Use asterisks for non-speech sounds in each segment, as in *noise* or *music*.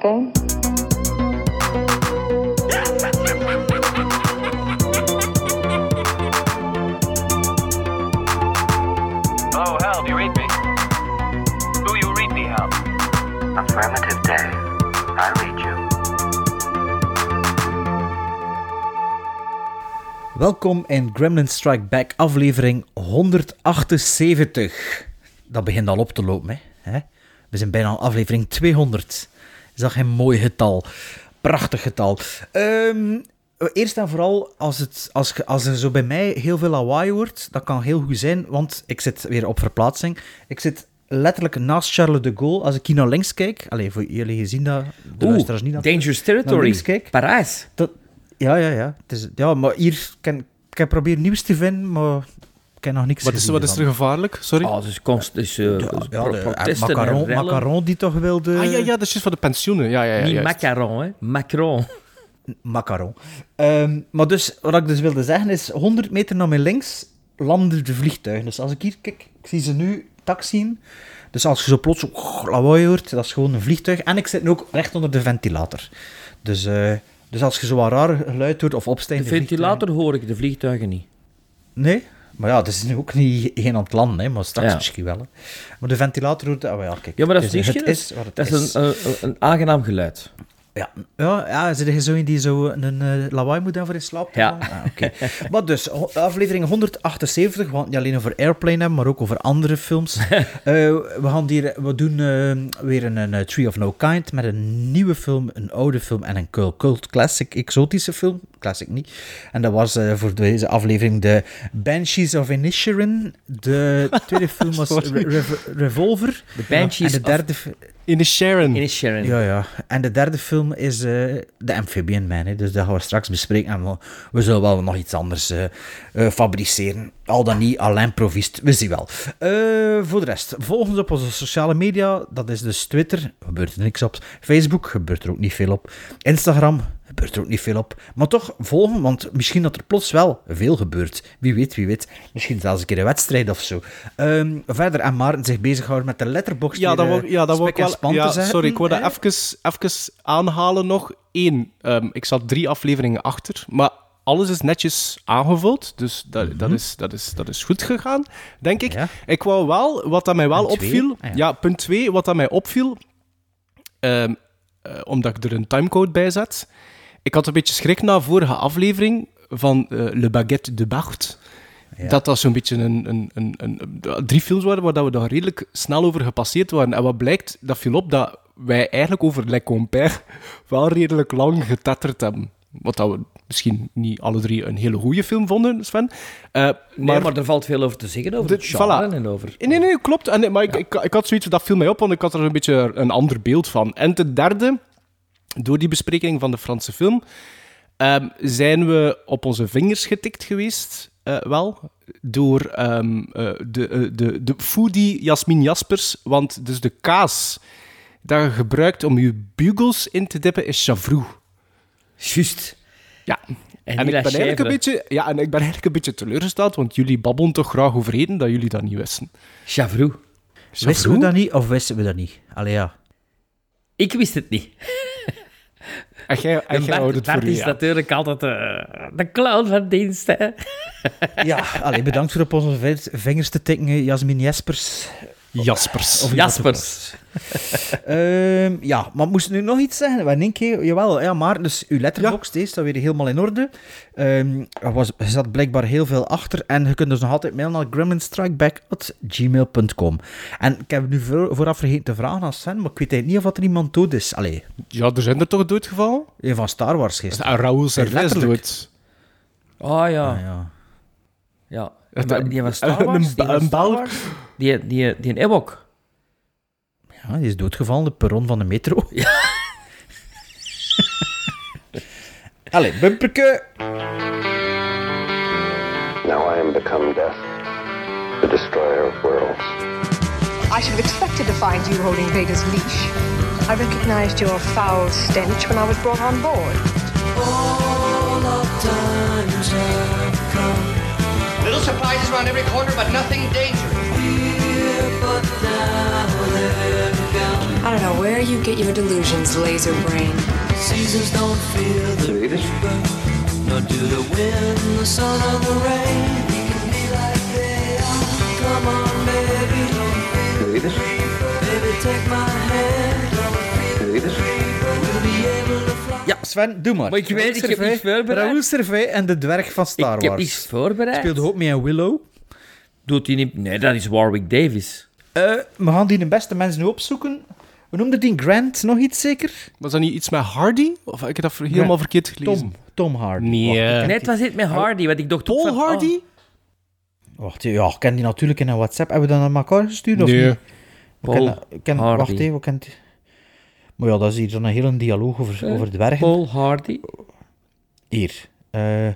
game? Oh, Hal, do you read me? Do you read me, Hal? Affirmative day. I read you. Welkom in Gremlin Strike Back, aflevering 178. Dat begint al op te lopen, hè? We zijn bijna aan aflevering 200. Is dat geen mooi getal? Prachtig getal. Ehm, eerst en vooral, als, het, als, als er zo bij mij heel veel lawaai wordt, dat kan heel goed zijn, want ik zit weer op verplaatsing. Ik zit letterlijk naast Charles de Gaulle. Als ik hier naar links kijk, alleen voor jullie gezien dat de luisteraars niet naar Dangerous Territory. kijk. Parijs. Dat, ja, ja, ja. Het is, ja, maar hier kan ik heb proberen nieuws te vinden, maar ik heb nog niks Wat is, gezien wat is er gevaarlijk? Sorry. Oh, dus const, dus, Ja, pro- de, protesten en Macaron. Macaron die toch wilde... ah ja, ja, dat is juist van de pensioenen. Ja, ja, ja. Niet juist. macaron, hè. Macron. *laughs* Macaron. Ehm, maar dus, wat ik dus wilde zeggen is, 100 meter naar mijn links landen de vliegtuigen. Dus als ik hier kijk, ik zie ze nu taxiën. Dus als je zo plots zo lawaai hoort, dat is gewoon een vliegtuig. En ik zit nu ook recht onder de ventilator. Dus, eh, dus als je zo wat raar geluid hoort of De opstijgende ventilator hoor ik, de vliegtuigen niet. Nee, maar ja, dat is nu ook niet geen aan het landen, hè, maar straks Ja. misschien wel. Hè. Maar de ventilator hoort... Ah, wel, ja, kijk. Ja, maar dat is niks. Het is wat het Dat is. is een, een, een aangenaam geluid. Ja, ja, ja zit je zo in die zo een eh, lawaai moet voor in slaap te Ja. Ah, oké. *laughs* maar dus, aflevering 178, we gaan niet alleen over Airplane hebben, maar ook over andere films. *laughs* Eh, we, gaan hier, we doen eh, weer een, een eh, Tree of No Kind met een nieuwe film, een oude film en een cult, cult classic, exotische film. Classic niet. En dat was eh, voor deze aflevering de Banshees of Inisherin. De *laughs* tweede film was. Re- Revolver. De Banshees en de derde... fi- In de Sharon. In Sharon. ja, ja. En de derde film is eh The Amphibian Man. Hè. Dus dat gaan we straks bespreken. En we, we zullen wel nog iets anders eh, eh, fabriceren. Al dan niet à l'improvist. We zien wel. Eh, voor de rest, volg ons op onze sociale media. Dat is dus Twitter. Gebeurt er niks op. Facebook gebeurt er ook niet veel op. Instagram gebeurt er ook niet veel op. Maar toch volgen, want misschien dat er plots wel veel gebeurt. Wie weet, wie weet. Misschien zelfs een keer een wedstrijd of zo. Ehm, verder, en Maarten zich bezighouden met de letterbox. Ja, dat wou, ja, dat ik wel... span te Ja, zetten, sorry, ik wou dat even, even aanhalen nog. Eén, ehm, ik zat drie afleveringen achter, maar alles is netjes aangevuld, dus dat, dat, is, dat, is, dat is goed gegaan, denk ik. Mhm. Ja. Ik wou wel, wat dat mij wel Punt opviel... Ah, ja. ja. punt twee, wat dat mij opviel, ehm, eh, omdat ik er een timecode bij zet. Ik had een beetje schrik na vorige aflevering van eh, Le Baguette de Bart. Ja. Dat dat zo'n beetje een, een, een, een, drie films waren waar dat we daar redelijk snel over gepasseerd waren. En wat blijkt, dat viel op dat wij eigenlijk over Le Compère wel redelijk lang getetterd hebben. Wat dat we misschien niet alle drie een hele goede film vonden, Sven. Eh, Maar, maar, maar er valt veel over te zeggen, over De- het genre voilà. en over... Nee, nee, klopt. En, maar ik, ik, ik had zoiets, dat viel mij op, want ik had er een beetje een ander beeld van. En ten derde, door die bespreking van de Franse film, ehm, zijn we op onze vingers getikt geweest, eh, wel, door ehm, eh, de, eh, de, de foodie Jasmin Jaspers. Want dus de kaas dat je gebruikt om je bugels in te dippen, is chavrou. Juist. Ja. En, ik, ben eigenlijk een beetje, ja, en ik ben eigenlijk een beetje teleurgesteld, want jullie babbelen toch graag over eten dat jullie dat niet wisten. Chavrou. Wisten we dat niet of wisten we dat niet? Allee, ja. Ik wist het niet. En jij, En jij Bart, het Bart voor u, is ja. natuurlijk altijd eh, de clown van dienst, hè. Ja, allee, bedankt voor op onze vingers- vingers te tikken, Jasmin Jespers. Jaspers. Of- Jaspers. *laughs* Ehm, ja, maar moest nu nog iets zeggen? We één keer, jawel, ja, maar dus uw letterbox is staat weer helemaal in orde. Ehm, er, was, er zat blijkbaar heel veel achter en je kunt dus nog altijd mailen naar gremlinstrikeback.gmail.com. En ik heb nu voor, vooraf vergeten te vragen aan Sven, maar ik weet niet of er iemand dood is. Allee, Ja, er zijn er toch doodgevallen? een van Star Wars gisteren. En Raoul Servais letterlijk. dood. Oh ja. Ah, ja. Ja. Die was *laughs* Star een- Wars? een een? Die, die, die een Ewok. ja, die is doodgevallen, de perron van de metro. *laughs* *laughs* Allee, bumperke. Now I am become death, the destroyer of worlds. I should have expected to find you holding Vader's leash. I recognized your foul stench when I was brought on board. Little surprises around every corner, but nothing dangerous. I don't know where you get your delusions, laser brain. Seasons don't fear the reaper, nor do the wind, the sun, or the rain. We can be like they are. Come on, baby, don't the reaper. Baby, take my hand, reaper. We'll be able to fly. Ja, Sven, doe maar. Maar ik weet, ik heb iets voorbereid. Raoul Servet en de dwerg van Star ik heb Wars. iets voorbereid. Speelde ook mee in Willow. Doet hij niet... Nee, dat is Warwick Davis. Eh, we gaan die de beste mensen nu opzoeken. We noemden die Grant nog iets zeker? Was dat niet iets met Hardy? Of heb ik dat helemaal verkeerd gelezen? Tom. Tom Hardy. Nee. Wacht, ik ken Nee, het was dit met Hardy, want ik dacht Paul van, oh, Hardy? Wacht, ja, ik ken die natuurlijk in een WhatsApp. Hebben we dat naar elkaar gestuurd of niet? We Paul ken, Hardy. Wacht even, we kennen... Maar ja, dat is hier zo'n hele dialoog over, Eh, over dwergen. Paul Hardy. Hier. Eh,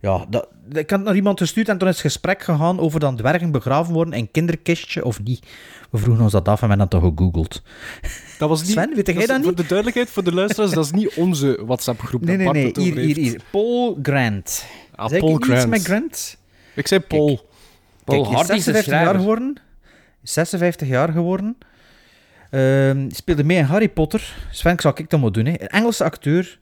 ja, dat, ik had naar iemand gestuurd en toen is het gesprek gegaan over dan dwergen begraven worden in kinderkistje of niet. We vroegen ons dat af en we hebben dat toch gegoogeld. Dat was niet, Sven, weet jij dat niet? Voor de duidelijkheid, voor de luisteraars, dat is niet onze WhatsApp-groep. Nee, nee, nee. over Hier, hier, hier. Paul Grant. Ah, Zeg Paul Grant. met Grant? Ik zei Paul. Paul Kijk, is is de 56 jaar geworden. 56 jaar geworden. Speelde mee in Harry Potter. Sven, ik zal ik dat maar doen. Hè. Een Engelse acteur.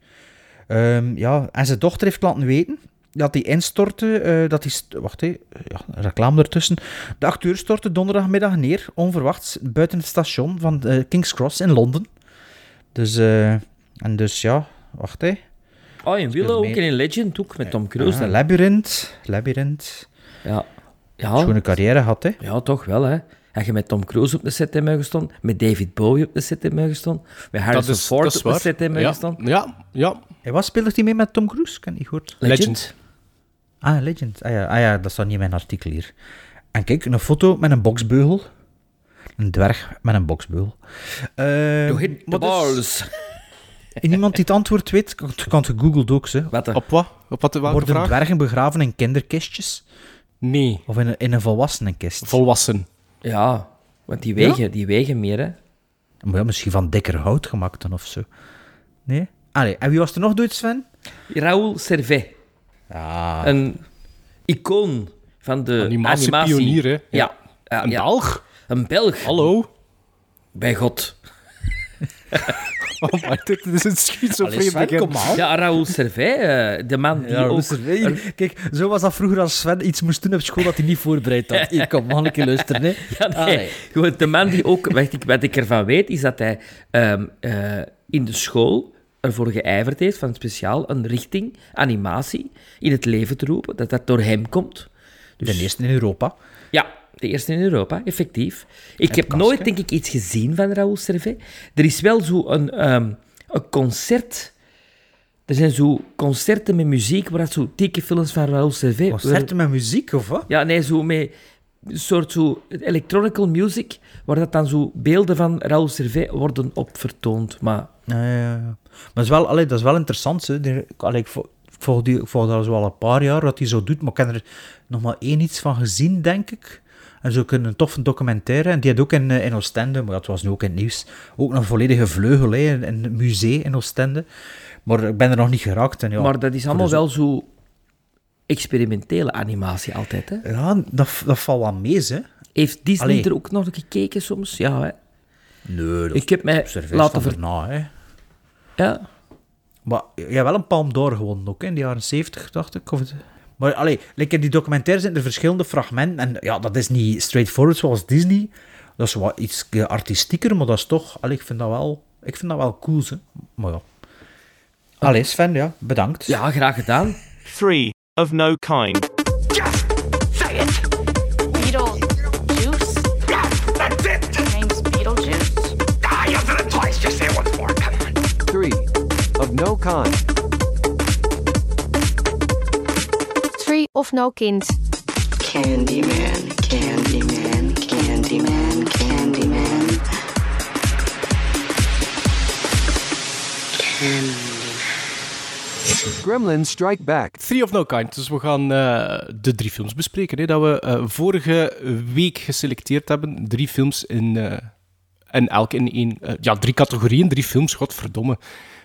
Ehm, ja, en zijn dochter heeft laten weten dat hij instortte. eh, dat st- Wacht, hè. Ja, reclame ertussen. De acteur stortte donderdagmiddag neer, onverwachts, buiten het station van eh, King's Cross in Londen. Dus, eh, en dus ja, wacht hè. Oh, in Willow ook en in Legend ook, met Tom Cruise. Ah. Labyrinth. Labyrinth. ja. Ja. Schone carrière had, hè. ja, toch wel, hè. Heb je met Tom Cruise op de set in gestaan, met David Bowie op de set in gestaan, met Harrison Ford op de set in ja. gestaan. Ja, ja. Hey, wat speelde hij mee met Tom Cruise? Ik heb niet gehoord. Legend. Ah, Legend. Ah ja, ah ja, dat staat niet in mijn artikel hier. En kijk, een foto met een boksbeugel. Een dwerg met een boksbeugel. Eh, You hit the dus, balls. *laughs* en iemand die het antwoord weet, kan het- kan ook. Ze. Wat? Op wat? Op wat? Welke Worden vraag? dwergen begraven in kinderkistjes? Nee, Of in een, in een volwassenenkist? volwassen. Ja, want die wegen, die wegen meer, hè. Maar ja, misschien van dikker hout gemaakt dan of zo. Nee? Allee, en wie was er nog Duits, Sven? Raoul Servet. Ah, Een icoon van de animatie. hè? Ja. ja, Een ja. Belg? Een Belg. Hallo? Bij God. *laughs* Oh, maar dit is een schizofreen. Ja, Raoul Servet, eh, de man die Ja, ook... Kijk, zo was dat vroeger als Sven iets moest doen op school dat hij niet voorbereid had. Hier, kom, man, een keer luisteren. Hè. Ja, nee. Allee. Gewoon, de man die ook... Wat ik, wat ik ervan weet, is dat hij ehm, eh, in de school ervoor geijverd heeft van speciaal een richting animatie in het leven te roepen, dat dat door hem komt. Dus, De eerste in Europa. Ja, de eerste in Europa, effectief. Ik heb nooit, denk ik, iets gezien van Raoul Servet. Er is wel zo een, ehm, een concert... Er zijn zo concerten met muziek waar dat zo tekenfilms van Raoul Servet... Concerten met muziek, of wat? Ja, nee, zo met een soort zo electronical music, waar dat dan zo beelden van Raoul Servet worden op vertoond. Maar Ja, ja, ja. Maar het is wel, allee, dat is wel interessant. Hè. Allee, ik, vol, ik, volg die, ik volg dat al een paar jaar, wat hij zo doet. Maar ik heb er nog maar één iets van gezien, denk ik. En zo een toffe documentaire. En die had ook in, eh, in Oostende, maar dat was nu ook in het nieuws, ook een volledige vleugel hè, in, in het museum in Oostende. Maar ik ben er nog niet geraakt. En ja, maar dat is allemaal wel zo experimentele animatie altijd. Hè? Ja, dat, dat valt wel mee, hè. Heeft Disney Allee. er ook nog gekeken soms? Ja, hè? Nee, dat Ik heb mij laten ver... daarna, hè. Ja. Maar je hebt wel een Palm d'Or gewonnen ook, hè, in de jaren 70, dacht ik. Of het... Maar allee, like in die documentaire zijn er verschillende fragmenten. En ja, dat is niet straightforward zoals Disney. Dat is wat iets artistieker, maar dat is toch... Allee, ik vind dat wel, ik vind dat wel cool, hè. Maar ja. Allee, Sven, ja, bedankt. ja, graag gedaan. Three of no kind. Of no kind. Tree of no kind. Candyman, Candyman, Candyman, Candyman. Gremlins Strike Back. Three of No Kind. Dus we gaan eh, de drie films bespreken hè, dat we eh, vorige week geselecteerd hebben. Drie films in, eh en elk in één... ja, drie categorieën, drie films, godverdomme.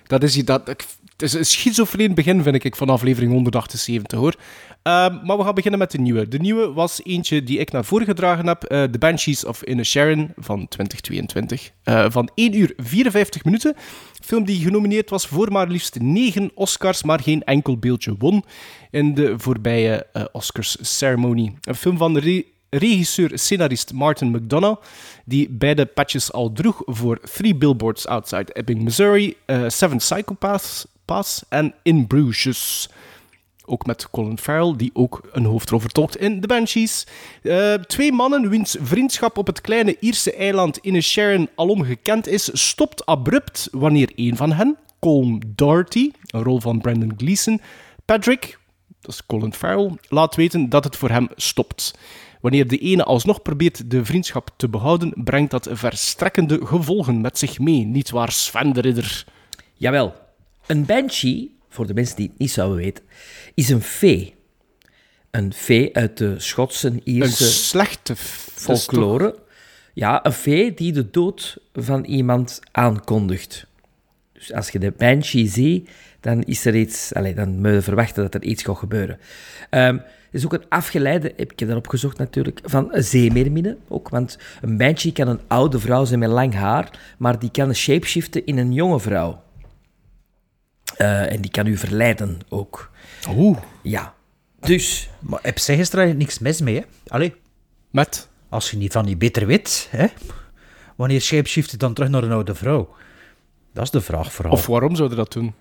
Dat is dat... Het is een schizofreen begin, vind ik, van aflevering 178, hoor. Ehm, maar we gaan beginnen met de nieuwe. De nieuwe was eentje die ik naar voren gedragen heb. eh, The Banshees of Inisherin van 2022. Eh, van 1 uur 54 minuten. Film die genomineerd was voor maar liefst 9 Oscars, maar geen enkel beeldje won in de voorbije eh, Oscars-ceremonie. Een film van re- regisseur-scenarist Martin McDonough, die beide patches al droeg voor Three Billboards Outside Ebbing, Missouri, eh, Seven Psychopaths en In Bruges. Ook met Colin Farrell, die ook een hoofdrol vertolkt in The Banshees. Eh, twee mannen wiens vriendschap op het kleine Ierse eiland Inisherin alom gekend is, stopt abrupt wanneer een van hen, Colm Doherty, een rol van Brendan Gleeson, Patrick, dat is Colin Farrell, laat weten dat het voor hem stopt. Wanneer de ene alsnog probeert de vriendschap te behouden, brengt dat verstrekkende gevolgen met zich mee. Niet waar, Sven de Ridder? Jawel. Een banshee, voor de mensen die het niet zouden weten, is een fee. Een fee uit de Schotse en Een Ierse slechte folklore. Ja, een fee die de dood van iemand aankondigt. Dus als je de banshee ziet, dan is er iets... Allez, dan moet je verwachten dat er iets gaat gebeuren. Ehm er is ook een afgeleide, heb ik daarop gezocht natuurlijk, van een zeemeerminne. Ook, want een banshee kan een oude vrouw zijn met lang haar, maar die kan shapeshiften in een jonge vrouw. Eh, en die kan u verleiden ook. Oeh. Ja. Dus, Maar op zich is er eigenlijk niks mis mee, hè? Allee, Met? als je niet van die beter weet, hè? Wanneer shapeshift je dan terug naar een oude vrouw? Dat is de vraag vooral. Of waarom zouden dat doen?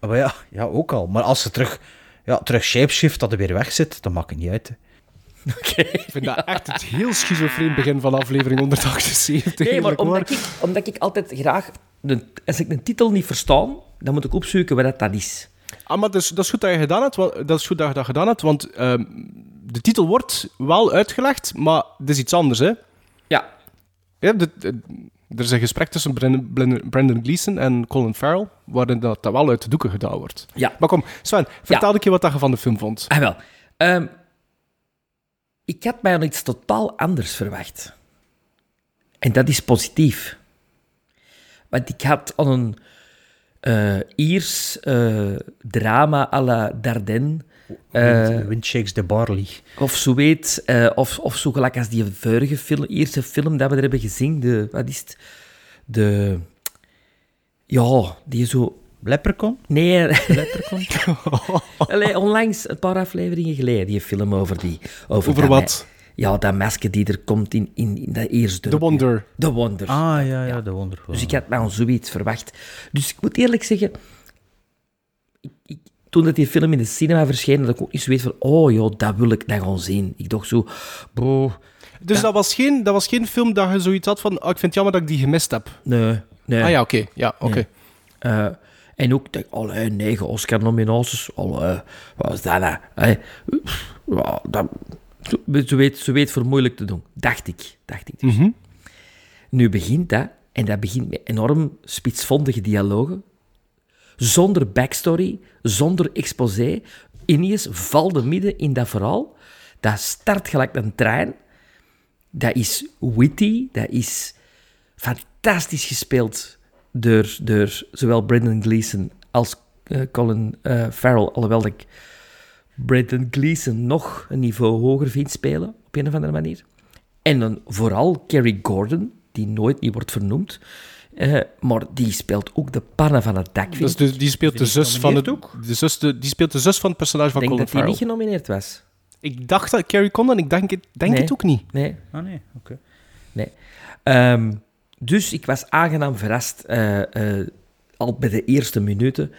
Maar ja, ja, ook al. Maar als ze terug, ja, terug shapeshift, dat er weer weg zit, dan maakt het niet uit. hè. *laughs* Ik vind dat echt het heel schizofreen begin van aflevering 178. Nee, maar omdat ik, omdat ik altijd graag... De, als ik een titel niet verstaan, dan moet ik opzoeken wat dat, dat is. Ah, maar dat is, dat is goed dat je gedaan hebt, dat is goed dat je dat gedaan hebt, want ehm, de titel wordt wel uitgelegd, maar het is iets anders, hè? Ja. Ja, de- de- er is een gesprek tussen Brendan Gleeson en Colin Farrell, waarin dat, dat wel uit de doeken gedaan wordt. Ja. Maar kom, Sven, vertel ik je wat je van de film vond. Ah, wel. Ehm, ik had mij al iets totaal anders verwacht. En dat is positief. Want ik had al een eh, Iers eh, drama à la Dardenne... eh, Wind, Wind Shakes the Barley. Of zo weet, eh, of, of zo gelijk als die vorige film, eerste film dat we er hebben gezien, de, wat is het? De, ja, die zo... Leprechaun? Nee, Leprechaun? *laughs* Allee, onlangs, een paar afleveringen geleden, die film over die... Over, wat? ja, dat masker die er komt in, in, in dat eerste The. Wonder. The Wonder. Ah, ja, ja, de wonder. Dus ik had me al zoiets verwacht. Dus ik moet eerlijk zeggen, ik, ik- toen dat die film in de cinema verscheen, had ik ook niet zoiets van, oh joh, dat wil ik dan gaan zien. Ik dacht zo, boh, Dus dat, was geen, dat was geen film dat je zoiets had van, oh, ik vind het jammer dat ik die gemist heb. nee, nee. Ah ja, oké. Ja, oké. Nee. Eh, en ook, denk, allee, negen Oscar-nominaties. Allee, wat is dat nou? Dat, ze weet, ze weet voor moeilijk te doen. Dacht ik. Dacht ik dus. Mhm. Nu begint dat, en dat begint met enorm spitsvondige dialogen. Zonder backstory, zonder exposé. Ineens valt er midden in dat verhaal. Dat start gelijk een trein. Dat is witty, dat is fantastisch gespeeld door, door zowel Brendan Gleeson als eh, Colin eh, Farrell. Alhoewel ik Brendan Gleeson nog een niveau hoger vind spelen, op een of andere manier. En dan vooral Kerry Gordon, die nooit niet wordt vernoemd. Eh, maar die speelt ook de pannen van het dak. Dus de, die speelt de zus van het, de zus, de, die speelt de zus van het personage van Ik denk Colin dat hij niet Farrell. genomineerd was. Ik dacht dat Carrie Condon, ik denk, het, denk Nee. het ook niet. Nee. Ah, nee, oké. Nee. Ehm, dus ik was aangenaam verrast eh, eh, al bij de eerste minuten.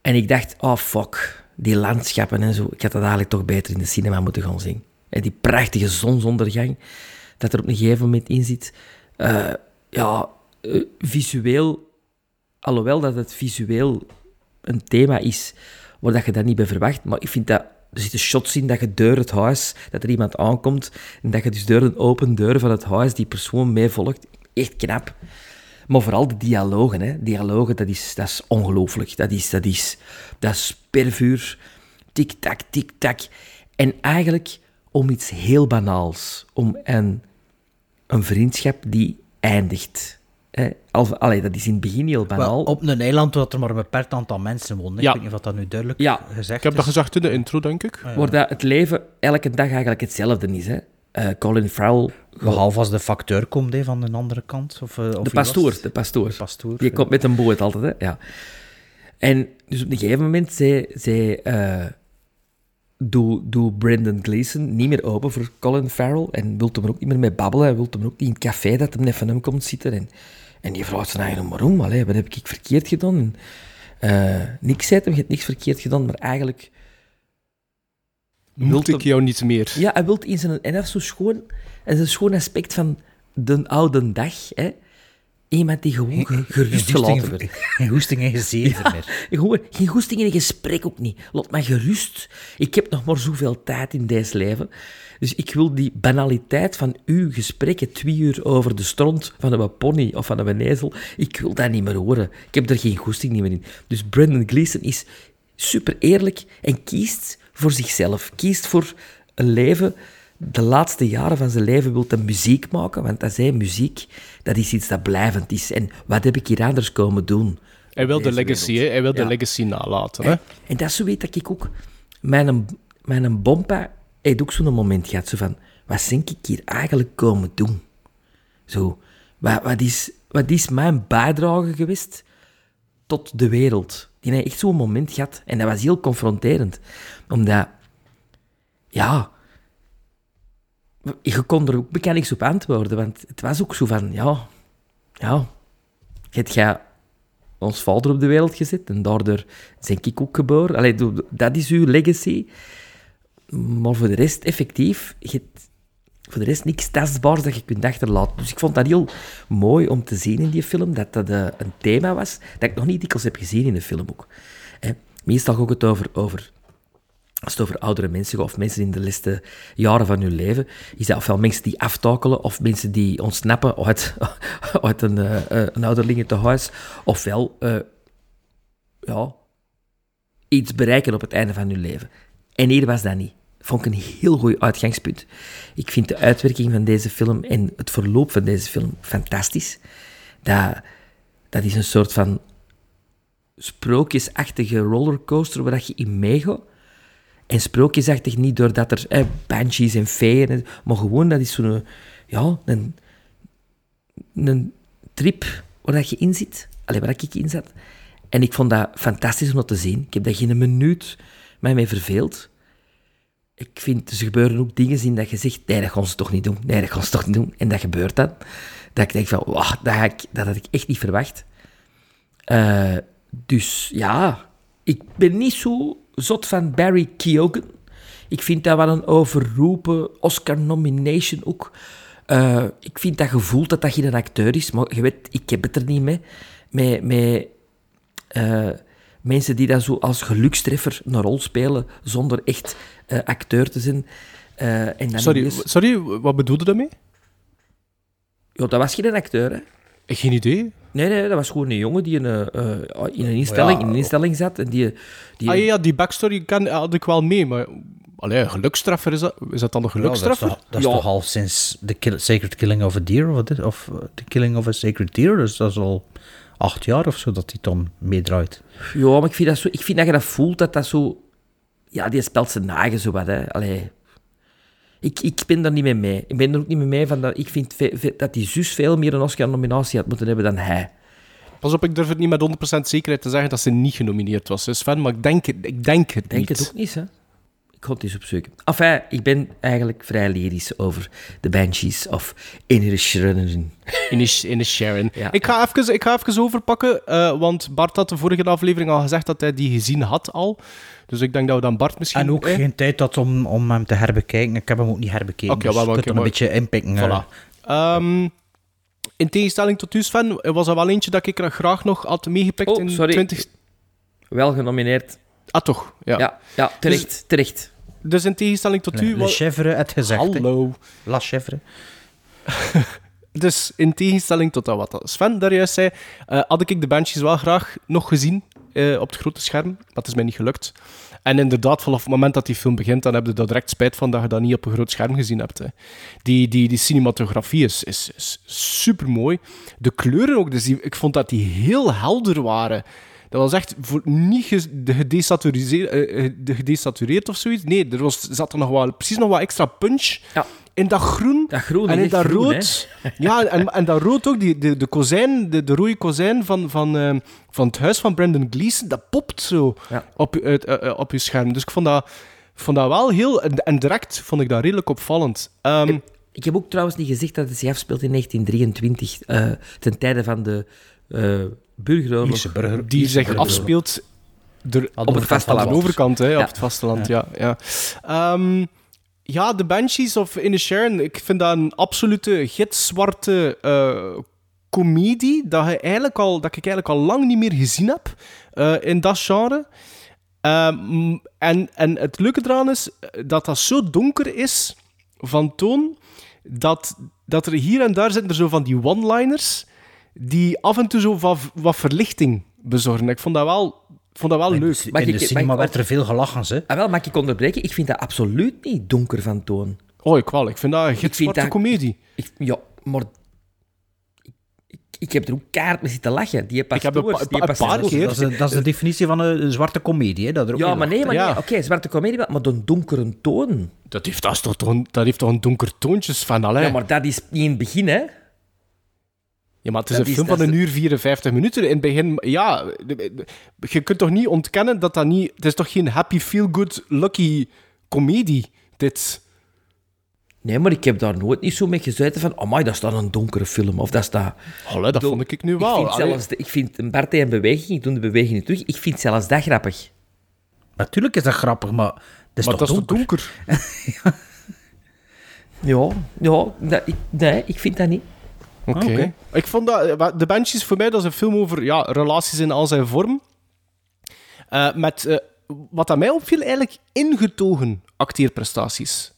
En ik dacht, oh fuck, die landschappen en zo. Ik had dat eigenlijk toch beter in de cinema moeten gaan zien. En die prachtige zonsondergang dat er op een gegeven moment in zit. Eh, ja, eh, visueel, alhoewel dat het visueel een thema is waar dat je dat niet bij verwacht, maar ik vind dat er zitten shots in dat je door het huis, dat er iemand aankomt en dat je dus door een open deur van het huis die persoon meevolgt. Echt knap. Maar vooral de dialogen, hè. Dialogen, dat is, dat is ongelooflijk. Dat is, dat is, dat is per vuur. Tik-tak, tik-tak. En eigenlijk om iets heel banaals. Om een, een vriendschap die eindigt. Eh, al, allee, dat is in het begin heel Wel, banaal. op een eiland waar er maar een beperkt aantal mensen wonen. Ja. Ik weet niet of dat nu duidelijk Ja. gezegd Ik heb dat is. gezegd in de intro, denk ik. Waar dat het leven elke dag eigenlijk hetzelfde is. Hè. Eh, Colin Farrell, Behalve als de facteur komt hè, van de andere kant. Of, eh, of de pastoor, de pastoor. De pastoor. Die ja. komt met een boot altijd, hè? Ja. En dus op een gegeven moment zei, zei eh, doe, doe Brendan Gleeson niet meer open voor Colin Farrell en wilt hem er ook niet meer mee babbelen. Hij wilt hem ook niet in het café dat hem net van hem komt zitten. En, en die vraagt zijn eigen waarom? Allee, wat heb ik verkeerd gedaan? En, eh, niks zei hem, je hebt niks verkeerd gedaan, maar eigenlijk... Moet wilt ik jou niet meer? Ja, hij wil in zijn... En dat is zo schoon... En dat is een schoon aspect van de oude dag, hè. Iemand die gewoon ge- gerust gelaten wordt. Geen goesting en gezeven Ja, meer. *laughs* gewoon geen goesting in een gesprek ook niet. Laat mij gerust. Ik heb nog maar zoveel tijd in deze leven. Dus ik wil die banaliteit van uw gesprekken, twee uur over de stront van een pony of van een ezel, ik wil dat niet meer horen. Ik heb er geen goesting meer in. Dus Brendan Gleeson is super eerlijk en kiest voor zichzelf. Kiest voor een leven. De laatste jaren van zijn leven wil hij muziek maken, want hij zei muziek, dat is iets dat blijvend is. En wat heb ik hier anders komen doen? Hij wil de legacy? Hij wil de legacy nalaten, hè? En dat is zo weet dat ik ook... Mijn, mijn bompa heeft ook zo'n moment gehad, zo van... Wat denk ik hier eigenlijk komen doen? Zo, wat, wat, is, wat is mijn bijdrage geweest tot de wereld? Die heeft echt zo'n moment gehad. En dat was heel confronterend. Omdat... Ja... Je kon er ook bekend niks op antwoorden, want het was ook zo van... Ja... Ja... Het gaat ons vader op de wereld gezet en daardoor ben ik ook geboren. Allee, dat is uw legacy. Maar voor de rest, effectief, je hebt voor de rest niks tastbaars dat je kunt achterlaten. Dus ik vond dat heel mooi om te zien in die film, dat dat eh, een thema was dat ik nog niet dikwijls heb gezien in de film ook. Meestal gaat het over, over als het over oudere mensen gaat, of mensen in de laatste jaren van hun leven, is dat ofwel mensen die aftakelen, of mensen die ontsnappen uit, *laughs* uit een, eh, een ouderlingentehuis, ofwel ja, iets bereiken op het einde van hun leven. En hier was dat niet. Vond ik een heel goed uitgangspunt. Ik vind de uitwerking van deze film en het verloop van deze film fantastisch. Dat, dat is een soort van sprookjesachtige rollercoaster waar je in meegaat. En sprookjesachtig niet doordat er eh, banshees en feeën... Maar gewoon, dat is zo'n... Ja, een, een trip waar dat je in zit. Allee, waar ik in zat. En ik vond dat fantastisch om dat te zien. Ik heb daar geen minuut mij mee verveeld. Ik vind, er gebeuren ook dingen in dat je zegt, nee, dat gaan ze toch niet doen. Nee, dat gaan ze toch niet doen. En dat gebeurt dan. Dat ik denk van, wauw, dat, ga ik, dat had ik echt niet verwacht. Eh, dus ja, ik ben niet zo zot van Barry Keoghan. Ik vind dat wel een overroepen Oscar-nomination ook. Eh, ik vind dat gevoel dat dat geen acteur is, maar je weet, ik heb het er niet mee. Met, met eh, mensen die dat zo als gelukstreffer een rol spelen, zonder echt eh, acteur te zijn. Eh, en dan Sorry, sorry, wat bedoelde je daarmee? Ja, dat was geen acteur, hè. Geen idee. Nee, nee, dat was gewoon een jongen die in een, eh, in een, instelling, in een instelling zat. En die, die, Ah ja, ja, die backstory kan, had ik wel mee, maar... Allee, gelukstreffer, is dat, is dat dan een Ja, dat is gelukstreffer? toch, dat is toch al sinds The kill, Sacred Killing of a Deer, of, wat is- of The Killing of a Sacred Deer, dus dat is al acht jaar of zo dat hij dan meedraait. Ja, maar ik vind, dat zo, ik vind dat je dat voelt, dat dat zo... Ja, die spelt zijn nagen zo wat, hè. Allee. Ik, ik ben daar niet mee mee. Ik ben er ook niet mee mee van dat... Ik vind ve- ve- dat die zus veel meer een Oscar-nominatie had moeten hebben dan hij. Pas op, ik durf het niet met 100% zekerheid te zeggen dat ze niet genomineerd was, hè, Sven, maar ik denk het, ik denk het Ik denk niet. het ook niet, hè. Ik ga het eens opzoeken. Enfin, ik ben eigenlijk vrij lyrisch over de Banshees of Inisherin. Inish, Inish Sharon. Ja. Ik, ga even, ik ga even overpakken, eh, want Bart had de vorige aflevering al gezegd dat hij die gezien had al. Dus ik denk dat we dan Bart misschien... En ook eh, geen tijd had om, om hem te herbekijken. Ik heb hem ook niet herbekeken, Oké, dus wel, je kunt hem een beetje inpikken. eh. Voilà. Ehm, in tegenstelling tot u, Sven, was er wel eentje dat ik er graag nog had meegepikt Oh, in sorry. 20... Wel genomineerd. Ah, toch? Ja. Ja, ja terecht, terecht. Dus in tegenstelling tot u... Le Chèvre, het gezegd. Hallo. La Chèvre. *laughs* Dus in tegenstelling tot dat wat Sven daar juist zei, eh, had ik de Banshees wel graag nog gezien eh, op het grote scherm. Het is mij niet gelukt. En inderdaad, vanaf het moment dat die film begint, dan heb je er direct spijt van dat je dat niet op een groot scherm gezien hebt. Hè. Die, die, die cinematografie is, is, is super mooi. De kleuren ook, dus die, ik vond dat die heel helder waren. Dat was echt voor, niet eh, eh, de gedesatureerd of zoiets. Nee, er was, zat er nog wel, precies nog wat extra punch Ja. in dat groen. Dat groen en in dat groen, rood. *laughs* Ja, en, en dat rood ook, die, de, de kozijn, de, de rode kozijn van, van, eh, van het huis van Brendan Gleeson, dat popt zo Ja. op, je- uit- eh, op je scherm. Dus ik vond dat, vond dat wel heel... En, en direct vond ik dat redelijk opvallend. Ehm, Ik heb ook trouwens niet gezegd dat het zich afspeelt in 1923, eh, ten tijde van de burgeroorlog. Ierse burger- die Ierse zich afspeelt er, Op het vasteland. aan de overkant, hè, Ja. op het vasteland. Ja. Ja, Ehm, ja, The Banshees of Inisherin, ik vind dat een absolute gitzwarte eh comedie dat, je eigenlijk al, dat ik eigenlijk al lang niet meer gezien heb eh, in dat genre. Ehm, en, en het leuke eraan is eh, dat dat zo donker is van toon, dat, dat er hier en daar zitten er zo van die one-liners die af en toe zo wat, wat verlichting bezorgen. Ik vond dat wel, vond dat wel leuk. Mag in ik- de cinema ik werd er veel gelachen, hè. Ah, wel, mag ik onderbreken? Ik vind dat absoluut niet donker van toon. Oh, ik wel. Ik vind dat een vind gitzwarte dat- comedie. Ik, ja, maar... Ik, ik, ik heb er ook kaart mee zitten lachen. Die Ik heb een pastoors, pa- die een paar pastoors. keer- Dat is, de, dat is de definitie van een zwarte komedie, hè. Dat er ook Ja, maar nee, maar Ja. nee. Oké, zwarte comedie, wel, maar een donkere toon. Dat heeft, dat, is toch, dat heeft toch een donker toontjes van, allee. Ja, maar dat is niet in het begin, hè. Ja, maar het is Dat een is- film dat van is een uur 54 minuten. In het begin, ja, je kunt toch niet ontkennen dat dat niet... Het is toch geen happy, feel-good, lucky comedie, dit. Nee, maar ik heb daar nooit niet zo mee gezeten van... Amai, dat is dan een donkere film. Of dat is dat... Allee, dat vond ik nu Ik wel. vind, Allee. zelfs de- ik vind een partij en beweging, ik doe de beweging niet terug, ik vind zelfs dat grappig. Natuurlijk is dat grappig, maar het is maar toch dat is toch donker? donker? *laughs* Ja, ja dat, ik, nee, ik vind dat niet. Oké. Ah, oké. Ik vond dat... eh, De Banshees voor mij, dat is een film over ja, relaties in al zijn vorm. Eh, met, eh, wat aan mij opviel, eigenlijk ingetogen acteerprestaties.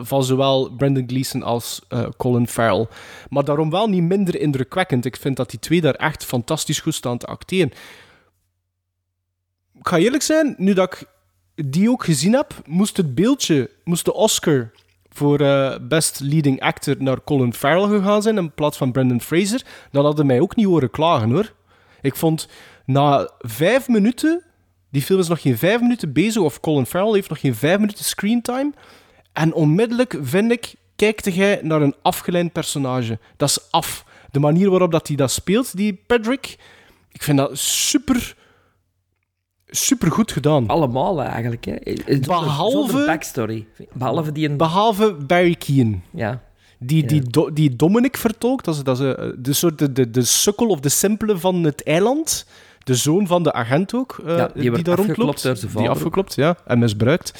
Van zowel Brendan Gleeson als Colin Farrell. Maar daarom wel niet minder indrukwekkend. Ik vind dat die twee daar echt fantastisch goed staan te acteren. Ik ga eerlijk zijn, nu dat ik die ook gezien heb, moest het beeldje, moest de Oscar voor eh, Best Leading Actor naar Colin Farrell gegaan zijn in plaats van Brendan Fraser, dan hadden mij ook niet horen klagen hoor. Ik vond na vijf minuten, die film is nog geen vijf minuten bezig, of Colin Farrell heeft nog geen vijf minuten screentime, en onmiddellijk vind ik, kijkte jij naar een afgeleid personage. Dat is af. De manier waarop dat hij dat speelt, die Patrick, ik vind dat super, super goed gedaan. Allemaal eigenlijk, hè. Zonder- Behalve- zonder backstory. Behalve die een... Behalve Barry Keane. ja. Die, die, do- die Dominic vertolkt, dat is, dat is eh, de, soort de, de, de sukkel of de simpele van het eiland. De zoon van de agent ook, eh, Ja, die daar afgeklopt rondloopt. Die afgeklopt, ja, en misbruikt.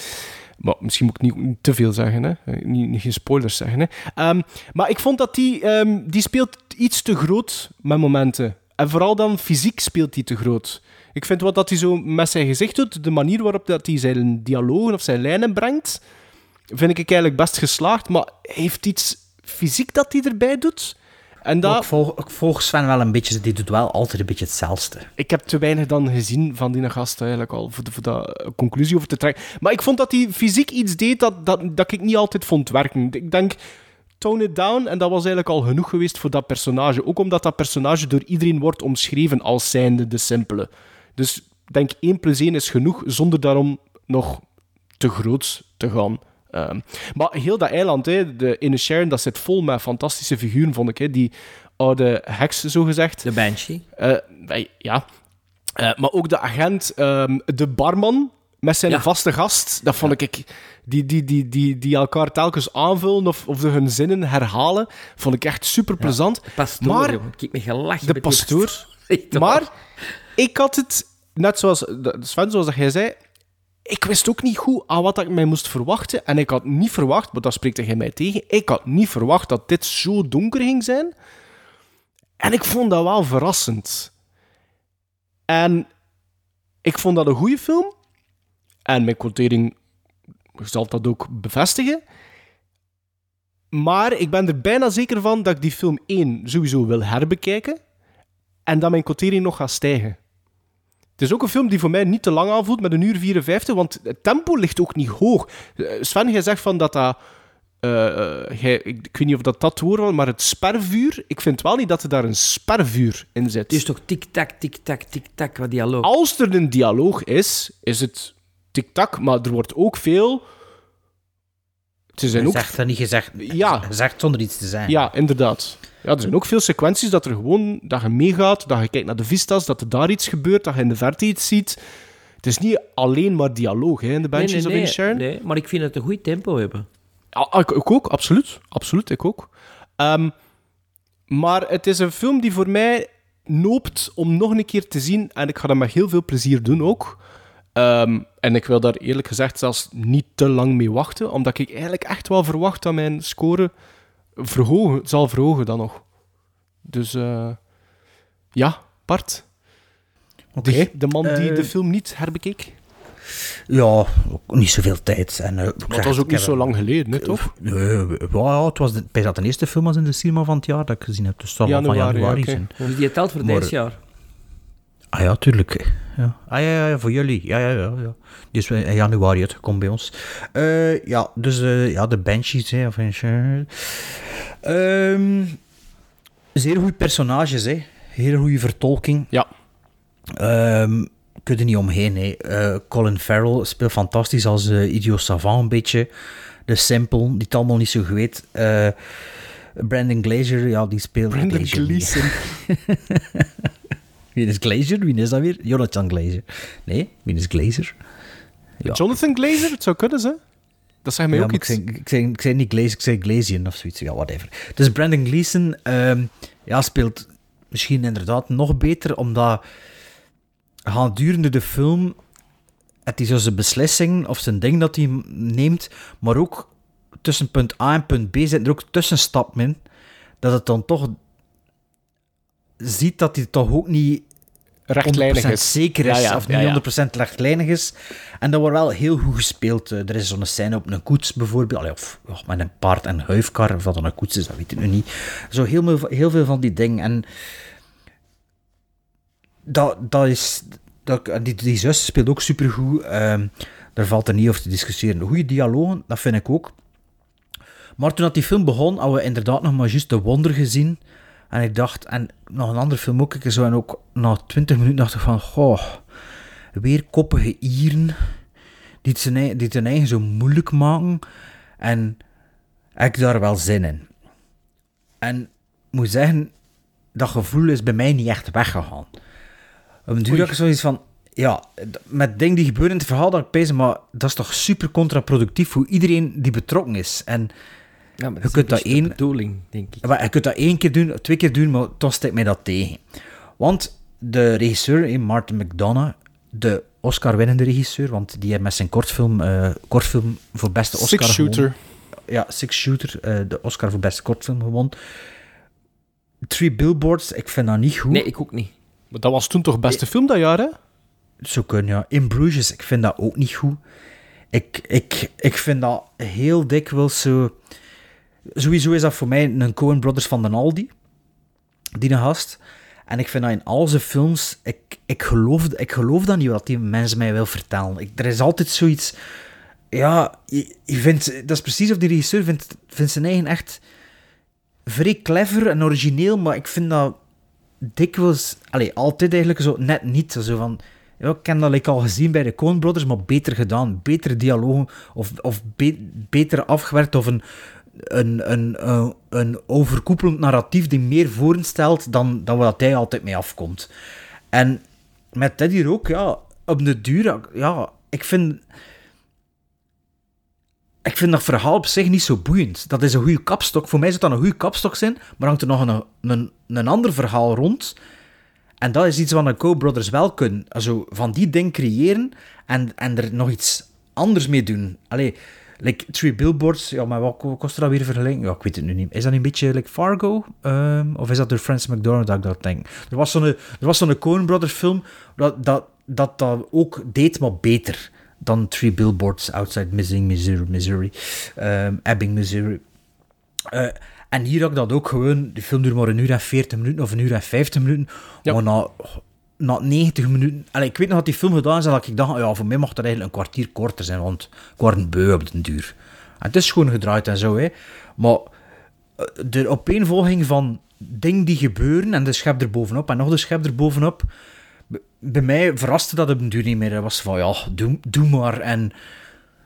Maar misschien moet ik niet, niet te veel zeggen, hè. Eh, Niet, niet geen spoilers zeggen. Hè. Ehm, maar ik vond dat die, ehm, die speelt iets te groot met momenten. En vooral dan fysiek speelt hij te groot. Ik vind wat dat hij zo met zijn gezicht doet, de manier waarop dat hij zijn dialogen of zijn lijnen brengt, vind ik eigenlijk best geslaagd. Maar hij heeft iets fysiek dat hij erbij doet. En dat, Ik, volg, ik volg Sven wel een beetje, die doet wel altijd een beetje hetzelfde. ik heb te weinig dan gezien van die gast eigenlijk al, voor, de, voor conclusie over te trekken. Maar ik vond dat hij fysiek iets deed dat, dat, dat ik niet altijd vond werken. Ik denk, tone it down, en dat was eigenlijk al genoeg geweest voor dat personage. Ook omdat dat personage door iedereen wordt omschreven als zijnde de simpele. Dus ik denk 1 plus 1 is genoeg, zonder daarom nog te groot te gaan. Ehm, maar heel dat eiland, hè, de dat zit vol met fantastische figuren, vond ik. Hè. Die oude heks, zogezegd. De Banshee. Wij- ja. Eh, maar ook de agent, ehm, de barman met zijn Ja. vaste gast. Dat vond ik... Die, die, die, die, die elkaar telkens aanvullen of, of de hun zinnen herhalen. Vond ik echt super plezant. Pastoor, Maar- jongen. Ik heb me gelachen De pastoor. *laughs* Maar ik had het, net zoals de- Sven, zoals jij zei, ik wist ook niet goed aan wat ik mij moest verwachten. En ik had niet verwacht, maar dat spreekt hij mij tegen, ik had niet verwacht dat dit zo donker ging zijn. En ik vond dat wel verrassend. En ik vond dat een goede film. En mijn quotering zal dat ook bevestigen. Maar ik ben er bijna zeker van dat ik die film 1 sowieso wil herbekijken. En dat mijn quotering nog gaat stijgen. Het is ook een film die voor mij niet te lang aanvoelt met een uur 54, want het tempo ligt ook niet hoog. Eh, Sven, jij zegt van dat dat... eh, eh, ik weet niet of dat dat woord was, maar het spervuur... Ik vind wel niet dat er daar een spervuur in zit. Het is toch tik-tak, tik-tak, tik-tak, wat dialoog. Als er een dialoog is, is het tik-tak, maar er wordt ook veel... Ze zijn ook... zegt dat niet gezegd. Ja. Zegt zonder iets te zeggen. Ja, inderdaad. Ja, er zijn ook veel sequenties dat er gewoon... Dat je meegaat, dat je kijkt naar de vistas, dat er daar iets gebeurt, dat je in de verte iets ziet. Het is niet alleen maar dialoog hè, in de Nee, Banshees nee, of nee, nee, maar ik vind dat het een goed tempo hebben. Ah, ik, ik ook, absoluut. Absoluut, ik ook. Ehm, maar het is een film die voor mij noopt om nog een keer te zien. En ik ga dat met heel veel plezier doen ook. Ehm, en ik wil daar eerlijk gezegd zelfs niet te lang mee wachten. Omdat ik eigenlijk echt wel verwacht dat mijn score verhogen, zal verhogen dan nog. Dus eh, ja, Bart. Oké. De, de man die Eh, de film niet herbekeek. Ja, ook niet zoveel tijd. En, eh, ik Maar dat was ook niet heb zo lang geleden, hè, toch? Nee, ja, het was de, bij dat de eerste film was in de cinema van het jaar dat ik gezien heb. Dus dat zal wel van Januari, oké. zijn. Dus die telt voor Maar- dit jaar. Ah ja, tuurlijk. Ja. Ah ja, ja, ja, voor jullie. Ja, ja, ja. ja. Die is in januari uitgekomen bij ons. Eh, ja, dus eh, ja, de Banshees. Hè, of Ehm zeer goede personages, hè. Hele goede vertolking. Ja. Ehm kun je niet omheen. Hè. Eh, Colin Farrell speelt fantastisch als eh idiot savant een beetje. De simpel, die het allemaal niet zo goed weet. Eh, Brandon Glazer, ja, die speelt... Glazer. Gleeson. *laughs* *laughs* Wie is Glazer? Wie is dat weer? Jonathan Glazer. Nee, wie is Glazer? Ja. Jonathan Glazer, het zou kunnen, hè? Dat zegt mij Ja, ook iets. ik, zei, ik, zei, ik zei niet Glazer, ik zei Glazian of zoiets. Ja, whatever. Dus Brandon Gleeson ehm, ja, speelt misschien inderdaad nog beter, omdat gedurende de film het is zo zijn beslissing of zijn ding dat hij neemt, maar ook tussen punt A en punt B zit er ook tussenstappen in, dat het dan toch ziet dat hij toch ook niet Rechtlijnig 100% is. zeker is, Ja, ja, of ja. niet 100% rechtlijnig is. En dat wordt wel heel goed gespeeld. Eh, Er is zo'n scène op een koets bijvoorbeeld, Allee, of ja, met een paard en huifkar, of dat dan een koets is, dat weet ik nu niet. Zo heel, veel- heel veel van die dingen. En dat, dat is... Dat, die, die zus speelt ook supergoed. Ehm daar valt er niet over te discussiëren. Goede dialogen, dat vind ik ook. Maar toen dat die film begon, hadden we inderdaad nog maar juist de wonder gezien. En ik dacht, en nog een andere film ook, ik zo, en ook na 20 minuten dacht ik van, goh, weer koppige Ieren, die het, zijn, die het hun eigen zo moeilijk maken. En heb ik daar wel zin in. En ik moet zeggen, dat gevoel is bij mij niet echt weggegaan. Op duur ik zoiets van, ja, met dingen die gebeuren in het verhaal, dat ik pees, maar dat is toch super contraproductief voor iedereen die betrokken is. En Ja, maar je is kunt dat beetje de één... bedoeling, denk ik. Maar je kunt dat één keer doen, twee keer doen, maar toch steekt mij dat tegen. Want de regisseur, eh, Martin McDonough, de Oscar-winnende regisseur, want die heeft met zijn kortfilm, eh, kortfilm voor beste Oscar Six Shooter. gewonnen. Ja, Six Shooter, eh, de Oscar voor beste kortfilm gewonnen. Three Billboards, ik vind dat niet goed. Nee, ik ook niet. Maar dat was toen toch beste film dat jaar, hè? Zo kunnen, ja. In Bruges, ik vind dat ook niet goed. Ik, ik, ik vind dat heel dikwijls zo... Sowieso is dat voor mij een Coen Brothers van den Aldi. Die een gast. En ik vind dat in al zijn films... Ik, ik, geloof, ik geloof dat niet, wat die mensen mij wil vertellen. Ik, er is altijd zoiets... Ja, je, je vindt... Dat is precies of die regisseur vindt, vindt zijn eigen echt... Vrij clever en origineel, maar ik vind dat dikwijls, allee, altijd eigenlijk zo net niet. Zo van, ja, ik heb dat like, al gezien bij de Coen Brothers, maar beter gedaan. Betere dialogen, of, of be- beter afgewerkt, of een, een, een, een, een overkoepelend narratief die meer voorstelt dan, dan wat hij altijd mee afkomt. En met hier ook, ja, op de duur, ja, ik vind... Ik vind dat verhaal op zich niet zo boeiend. Dat is een goede kapstok. Voor mij zou dat een goede kapstok zijn, maar hangt er nog een, een, een ander verhaal rond. En dat is iets wat de Co-Brothers wel kunnen. Also, van die ding creëren en, en er nog iets anders mee doen. Allee, like Three Billboards, ja, maar wat kost dat weer vergelijking? Ja, ik weet het nu niet. Is dat een beetje like Fargo? Ehm, of is dat door Francis McDormand dat ik dat denk? Er was zo'n, er was zo'n Coen Brothers film dat, dat, dat dat ook deed, maar beter dan Three Billboards Outside Missing Missouri, Missouri ehm, Ebbing, Missouri. Eh, en hier had ik dat ook gewoon. Die film duurt maar een uur en 40 minuten of een uur en 50 minuten. Ja. Maar na, na 90 minuten... Allee, ik weet nog dat die film gedaan is dat ik dacht, ja, voor mij mocht dat eigenlijk een kwartier korter zijn, want ik word een beu op den duur. En het is gewoon gedraaid en zo, hè. Maar eh, de opeenvolging van dingen die gebeuren en de schep er bovenop en nog de schep er bovenop... b- Bij mij verraste dat op den duur niet meer. Dat was van, ja, doe, doe maar. En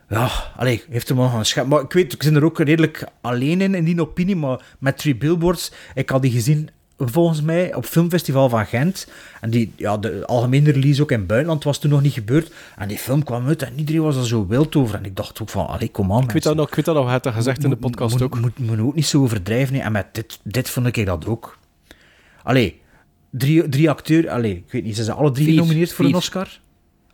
ja, allee, heeft hem nog een schep. Maar ik weet, ik ben er ook redelijk alleen in, in die opinie. Maar met Three Billboards, ik had die gezien volgens mij op Filmfestival van Gent. En die, ja, de algemene release ook in het buitenland was toen nog niet gebeurd. En die film kwam uit en iedereen was er zo wild over. En ik dacht ook van, allee, kom aan Ik weet dat nog, ik weet dat nog, hij had dat gezegd in de podcast ook. Moet, moet ook niet zo overdrijven. hè. En met dit, dit vond ik dat ook. Allee, drie, drie acteurs... Allee, ik weet niet, zijn ze alle drie Vier. genomineerd voor Vier. een Oscar?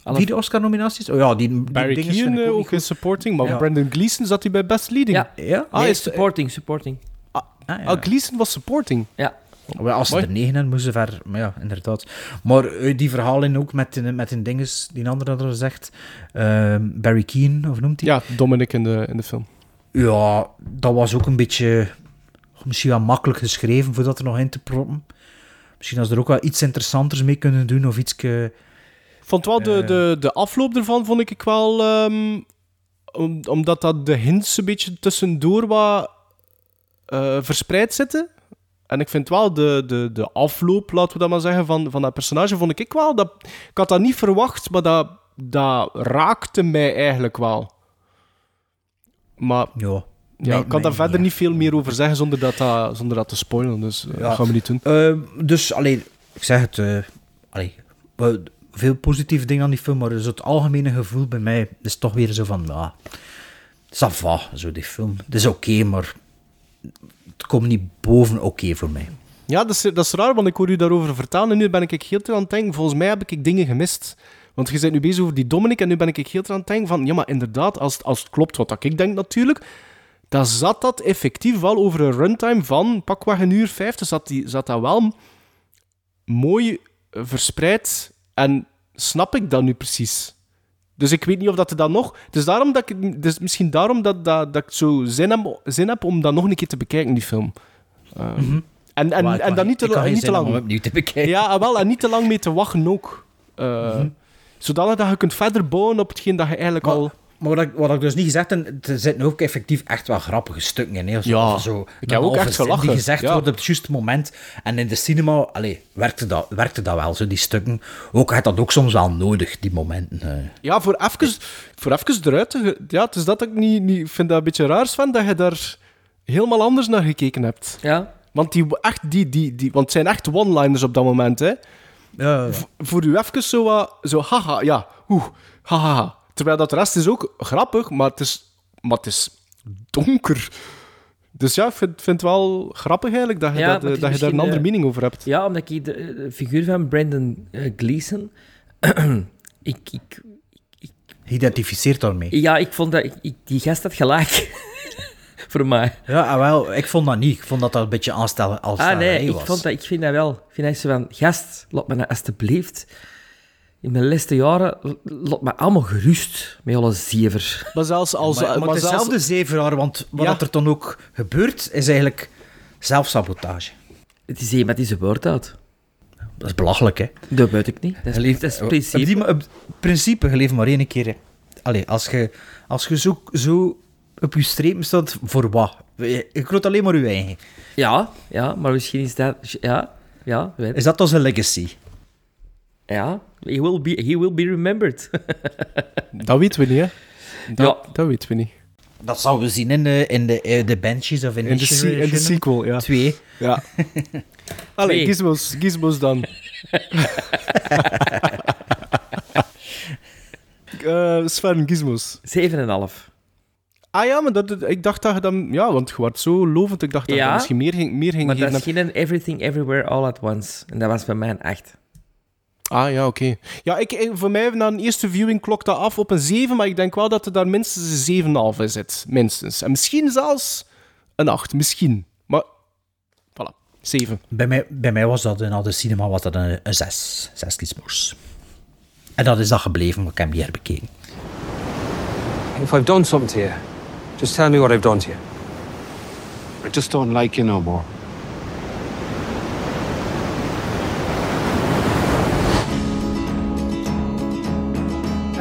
Alle- Vier Oscar-nominaties? Oh ja, die, die Barry dingen ik ook in supporting, maar Ja. Brandon Gleeson zat hij bij Best Leading. Ja. Ja? Ah, Nee, is- supporting, supporting. Ah, Ah, ja. ah, Gleeson was supporting. Ja. Maar als ze Mooi. er negen hebben, moesten ze ver... Maar ja, inderdaad. Maar eh, die verhalen ook met, met een dinges, die andere had er gezegd. ehm, Barry Keane, of noemt hij? Ja, Dominic in de, in de film. Ja, dat was ook een beetje... Misschien wel makkelijk geschreven voor dat er nog in te proppen. Misschien als ze er ook wel iets interessanters mee kunnen doen, of iets... vond wel de, Eh. de, de afloop ervan vond ik wel om, omdat dat de hints een beetje tussendoor wat eh, verspreid zitten en ik vind wel de, de, de afloop laten we dat maar zeggen van, van dat personage vond ik wel dat ik had dat niet verwacht maar dat, dat raakte mij eigenlijk wel maar Ja, ja, ik kan daar verder niet. niet veel meer over zeggen zonder dat, dat, zonder dat te spoilen dus eh, Ja. dat gaan we niet doen Eh, dus, alleen, ik zeg het, eh allee, wel, veel positieve dingen aan die film, maar dus het algemene gevoel bij mij is toch weer zo van, ja, ça va, zo die film. Het is oké, maar het komt niet boven oké voor mij. Ja, dat is, dat is raar, want ik hoor u daarover vertellen en nu ben ik heel te aan het denken, volgens mij heb ik dingen gemist. Want je bent nu bezig over die Dominic en nu ben ik heel te aan het denken van, ja, maar inderdaad, als, als het klopt wat ik denk natuurlijk, dan zat dat effectief wel over een runtime van pakweg een uur vijftig, zat, die, zat dat wel mooi verspreid en snap ik dat nu precies? Dus ik weet niet of dat er dan nog... Het is, daarom dat ik, is misschien daarom dat, dat, dat ik zo zin heb, zin heb om dat nog een keer te bekijken, die film. Ehm, En, en, Maar en kan dan niet te, en niet te om lang. hem opnieuw te bekijken. Ja, ah, wel, en niet te lang mee te wachten ook. Eh, Zodanig dat je kunt verder bouwen op hetgeen dat je eigenlijk Maar, al... maar wat, ik, wat ik dus niet gezegd heb, er zitten ook effectief echt wel grappige stukken in. Hè, zo, Ja, of zo, ik heb ook echt gelachen, Die gezegd ja. wordt op het juiste moment. En in de cinema allee, werkte, dat, werkte dat wel, zo, die stukken. Ook had dat ook soms wel nodig, die momenten. eh. Ja, voor even, voor even eruit te... Ja, het is dat ik niet, niet vind dat een beetje raar, Sven, dat je daar helemaal anders naar gekeken hebt. Ja. Want, die, echt, die, die, die, want het zijn echt one-liners op dat moment, hè. Ja, voor u even zo, wat- zo haha, ja, oeh, haha. Terwijl dat de rest is ook grappig, maar het is, maar het is donker. Dus ja, ik vind, vind het wel grappig eigenlijk dat je, Ja, dat, eh, dat je daar een andere eh, mening over hebt. Ja, omdat ik de, de figuur van Brandon eh, Gleeson... *clears throat* ik, ik, Geïdentificeerd daarmee. ja, ik vond dat... Ik, ik- die gast had gelijk. *laughs* Voor mij. Ja, ah, wel, ik vond dat niet. Ik vond dat dat een beetje aanstellen als Ah, nee, ik, was. vond dat, ik vind dat wel. Ik vind dat zo van... Gast, laat me nou alsjeblieft... In mijn laatste jaren, laat me allemaal gerust met alle zever. Maar zelfs als... maar, maar, maar het is zelfs- zelfde zeven jaar, want wat Ja. er dan ook gebeurt, is eigenlijk zelfsabotage. Het is iemand die zijn woord houdt. Dat is belachelijk, hè? Dat weet ik niet. Dat is, dat op principe. die op principe, je leeft maar één keer. hè. Allee, als je, als je zo, zo op je strepen staat, voor wat? Je groot alleen maar je eigen. Ja, ja, maar misschien is dat... Ja, ja, weet Is dat onze legacy? Ja, he will be, he will be remembered. *laughs* Dat weten we niet, hè. Dat, Ja. dat weten we niet. Dat zouden we zien in de, in de, eh, de Benches of in, In de, se- in de sequel, ja. Twee. ja. *laughs* Allee, gizmos, gizmos dan. *laughs* Eh, Sven, gizmos. 7,5. Ah ja, maar dat, ik dacht dat je dan... Ja, want je wordt zo lovend. Ik dacht dat je Ja, misschien meer ging, meer ging Maar dat geven. is geen Everything Everywhere All At Once. En dat was bij mij een 8. Ah ja, oké. Ja, ik, ik- voor mij na een eerste viewing klokt dat af op een 7, maar ik denk wel dat er daar minstens een 7,5 in zit. Minstens. En misschien zelfs een 8. Misschien. Maar, voilà. 7. Bij mij, bij mij was dat in al de cinema was dat een, een zes. Zes gizmos. En dat is dat gebleven, maar ik heb hem niet herbekeken. If I've done something to you, just tell me what I've done to you. I just don't like you no more.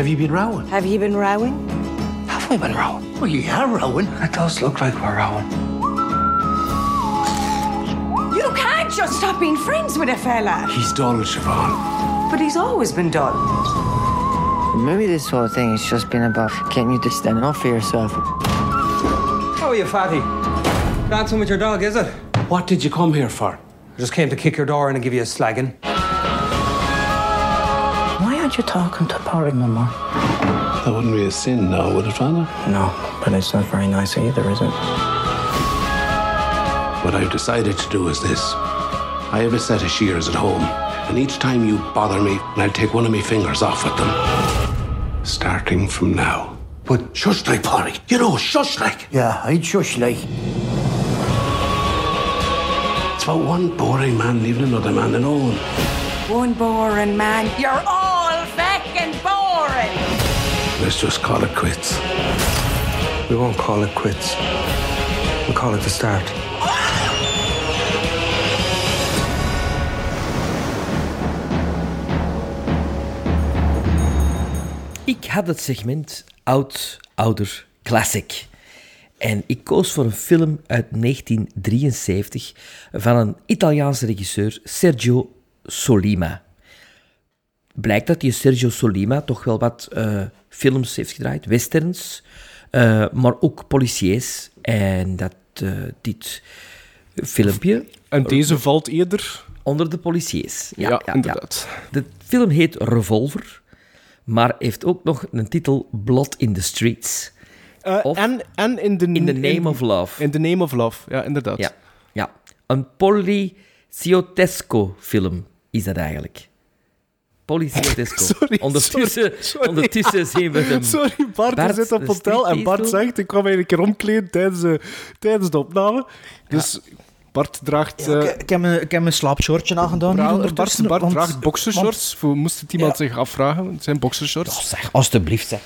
Have you been rowing? Have you been rowing? Have we been rowing? Well, you are rowing. It does look like we're rowing. You can't just stop being friends with a fella. He's dull, Siobhan. But he's always been dull. Maybe this whole thing has just been about getting you to stand up for yourself. How are you, fatty? Dancing with your dog, is it? What did you come here for? I just came to kick your door in and give you a slagging. Why aren't you talking to Porrig no more? That wouldn't be a sin now, would it, Father? No, but it's not very nice either, is it? What I've decided to do is this. I have a set of shears at home, and each time you bother me, I'll take one of my fingers off with them. Starting from now. But shush like, Polly. You know, shush like. Yeah, I'd shush like. It's about one boring man leaving another man alone. One boring man. You're all fucking boring. Let's just call it quits. We won't call it quits. We'll call it the start. Ik had het segment Oud, Ouder, Classic. En ik koos voor een film uit 1973 van een Italiaanse regisseur, Sergio Solima. Blijkt dat die Sergio Solima toch wel wat eh, films heeft gedraaid, westerns, eh, maar ook policiers. En dat eh, dit filmpje... En deze valt eerder... Onder de policiers. Ja, Ja, ja, inderdaad. De film heet Revolver, maar heeft ook nog een titel Blood in the Streets. En, en in the, In the Name of Love. In the Name of Love, ja, inderdaad. Ja, ja. een poliziotesco-film is dat eigenlijk. Poliziotesco. *laughs* Sorry, ondertussen, sorry, sorry. ondertussen *laughs* zien we hem. Sorry, Bart, Bart, zit op hotel en Bart zegt, ik kwam eigenlijk een keer omkleden tijdens, de tijdens de opname. Dus Bart draagt... Ja, eh, ik, ik heb mijn, ik heb mijn slaapshortje aangedaan. Bart, Bart want- draagt boxershorts. Moest het iemand Ja. zich afvragen, het zijn boxershorts. Oh, zeg, alstublieft, zeg.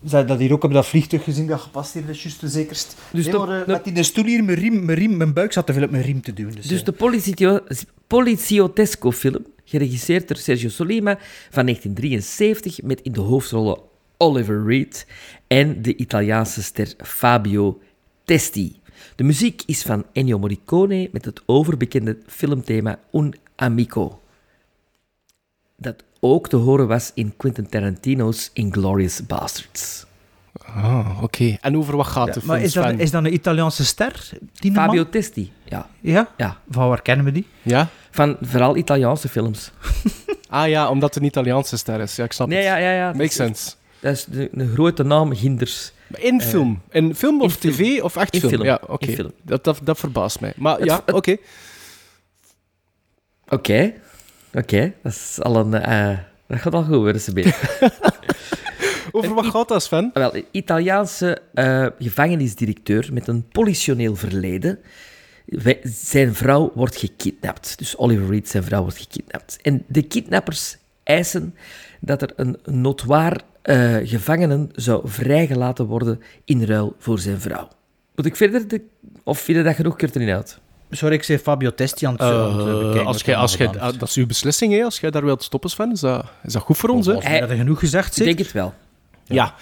Je dat hier ook op dat vliegtuig gezien dat gepast hier, dat is juist de zekerst. Dus de- maar, eh, de- met die stoel hier, mijn, riem, mijn, riem, mijn buik zat te veel op mijn riem te doen. Dus, Dus eh, de polizio- poliziotesco-film, geregisseerd door Sergio Solima van 1973, met in de hoofdrollen Oliver Reed en de Italiaanse ster Fabio Testi. De muziek is van Ennio Morricone met het overbekende filmthema Un Amico. Dat ook te horen was in Quentin Tarantino's Inglourious Basterds. Ah, oké. En over wat gaat ja, de film, maar is dat, is dat een Italiaanse ster? Die Fabio man? Testi, ja. Ja? ja. Van waar kennen we die? Ja? Van vooral Italiaanse films. *laughs* Ah ja, omdat het een Italiaanse ster is. Ja, ik snap Nee, het. ja, ja, ja. Makes Dat is- sense. Dat is de, een grote naam, Hinders. In Eh, film? In film of in film. tv of echt In film? film. Ja, oké. In film. Dat, dat, dat verbaast mij. Maar Het- ja, het- oké. Oké. Dat is al een... eh, dat gaat al goed worden, ze *laughs* Over wat gaat dat, Sven? Wel, een Italiaanse eh, gevangenisdirecteur met een politioneel verleden. Wij- Zijn vrouw wordt gekidnapt. Dus Oliver Reed, zijn vrouw, wordt gekidnapt. En de kidnappers eisen dat er een notoir eh gevangenen zou vrijgelaten worden in ruil voor zijn vrouw. Moet ik verder? De, of vind je dat genoeg? Er erin uit. Sorry, ik zei Fabio Testi aan het, aan het Eh, bekijken. als hij als jij, allemaal gedaan dat is uw beslissing, hè? Als jij daar wilt stoppen, Sven, is dat, is dat goed voor ons, hè? hij genoeg gezegd, Ik zeker? denk het wel. Ja.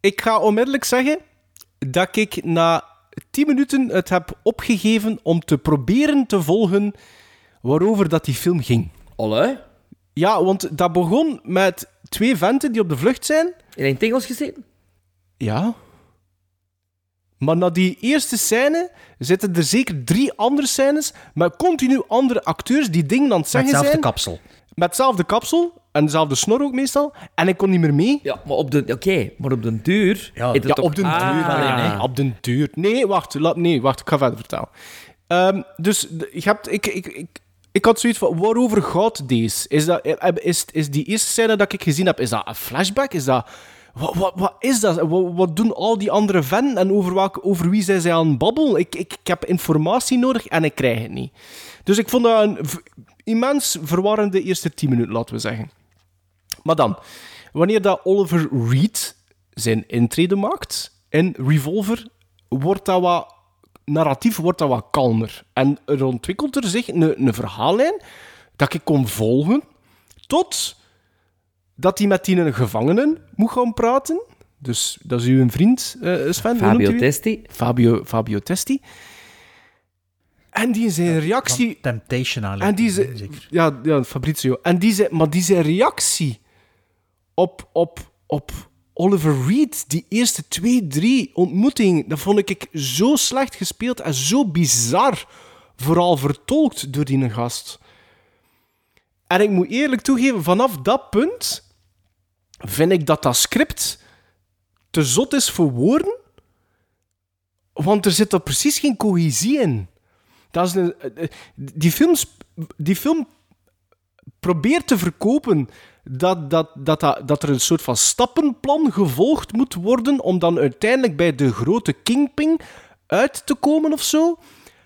Ik ga onmiddellijk zeggen dat ik na 10 minuten het heb opgegeven om te proberen te volgen waarover dat die film ging. Olle? Ja, want dat begon met twee venten die op de vlucht zijn. In het Engels gezeten? Ja. Maar na die eerste scène zitten er zeker drie andere scènes met continu andere acteurs die dingen aan het Met zeggen hetzelfde zijn. kapsel. Met hetzelfde kapsel en dezelfde snor ook meestal. En ik kon niet meer mee. Ja, maar op de... Oké, maar op de duur... Ja, op den Ah. duur hè, nee. Op den duur. Nee, wacht. Laat, nee, wacht. Ik ga verder vertellen. Ehm, dus de- je hebt, ik, ik, ik, ik had zoiets van, waarover gaat deze? Is, dat, eh, is, is die eerste scène dat ik gezien heb, is dat een flashback? Is dat... Wat, wat, wat is dat? Wat, wat doen al die andere venten en over, over wie zijn zij aan het babbelen? Ik, ik, heb informatie nodig en ik krijg het niet. Dus ik vond dat een immens verwarrende eerste tien minuten, laten we zeggen. Maar dan, wanneer dat Oliver Reed zijn intrede maakt in Revolver, wordt dat wat narratief wordt dat wat kalmer. En er ontwikkelt er zich een, een verhaallijn dat ik kon volgen tot dat hij met die gevangenen moet gaan praten. Dus dat is uw vriend, eh Sven. hoe Fabio? Testi. Fabio, Fabio Testi. En die zijn reactie... Temptation En eigenlijk. die ze, ja, ja, Fabrizio. En die ze, maar die zijn reactie op, op, op Oliver Reed, die eerste twee, drie ontmoetingen, dat vond ik zo slecht gespeeld en zo bizar, vooral vertolkt door die gast. En ik moet eerlijk toegeven, vanaf dat punt vind ik dat dat script te zot is voor woorden, want er zit er precies geen cohesie in. Dat is eh, eh, die, films, die film probeert te verkopen dat, dat, dat, dat, dat er een soort van stappenplan gevolgd moet worden om dan uiteindelijk bij de grote kingpin uit te komen of zo.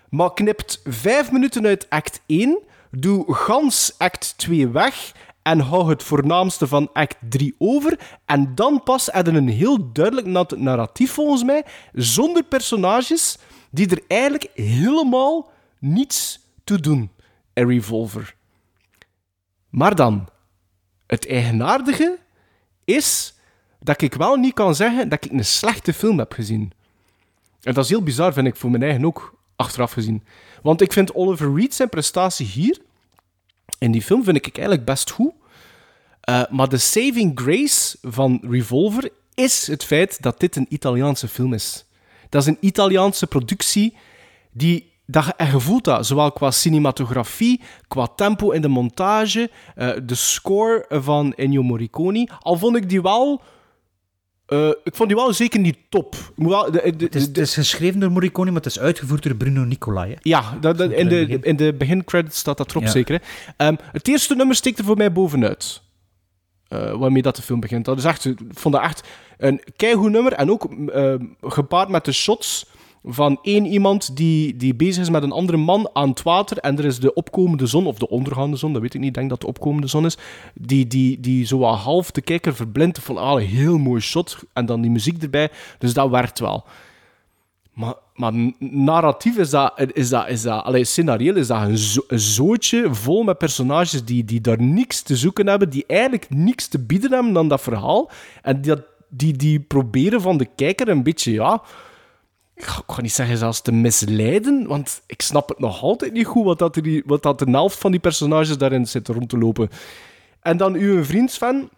Maar knipt vijf minuten uit act 1, doe gans act 2 weg en hou het voornaamste van act 3 over. En dan pas hadden een heel duidelijk na- narratief volgens mij, zonder personages die er eigenlijk helemaal niets toe doen. A Revolver. Maar dan, het eigenaardige is dat ik wel niet kan zeggen dat ik een slechte film heb gezien. En dat is heel bizar, vind ik, voor mijn eigen ook, achteraf gezien. Want ik vind Oliver Reed zijn prestatie hier, in die film, vind ik eigenlijk best goed. Eh, maar de saving grace van Revolver is het feit dat dit een Italiaanse film is. Dat is een Italiaanse productie die dat je, en je voelt dat, zowel qua cinematografie, qua tempo in de montage, eh, de score van Ennio Morricone. Al vond ik die wel... eh, ik vond die wel zeker niet top. Wel, de, de, Het is, het is geschreven door Morricone, maar het is uitgevoerd door Bruno Nicolai. hè. ja, dat, dat- in, de, in de begincredits staat dat erop Ja. zeker. Hè. Ehm, het eerste nummer steekt er voor mij bovenuit. Eh, waarmee dat de film begint. Dat is echt, ik vond dat echt een keigoed nummer. En ook ehm, gepaard met de shots van één iemand die, die bezig is met een andere man aan het water. En er is de opkomende zon, of de ondergaande zon, dat weet ik niet. Ik denk dat de opkomende zon is. Die, die, die zo half de kijker verblindt. Van ah, een heel mooi shot. En dan die muziek erbij. Dus dat werkt wel. Maar, maar narratief is dat, is dat, is dat allee, scenarioel is dat een, een zootje vol met personages die, die daar niks te zoeken hebben, die eigenlijk niks te bieden hebben dan dat verhaal. En die, die, die proberen van de kijker een beetje, ja, ik ga, niet zeggen zelfs te misleiden, want ik snap het nog altijd niet goed wat, dat er, die- wat dat de helft van die personages daarin zit rond te lopen. En dan uw vriend Sven.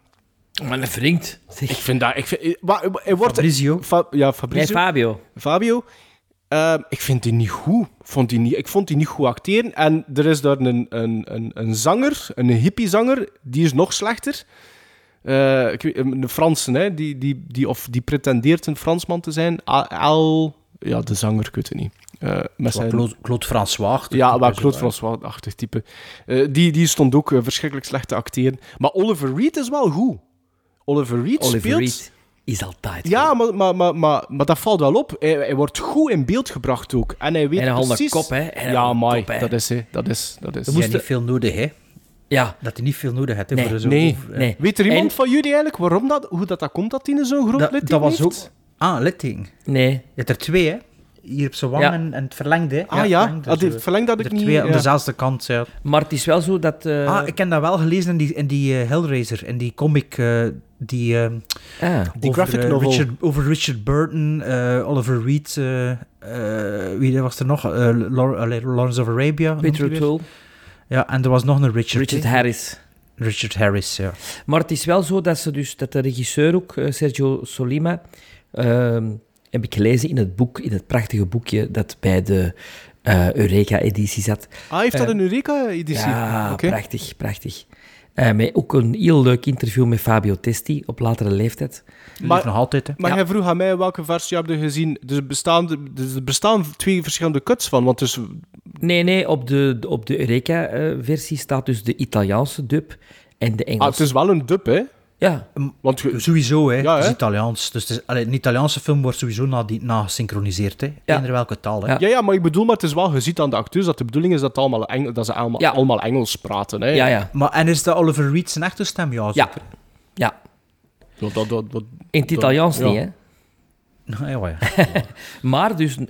Maar een vriend. Ik vind dat... Ik vind, wa- hij wordt, Fabrizio. Fa- ja, Nee, Fabrizio. Fabio. Fabio. Ehm, ik vind die niet goed. Vond die niet, ik vond die niet goed acteren. En er is daar een, een, een, een zanger, een hippiezanger, die is nog slechter. Eh, ik weet, een Franse, hè, die, die, die, of die pretendeert een Fransman te zijn. Al... Ja, de zanger, ik weet het niet. Eh, met zijn... Claude, Claude François. Ja, maar Claude François-achtig type. Eh, die, die stond ook eh, verschrikkelijk slecht te acteren. Maar Oliver Reed is wel goed. Oliver Reed Oliver speelt... Reed is altijd Ja, maar, maar, maar, maar, maar dat valt wel op. Hij, hij wordt goed in beeld gebracht ook. En hij weet En hij precies... kop, hè. En ja, maar hè. dat is hij. Dat is... Dat is. Je moest niet veel nodig, hè? Ja. Dat hij niet veel nodig had. hè, Nee, voor Nee. Weet er iemand En- van jullie eigenlijk waarom dat, hoe dat, dat komt dat hij zo'n groot Dat, litteken dat was ook... Ah, litteken. Nee. Je hebt er twee, hè? Hier op zijn wang Ja. en, en het verlengde. Ah ja, verlengde, ah, die dat ik niet... twee aan ja. dezelfde kant, ja. Maar het is wel zo dat... eh, Ah, ik heb dat wel gelezen in die, in die eh, Hellraiser, in die comic, eh, die... ah. Die over, graphic novel. Richard, over Richard Burton, eh, Oliver Reed, eh, eh, wie was er nog? Eh, Lawrence of Arabia. Peter? O'Toole. Ja, en er was nog een Richard. Richard? Harris. Richard Harris, ja. Maar het is wel zo dat, ze dus, dat de regisseur ook, Sergio Solima, ehm, heb ik gelezen in het boek, in het prachtige boekje dat bij de eh, Eureka-editie zat. Ah, heeft dat Eh, een Eureka-editie? Ja, Oké. prachtig, prachtig. Eh, met ook een heel leuk interview met Fabio Testi op latere leeftijd. Maar- nog altijd, hè. Maar Ja. jij vroeg aan mij welke versie heb je gezien. Dus er bestaan, dus er bestaan twee verschillende cuts van. Want dus, Nee, nee, op de, op de Eureka-versie staat dus de Italiaanse dub en de ah, Engelse. het is wel een dub, hè? Ja, Want je- Sowieso, hè. Ja, het is hè? Italiaans. Dus het is, allee, een Italiaanse film wordt sowieso na, die, na gesynchroniseerd, hè. Ja. Eender welke taal, hè. Ja. Ja, ja, maar ik bedoel, maar het is wel, je ziet aan de acteurs dat de bedoeling is dat, allemaal Engel, dat ze allemaal, Ja. allemaal Engels praten. Hè? ja, ja. Maar, en is dat Oliver Reed zijn echte stem? Ja, Ja, zeker. ja. Dat, dat, dat, In het dat- Italiaans ja. niet, hè. *laughs* Ja, ja, ja. *laughs* Maar dus eh,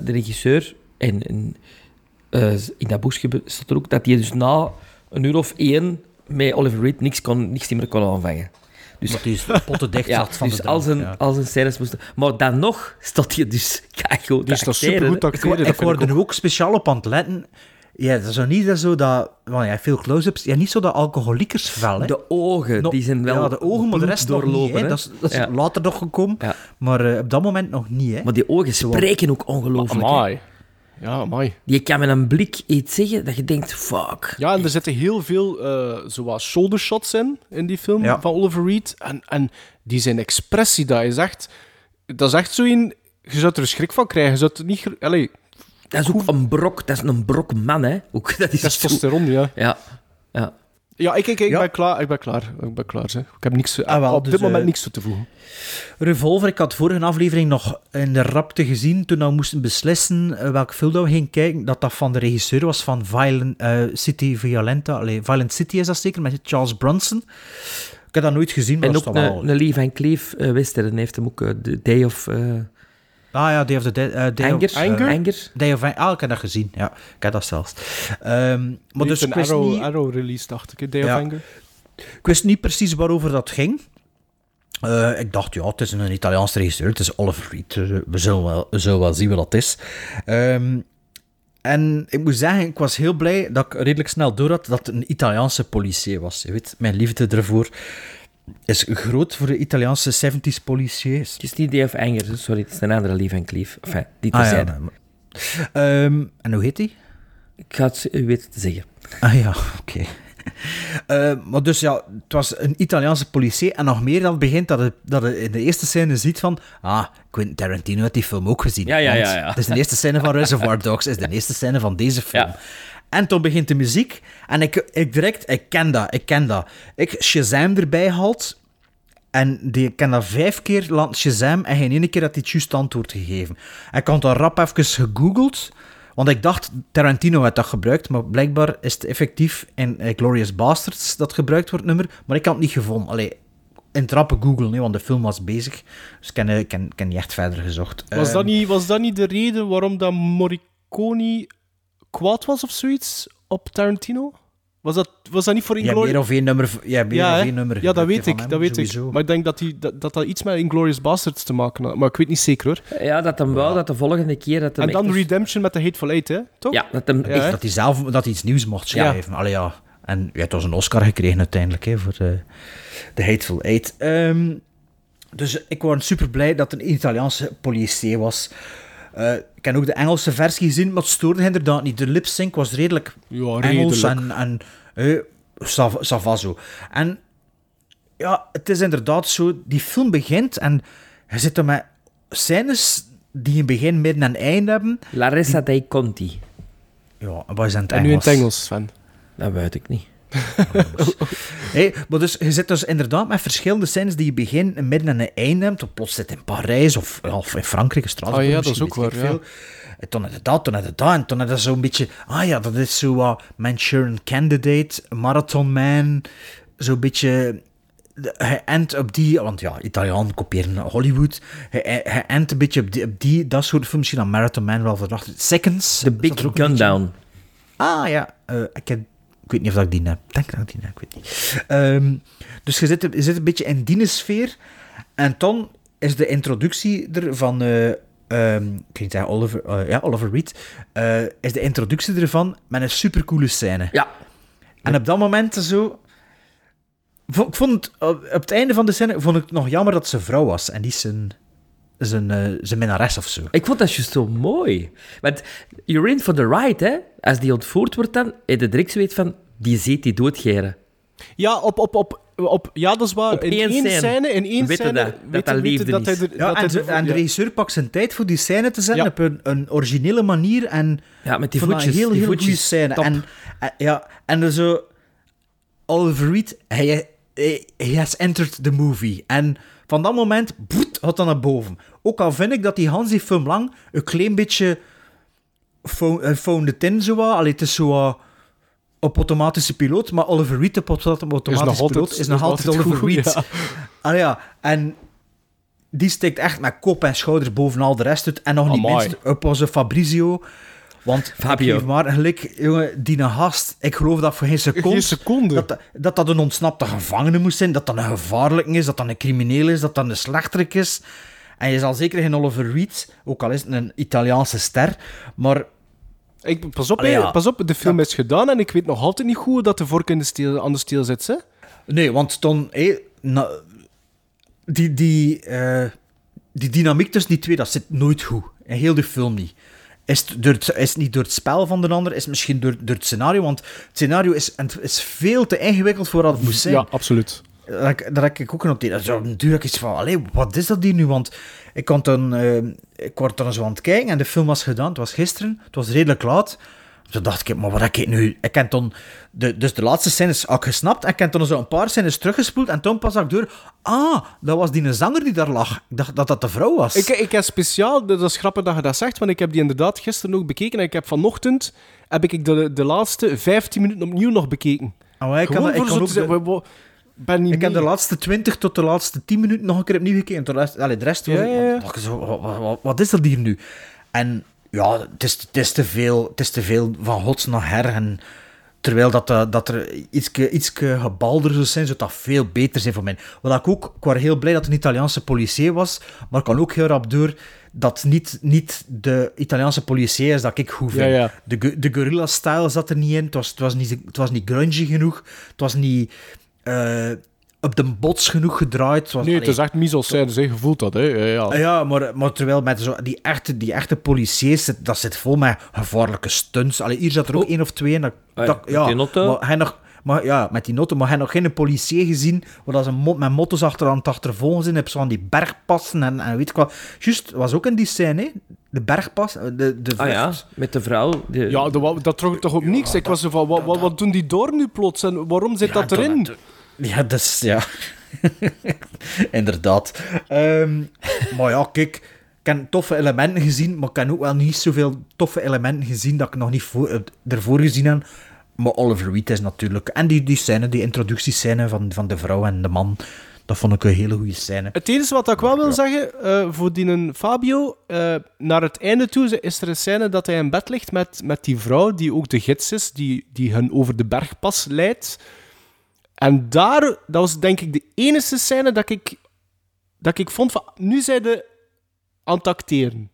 de regisseur, en, en eh, in dat boekje staat er ook dat hij dus na een uur of één met Oliver Reed niks, kon, niks meer kon aanvangen. Dus, Dat is potten dicht *laughs* ja, zat van dus de al zijn, drank, ja. al zijn scènes moesten... Maar dan nog stond hij dus *laughs* keigoed Dus dat is supergoed acteren. Ik, word er nu ook speciaal op aan het letten. Ja, dat is zo niet dat zo dat... Want ja, veel close-ups. Ja, niet zo dat alcoholiekersvel, hè. De ogen, No- die zijn wel Ja, de ogen, maar de rest nog niet, doorlopen. hè. hè. Dat is, dat is Ja. later nog gekomen. Ja. Maar eh, op dat moment nog niet, hè. Maar die ogen spreken ook ongelooflijk. hè. Amai. Ja, amai. Je kan met een blik iets zeggen dat je denkt, fuck. Ja, en er zitten heel veel eh zoals shoulder shots in, in die film Ja. van Oliver Reed. En, en die zijn expressie, dat is echt... Dat is echt zo in... Je zou er een schrik van krijgen. Je zou het niet... Allee, Dat is ook een brok, dat is een brok man, hè. Ook, *laughs* dat is echt zo- testosteron, ja. Ja, ja. Ja, ik, ik, ik Ja. ben klaar. Ik ben klaar. Ik ben klaar, zeg. Ik heb niks, Ah, wel, op dus, dit moment eh, niks toe te voegen. Revolver, ik had vorige aflevering nog in de rapte gezien, toen we moesten beslissen eh, welke film dat we gingen kijken, dat dat van de regisseur was van Violent, eh, City Violenta. Allee, Violent City is dat zeker, met Charles Bronson. Ik heb dat nooit gezien, maar En dat ook is toch wel... een, een Lee Van Cleef uh, western heeft hem ook The Day of eh, Ah ja, Day of the Dead. eh, Day Anger. Of, eh, Anger. Anger. Day of Ah, ik heb dat gezien. Ja, ik heb dat zelfs. Ehm, maar dus een wist, Arrow, niet, Arrow release, dacht ik. Day Ja. of Anger. ik wist niet precies waarover dat ging. Eh, ik dacht, ja, het is een Italiaans regisseur. Het is Oliver Reed. we, zullen wel, we zullen wel zien wat dat is. Ehm, en ik moet zeggen, ik was heel blij dat ik redelijk snel door had dat het een Italiaanse politie was. Je weet, mijn liefde ervoor is groot voor de Italiaanse 70s policiers. Het is niet Anger, hè. sorry, het is een andere Lee Van Cleef. Enfin, die Ah, ja, nee, Ehm, en hoe heet die? Ik ga het u weten te zeggen. Ah ja, oké. *laughs* Eh, maar dus ja, het was een Italiaanse politie. En nog meer dan begint dat het, dat het in de eerste scène ziet van... Ah, Quentin Tarantino heeft die film ook gezien. Ja, ja, ja, ja. Het is de eerste scène van Reservoir Dogs. is de eerste scène van deze film. Ja. En toen begint de muziek. En ik, ik direct... Ik ken dat, ik ken dat. Ik Shazam erbij haalt... En die, ik ken dat vijf keer laten Shazam en geen ene keer dat hij het juist antwoord gegeven. En ik had dat rap even gegoogeld, want ik dacht Tarantino had dat gebruikt, maar blijkbaar is het effectief in eh, Glorious Bastards dat gebruikt wordt, nummer. Maar ik had het niet gevonden. Allee, in het rappe Google, nee, want de film was bezig. Dus ik heb, eh, niet echt verder gezocht. Was, Ehm, dat niet, was dat niet de reden waarom dat Morricone kwaad was of zoiets op Tarantino? Was dat, was dat niet voor Ja, Inglourious... meer of één nummer. Ja, meer ja, of hè? één nummer. ja, dat weet ik, dat weet ik. Maar ik denk dat, die, dat, dat dat iets met Inglourious Bastards te maken had. Maar ik weet niet zeker hoor. Ja, dat hem wel, dat de volgende keer... Dat hem En dan echt- Redemption met de Hateful Eight, hè? Toch? Ja, dat hem Ja, echt... dat hij zelf dat hij iets nieuws mocht schrijven. Allee, ja. En ja, het was een Oscar gekregen uiteindelijk hè, voor de, de Hateful Eight. Ehm, dus ik was super blij dat het een Italiaanse politie was. Eh, ik heb ook de Engelse versie gezien, maar het stoorde inderdaad niet. De lip sync was redelijk Ja, Engels redelijk. en, en eh, sav- savazo. En ja, het is inderdaad zo, die film begint en je zit er met scènes die een begin, midden en eind hebben. Larissa dei Conti. Ja, wat is aan het En nu in Engels? het Engels, Sven. Dat weet ik niet. *laughs* Hey, maar dus, je zit dus inderdaad met verschillende scènes die je begin, een midden en een einde hebt. Of plots zit in Parijs of, ja, of in Frankrijk, in Straatsburg. Ah ja, dat is ook waar, veel. En toen had het dat, toen had het dat. En toen had het zo'n beetje... Ah ja, dat is zo wat Manchurian Candidate, Marathon Man. Zo'n beetje... Hij endt op die... Want ja, Italiaan kopiëren Hollywood. Hij, endt een beetje op, die, op die, dat soort films. Misschien dan Marathon Man wel verdacht. Seconds. The Big Gun Down. Ah ja, eh, ik, heb, ik weet niet of dat ik die heb. Ik denk dat ik die heb, ik weet niet. Ehm, dus je zit, je zit een beetje in die sfeer. En dan is de introductie er van... eh ehm, ik weet niet, Oliver, eh, ja, Oliver Reed. eh, is de introductie ervan met een supercoole scène. Ja. En op dat moment zo... Ik vond het, op op het einde van de scène vond ik het nog jammer dat ze vrouw was. En die zijn, zijn, eh, zijn minnares of zo. Ik vond dat juist zo mooi. Want you're in for the ride, hè. Als die ontvoerd wordt dan, heb je direct weet van, die ziet die doodgeren. Ja, op, op, op, op, ja, dat is waar. Op in één scène. scène, in één scène... dat? Dat weten- dat weten liefde dat hij er- Ja, dat en, hij er- en de ja. regisseur pakt zijn tijd voor die scène te zetten Ja. op een, een originele manier. En Ja, met die voetjes. Een heel, die heel goede voetjes. scène. Top. En, en- ja, en dan zo... Oliver Reed, hij, hij, has entered the movie. En van dat moment, boet, gaat dan naar boven. Ook al vind ik dat die Hans die film lang een klein beetje eh, it in, zo wat. Allee, het is zo op automatische piloot, maar Oliver Reed op automatische piloot is is nog altijd Oliver goed, Reed. ja. Ja, en die steekt echt met kop en schouders boven al de rest uit. En nog niet minst op onze Fabrizio. Want Fabio. ik geef maar gelijk, jongen, die gast, ik geloof dat voor geen seconde, Geen seconde. Dat, dat- dat een ontsnapte gevangene moest zijn, dat dat een gevaarlijke is, dat dat een crimineel is, dat dat een slechterik is. En je zal zeker geen Oliver Reed, ook al is het een Italiaanse ster, maar Ik, pas, op, Allee, hè, ja. pas op, de film is gedaan en ik weet nog altijd niet goed hoe dat de vork in de steel, aan de steel zit. Hè? Nee, want na- die, die, eh, die dynamiek tussen die twee, dat zit nooit goed. In heel de film niet. Is het, door het, is het niet door het spel van de ander, is het misschien door, door het scenario, want het scenario is, is veel te ingewikkeld voor wat het moest zijn. Ja, absoluut. Heb- dat heb ik ook genoteerd. Dat is natuurlijk iets van, allee, wat is dat hier nu? Want ik, kon toen, eh, ik word dan zo aan het kijken en de film was gedaan. Het was gisteren, het was redelijk laat. Toen dacht ik, maar wat heb ik nu? Ik heb toen, de, dus de laatste scènes ik gesnapt en ik heb toen zo een paar scènes teruggespoeld en toen pas zag ik door, ah, dat was die zanger die daar lag. Ik dacht dat dat de vrouw was. Ik, ik heb speciaal, dat is grappig dat je dat zegt, want ik heb die inderdaad gisteren ook bekeken en ik heb vanochtend heb ik de, de laatste 15 minuten opnieuw nog bekeken. Maar ik kan, ik kan ook de- ben niet ik heb de laatste 20 tot de laatste 10 minuten nog een keer opnieuw gekeken. De rest, allee, de rest was Ja, ja, ja. dacht ik zo, wat, wat- wat- wat is dat hier nu? En ja, het is, het is, te, veel, het is te veel van gods naar her. En terwijl dat, eh, dat er iets gebalder zou zijn, zou dat veel beter zijn voor mij. Wat ik ook, ik was heel blij dat het een Italiaanse politie was, maar ik kan ook heel rap door dat niet, niet de Italiaanse politie is dat ik goed vind. Ja, ja. De, de guerrilla-style zat er niet in. Het was, het was, niet, het was niet grungy genoeg. Het was niet eh, op de bots genoeg gedraaid. Was, Nee, het is echt mise en scène, zeg, je voelt dat. Hè? Ja, ja. Ah Ja, maar, maar terwijl met zo, die, echte, die echte policiers, zit- dat zit vol met gevaarlijke stunts. Allee, hier zat er ook één of twee in. Dat, Ah ja, dat- met ja, die? Maar hij nog, maar, ja, met die noten. Maar hij nog geen politie gezien waar dat ze mo- met motto's achter aan het achtervolgen zijn. Heb zo aan die bergpassen en, en weet ik wat. Juist, was ook in die scène, hè? De bergpas. De, de Ah ja, met de vrouw. De, Ja, dat, dat trok toch op niks. Ik was zo van, wat, wat, wat doen die door nu plots en waarom zit dat dat- erin? dat- Ja, dat is... Ja. *laughs* Inderdaad. Ehm, maar ja, kijk... Ik heb toffe elementen gezien, maar ik heb ook wel niet zoveel toffe elementen gezien dat ik nog niet voor, eh, ervoor gezien heb. Maar Oliver Reed is natuurlijk... En die, die scène, die introductiescène van, van de vrouw en de man, dat vond ik een hele goede scène. Het enige wat ik wel wil zeggen, eh, voor die een Fabio, eh, naar het einde toe is er een scène dat hij in bed ligt met, met die vrouw, die ook de gids is, die, die hen over de bergpas leidt. En daar, dat was denk ik de enige scène dat ik, dat ik vond van, nu zijn de aan het acteren.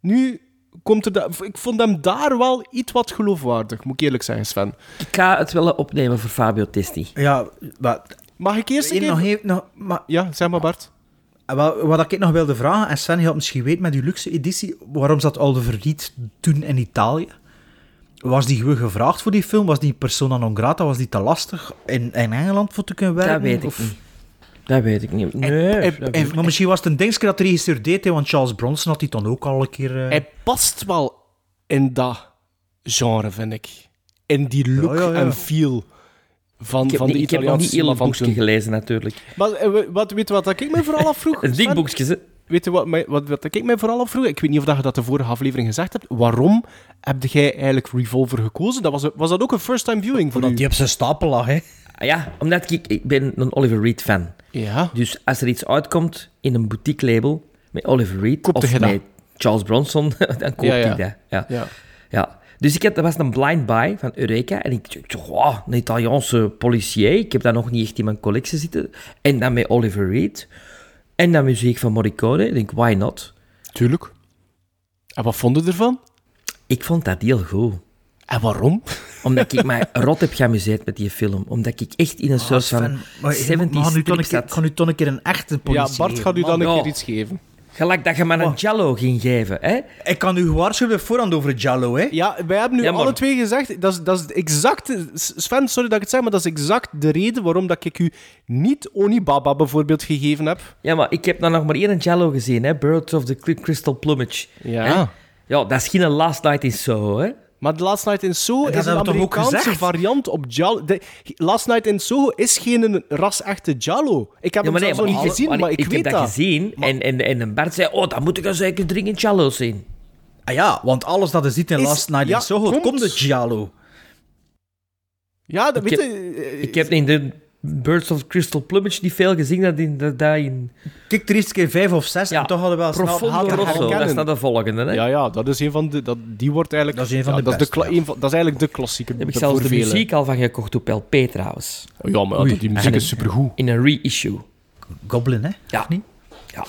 Nu komt er, dat, ik vond hem daar wel iets wat geloofwaardig, moet ik eerlijk zeggen, Sven. Ik ga het wel opnemen voor Fabio Testi. Ja, maar... Mag ik eerst keer... nog, even- nog, maar, Ja, zeg maar Bart. En Wat, ik nog wilde vragen, en Sven, je had misschien weet met die luxe editie, waarom zat Oliver Reed toen in Italië? Was die gewoon gevraagd voor die film? Was die persona non grata? Was die te lastig in, in Engeland voor te kunnen werken? Dat weet ik Of- niet. Dat weet ik niet. Nee, En- maar misschien was het een dingetje dat de regisseur deed, hè, want Charles Bronson had die dan ook al een keer... eh, Hij past wel in dat genre, vind ik. In die look Ja, ja, ja. en feel van, Ik heb, van de niet, ik heb nog niet Italiaanse heel boekje gelezen, natuurlijk. Maar eh, wat, weet je wat ik me vooral afvroeg? *laughs* Een dik boekje. Weet je wat, wat, wat ik mij vooral afvroeg? Ik weet niet of dat je dat de vorige aflevering gezegd hebt. Waarom heb jij eigenlijk Revolver gekozen? Dat was, was dat ook een first-time viewing voor u? die op zijn stapel lag, hè. Ah Ja, omdat ik, ik ben een Oliver Reed fan. Ja. Dus als er iets uitkomt in een boutique label met Oliver Reed Koopte of dat? met Charles Bronson, *laughs* dan koopt Ja, ja. hij dat. Ja. Ja. Ja. Dus ik had, dat was een blind buy van Eureka. En ik ik dacht, wow, een Italiaanse policier. Ik heb dat nog niet echt in mijn collectie zitten. En dan met Oliver Reed. En dan muziek van Morricone. Ik denk, why not? Tuurlijk. En wat vonden je ervan? Ik vond dat heel goed. En waarom? Omdat ik mij *laughs* rot heb geamuseerd met die film. Omdat ik echt in een soort Sven, van maar je- 70s maar ga nu toch een keer- zat. ga nu toch een keer een echte politie Ja, Bart geven, gaat u dan een keer iets geven. Gelijk dat je me een Jello ging geven, hè? Ik kan u gewaarschuwen voorhand over Jallo, hè. Ja, wij hebben nu Ja, maar- alle twee gezegd, dat is, dat is exact, Sven, sorry dat ik het zeg, maar dat is exact de reden waarom dat ik u niet Onibaba bijvoorbeeld gegeven heb. Ja, maar ik heb dan nog maar één Jello gezien, hè? Birds of the Crystal Plumage. Ja. Hè? Ja, dat is geen Last Night in Soho, hè? Maar The Last Night in Soho Dat is een Amerikaanse variant op Jallo. De, Last Night in Soho is geen ras-echte Jallo. Ik heb Ja, maar hem nee, zelfs nog maar niet gezien, maar, ik, ik weet heb dat gezien. En, en, en een Bart zei, oh, dan moet ik er zeker dringend Jello zien. Ah ja, want alles dat je ziet in Is- Last Night ja, in Soho, komt. komt uit Giallo. Ja, dat Ik weet heb- je... eh, Ik heb in de Birds of Crystal Plumage niet veel gezien dat in... Dat, dat in Kijk er eens een keer vijf of zes en toch hadden we wel snel Profondo haat en Rosso, dat is de volgende, hè? Ja, ja, dat is een van de... Dat, die wordt eigenlijk... Dat is een van ja, de dat, is de beste, kla- een van- dat is eigenlijk de klassieker. Daar heb ik zelfs voor de velen. muziek al van gekocht op LP trouwens. Oh, ja, maar die muziek is supergoed. In een reissue. Goblin, hè? Ja. Niet? Ja.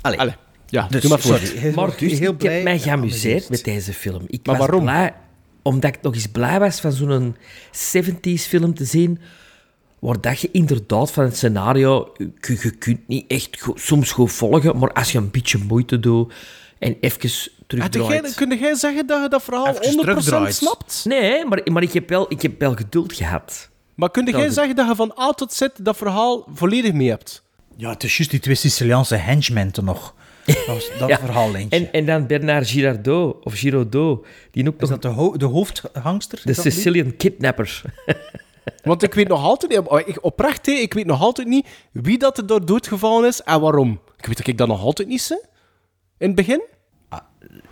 Allee. Allee. Ja, Dus, doe maar voort. sorry. *laughs* Maar dus, heel ik blij heb mij geamuseerd geamuseerd. met deze film. Ik Maar was waarom? blij omdat ik nog eens blij was van zo'n 70s film te zien, waar dat je inderdaad van het scenario, je, je kunt niet echt go- soms goed volgen, maar als je een beetje moeite doet en even terugdraait... kun jij zeggen dat je dat verhaal Even 100% terugdraait. snapt? Nee, maar, maar ik, heb wel, ik heb wel geduld gehad. Maar kun jij zeggen dat je van A tot Z dat verhaal volledig mee hebt? Ja, het is juist die twee Siciliaanse henchmen nog. Dat, was, dat *laughs* Ja. verhaal eentje. En, en dan Bernard Girardot, of Giraudot, die ook is nog dat de, ho- de hoofdhangster? de? Sicilian Kidnapper. *laughs* Want ik weet nog altijd niet, oh, ik, oprecht, hè, ik weet nog altijd niet wie dat er door doodgevallen is en waarom. Ik weet dat ik dat nog altijd niet zie. In het begin?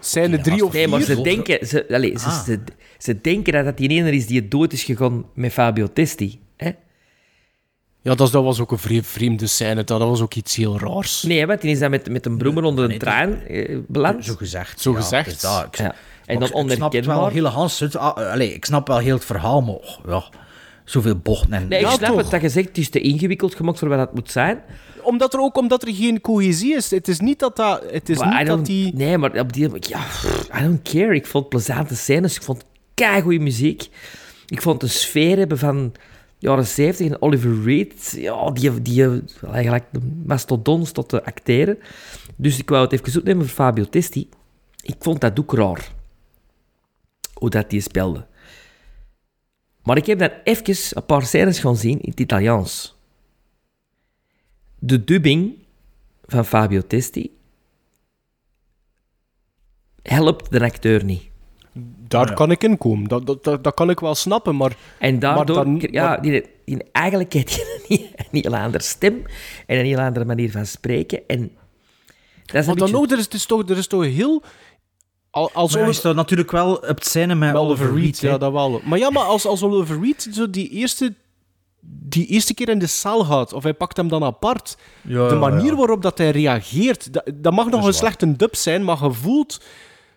Zijn er drie of Nee, maar vier? ze denken, ze, allez, ze, Ah. ze, ze denken dat dat die ene is die dood is gegaan met Fabio Testi. Hè? Ja, dat, dat was ook een vre- vreemde scène. Dat was ook iets heel raars. Nee, want die is dan met, met een broemer onder een nee, trein eh, beland. Zo gezegd. Zo ja, gezegd. het dat. Ik, Ja. En dan ik- ik snap het wel heel Hans. het- ah, ik snap wel heel het verhaal, maar oh, ja, zoveel bochten en... Nee, ik Ja, snap toch. het dat je zegt, het is te ingewikkeld gemaakt voor wat het moet zijn. Omdat er ook omdat er geen cohesie is. Het is niet dat dat... Het is Maar niet dat die... Nee, maar op die... Ja, I don't care. Ik vond plezante scènes. Ik vond keigoede muziek. Ik vond de sfeer hebben van jaren 70 en Oliver Reed. Ja, die, die eigenlijk de mastodons tot te acteren. Dus ik wou het even opnemen voor Fabio Testi. Ik vond dat ook raar. Hoe dat die speelde. Maar ik heb dan even een paar scènes gaan zien in het Italiaans. De dubbing van Fabio Testi helpt de acteur niet. Daar kan ik in komen. Dat, dat, dat, dat kan ik wel snappen, maar... En daardoor, Maar dan- ja, die, die, eigenlijk heeft hij *laughs* een, heel- een heel andere stem en een heel andere manier van spreken. En dat is Maar dan beetje- ook, er is, het is toch, er is toch heel... al- Als Maar hij Oliver, staat natuurlijk wel op het scène met, met Oliver Reed. ja, dat wel. Maar ja, maar als, als Oliver Reed zo die eerste, die eerste keer in de cel gaat, of hij pakt hem dan apart, Ja, de manier ja. waarop dat hij reageert, dat, dat mag nog een waar. slechte dub zijn, maar je voelt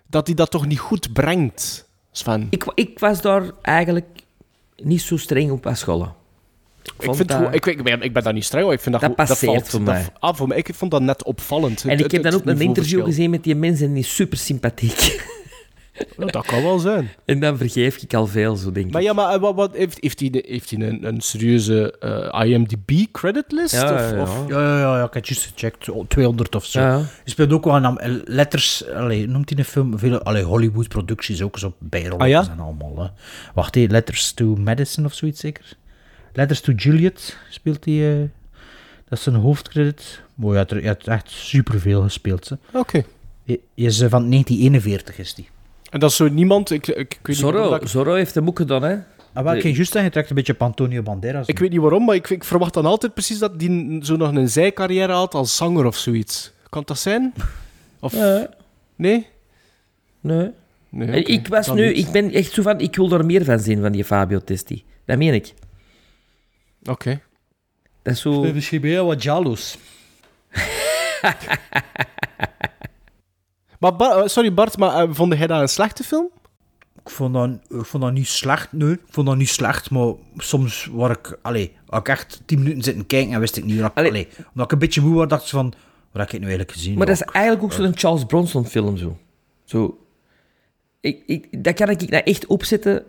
dat hij dat toch niet goed brengt, Sven. ik, ik was daar eigenlijk niet zo streng op als Ik, vind ik, ik, ben, ik ben daar niet streng op. Ik vind dat, Dat valt- voor dat- mij. ah, voor mij. Ik vond dat net opvallend. En Het- ik heb dan ook een interview gezien met die mensen en die is super sympathiek. Ja, *laughs* dat kan wel zijn. en dan vergeef ik al veel, zo denk ik. Maar ja, maar eh, wat, wat, heeft, heeft hij, heeft hij een, een serieuze eh, IMDb-creditlist? Ja, of, ja, ja. of- Ja, ja, ja, ik heb juist gecheckt. oh, 200 of zo. Ja. Je speelt ook wel aan letters. Allee, noemt hij een film? Veel, allee, Hollywood-producties ook zo bijrollen Ah, ja? en allemaal. Hè. Wacht, hé, Letters to Madison of zoiets zeker? Letters to Juliet speelt hij. eh, dat is zijn hoofdcredit. Mooi, hij heeft er- hij heeft echt superveel gespeeld. Oké. Hij hij is eh, van 1941 is die. En dat is zo niemand... Ik, ik, ik, weet niet Zorro, ik, Zorro heeft hem ook gedaan, hè. Ah, wel, ik De- ging juist zeggen, je trekt een beetje op Antonio Banderas. ik weet niet waarom, maar ik, ik verwacht dan altijd precies dat die zo nog een zijcarrière had als zanger of zoiets. Kan dat zijn? Of... Nee. Nee? Nee. Nee, ik was Dan nu, niet. ik ben echt zo van, ik wil er meer van zien van die Fabio Testi. Dat meen ik. Oké. Dat is zo... Misschien ben je wat jaloers. *laughs* Maar Bar- eh, sorry Bart, maar eh, vond jij dat een slechte film? Ik vond, dat, ik vond dat niet slecht, nee. Ik vond dat niet slecht, maar soms was ik... Allee, had ik echt tien minuten zitten kijken en wist ik niet... Allee. allee, omdat ik een beetje moe was, dacht ik van... Wat heb ik nu eigenlijk gezien? Maar dat is eigenlijk ook zo'n Charles Bronson film, zo. Zo... Ik, ik, dat kan ik nou echt opzetten.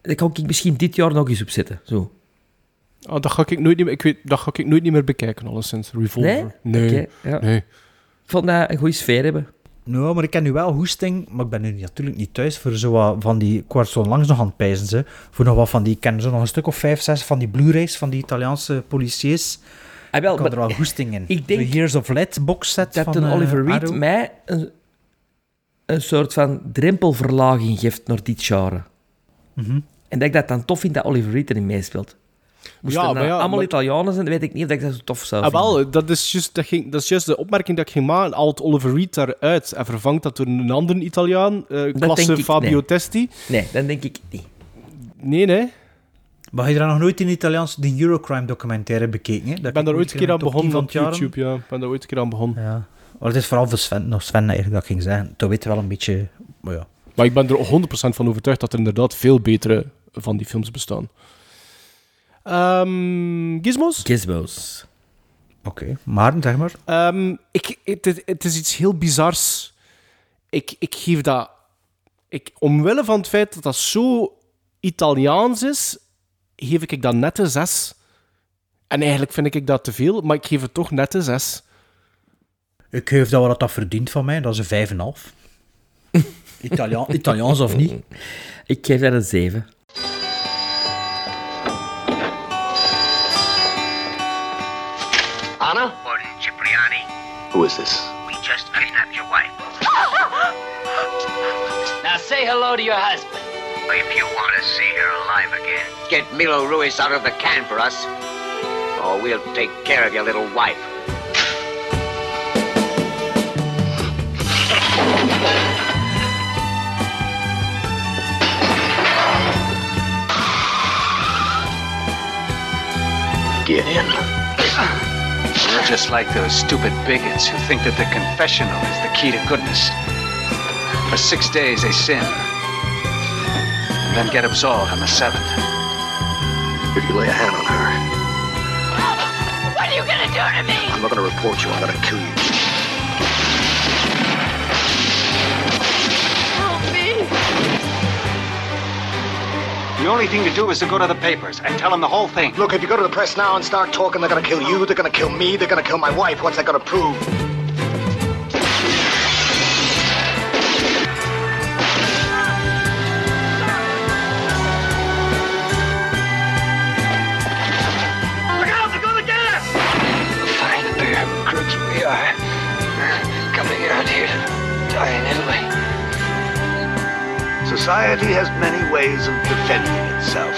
Dat kan ik misschien dit jaar nog eens opzetten, zo. Oh, dat ga ik nooit niet meer, ik weet, dat ga ik nooit niet meer bekijken, alleszins. Revolver. Nee? Nee. Ja. nee. Ik vond dat een goede sfeer hebben. Nou, maar ik ken nu wel hoesting, maar ik ben nu natuurlijk niet thuis voor zo wat van die... Zo langs nog aan het pijzen, ze. Voor nog wat van die... Ik ken zo nog een stuk of vijf, zes van die Blu-rays van die Italiaanse policiers. Ah, wel, Ik had er wel hoesting in. *laughs* ik denk De Years of Lead box set dat van een eh, Oliver Reed Arrow. mij een, een soort van drempelverlaging geeft naar dit genre. Mhm. En dat ik dat dan tof vind dat Oliver Reed erin meespeelt. Moest Ja, maar ja, allemaal maar- Italianen zijn, dan weet ik niet of ik dat zo tof zou Ah, wel, dat is, juist, dat, ging, dat is juist de opmerking dat ik ging maken. Haalt Oliver Reed daaruit en vervangt dat door een andere Italiaan, eh klasse Fabio nee. Testi. Nee, dan denk ik niet. Nee, nee. Maar heb je daar nog nooit in het Italiaans de Eurocrime documentaire bekeken? Hè? Dat Ik ben daar ooit een keer aan begonnen van op YouTube, ja. Ik ben daar ooit een keer aan begonnen. Ja. Maar het is vooral voor Sven, nog Sven eigenlijk dat ging zeggen. Toen weet je wel een beetje... Maar ja. Maar ik ben er 100% van overtuigd dat er inderdaad veel betere van die films bestaan. Ehm gizmos? Gizmos. Oké, maar zeg maar. Ehm, ik, het, het is iets heel bizars. Ik, ik geef dat... Ik, omwille van het feit dat dat zo Italiaans is, geef ik dat net een 6. En eigenlijk vind ik dat te veel, maar ik geef het toch net een 6. Ik geef dat wat dat verdient van mij, dat is een 5,5. *laughs* Italiaan, Italiaans of niet? Ik geef dat een 7. Who is this? We just kidnapped your wife. *laughs* Now say hello to your husband. If you want to see her alive again, Get Milo Ruiz out of the can for us, or we'll take care of your little wife. Get in. *laughs* You're just like those stupid bigots who think that the confessional is the key to goodness. For six days they sin, and then get absolved on the seventh. If you lay a hand on her, What are you gonna do to me? I'm not gonna report you, I'm gonna kill you. The only thing to do is to go to the papers and tell them the whole thing. Look, if you go to the press now and start talking, they're gonna kill you, they're gonna kill me, they're gonna kill my wife. What's that gonna prove? Society has many ways of defending itself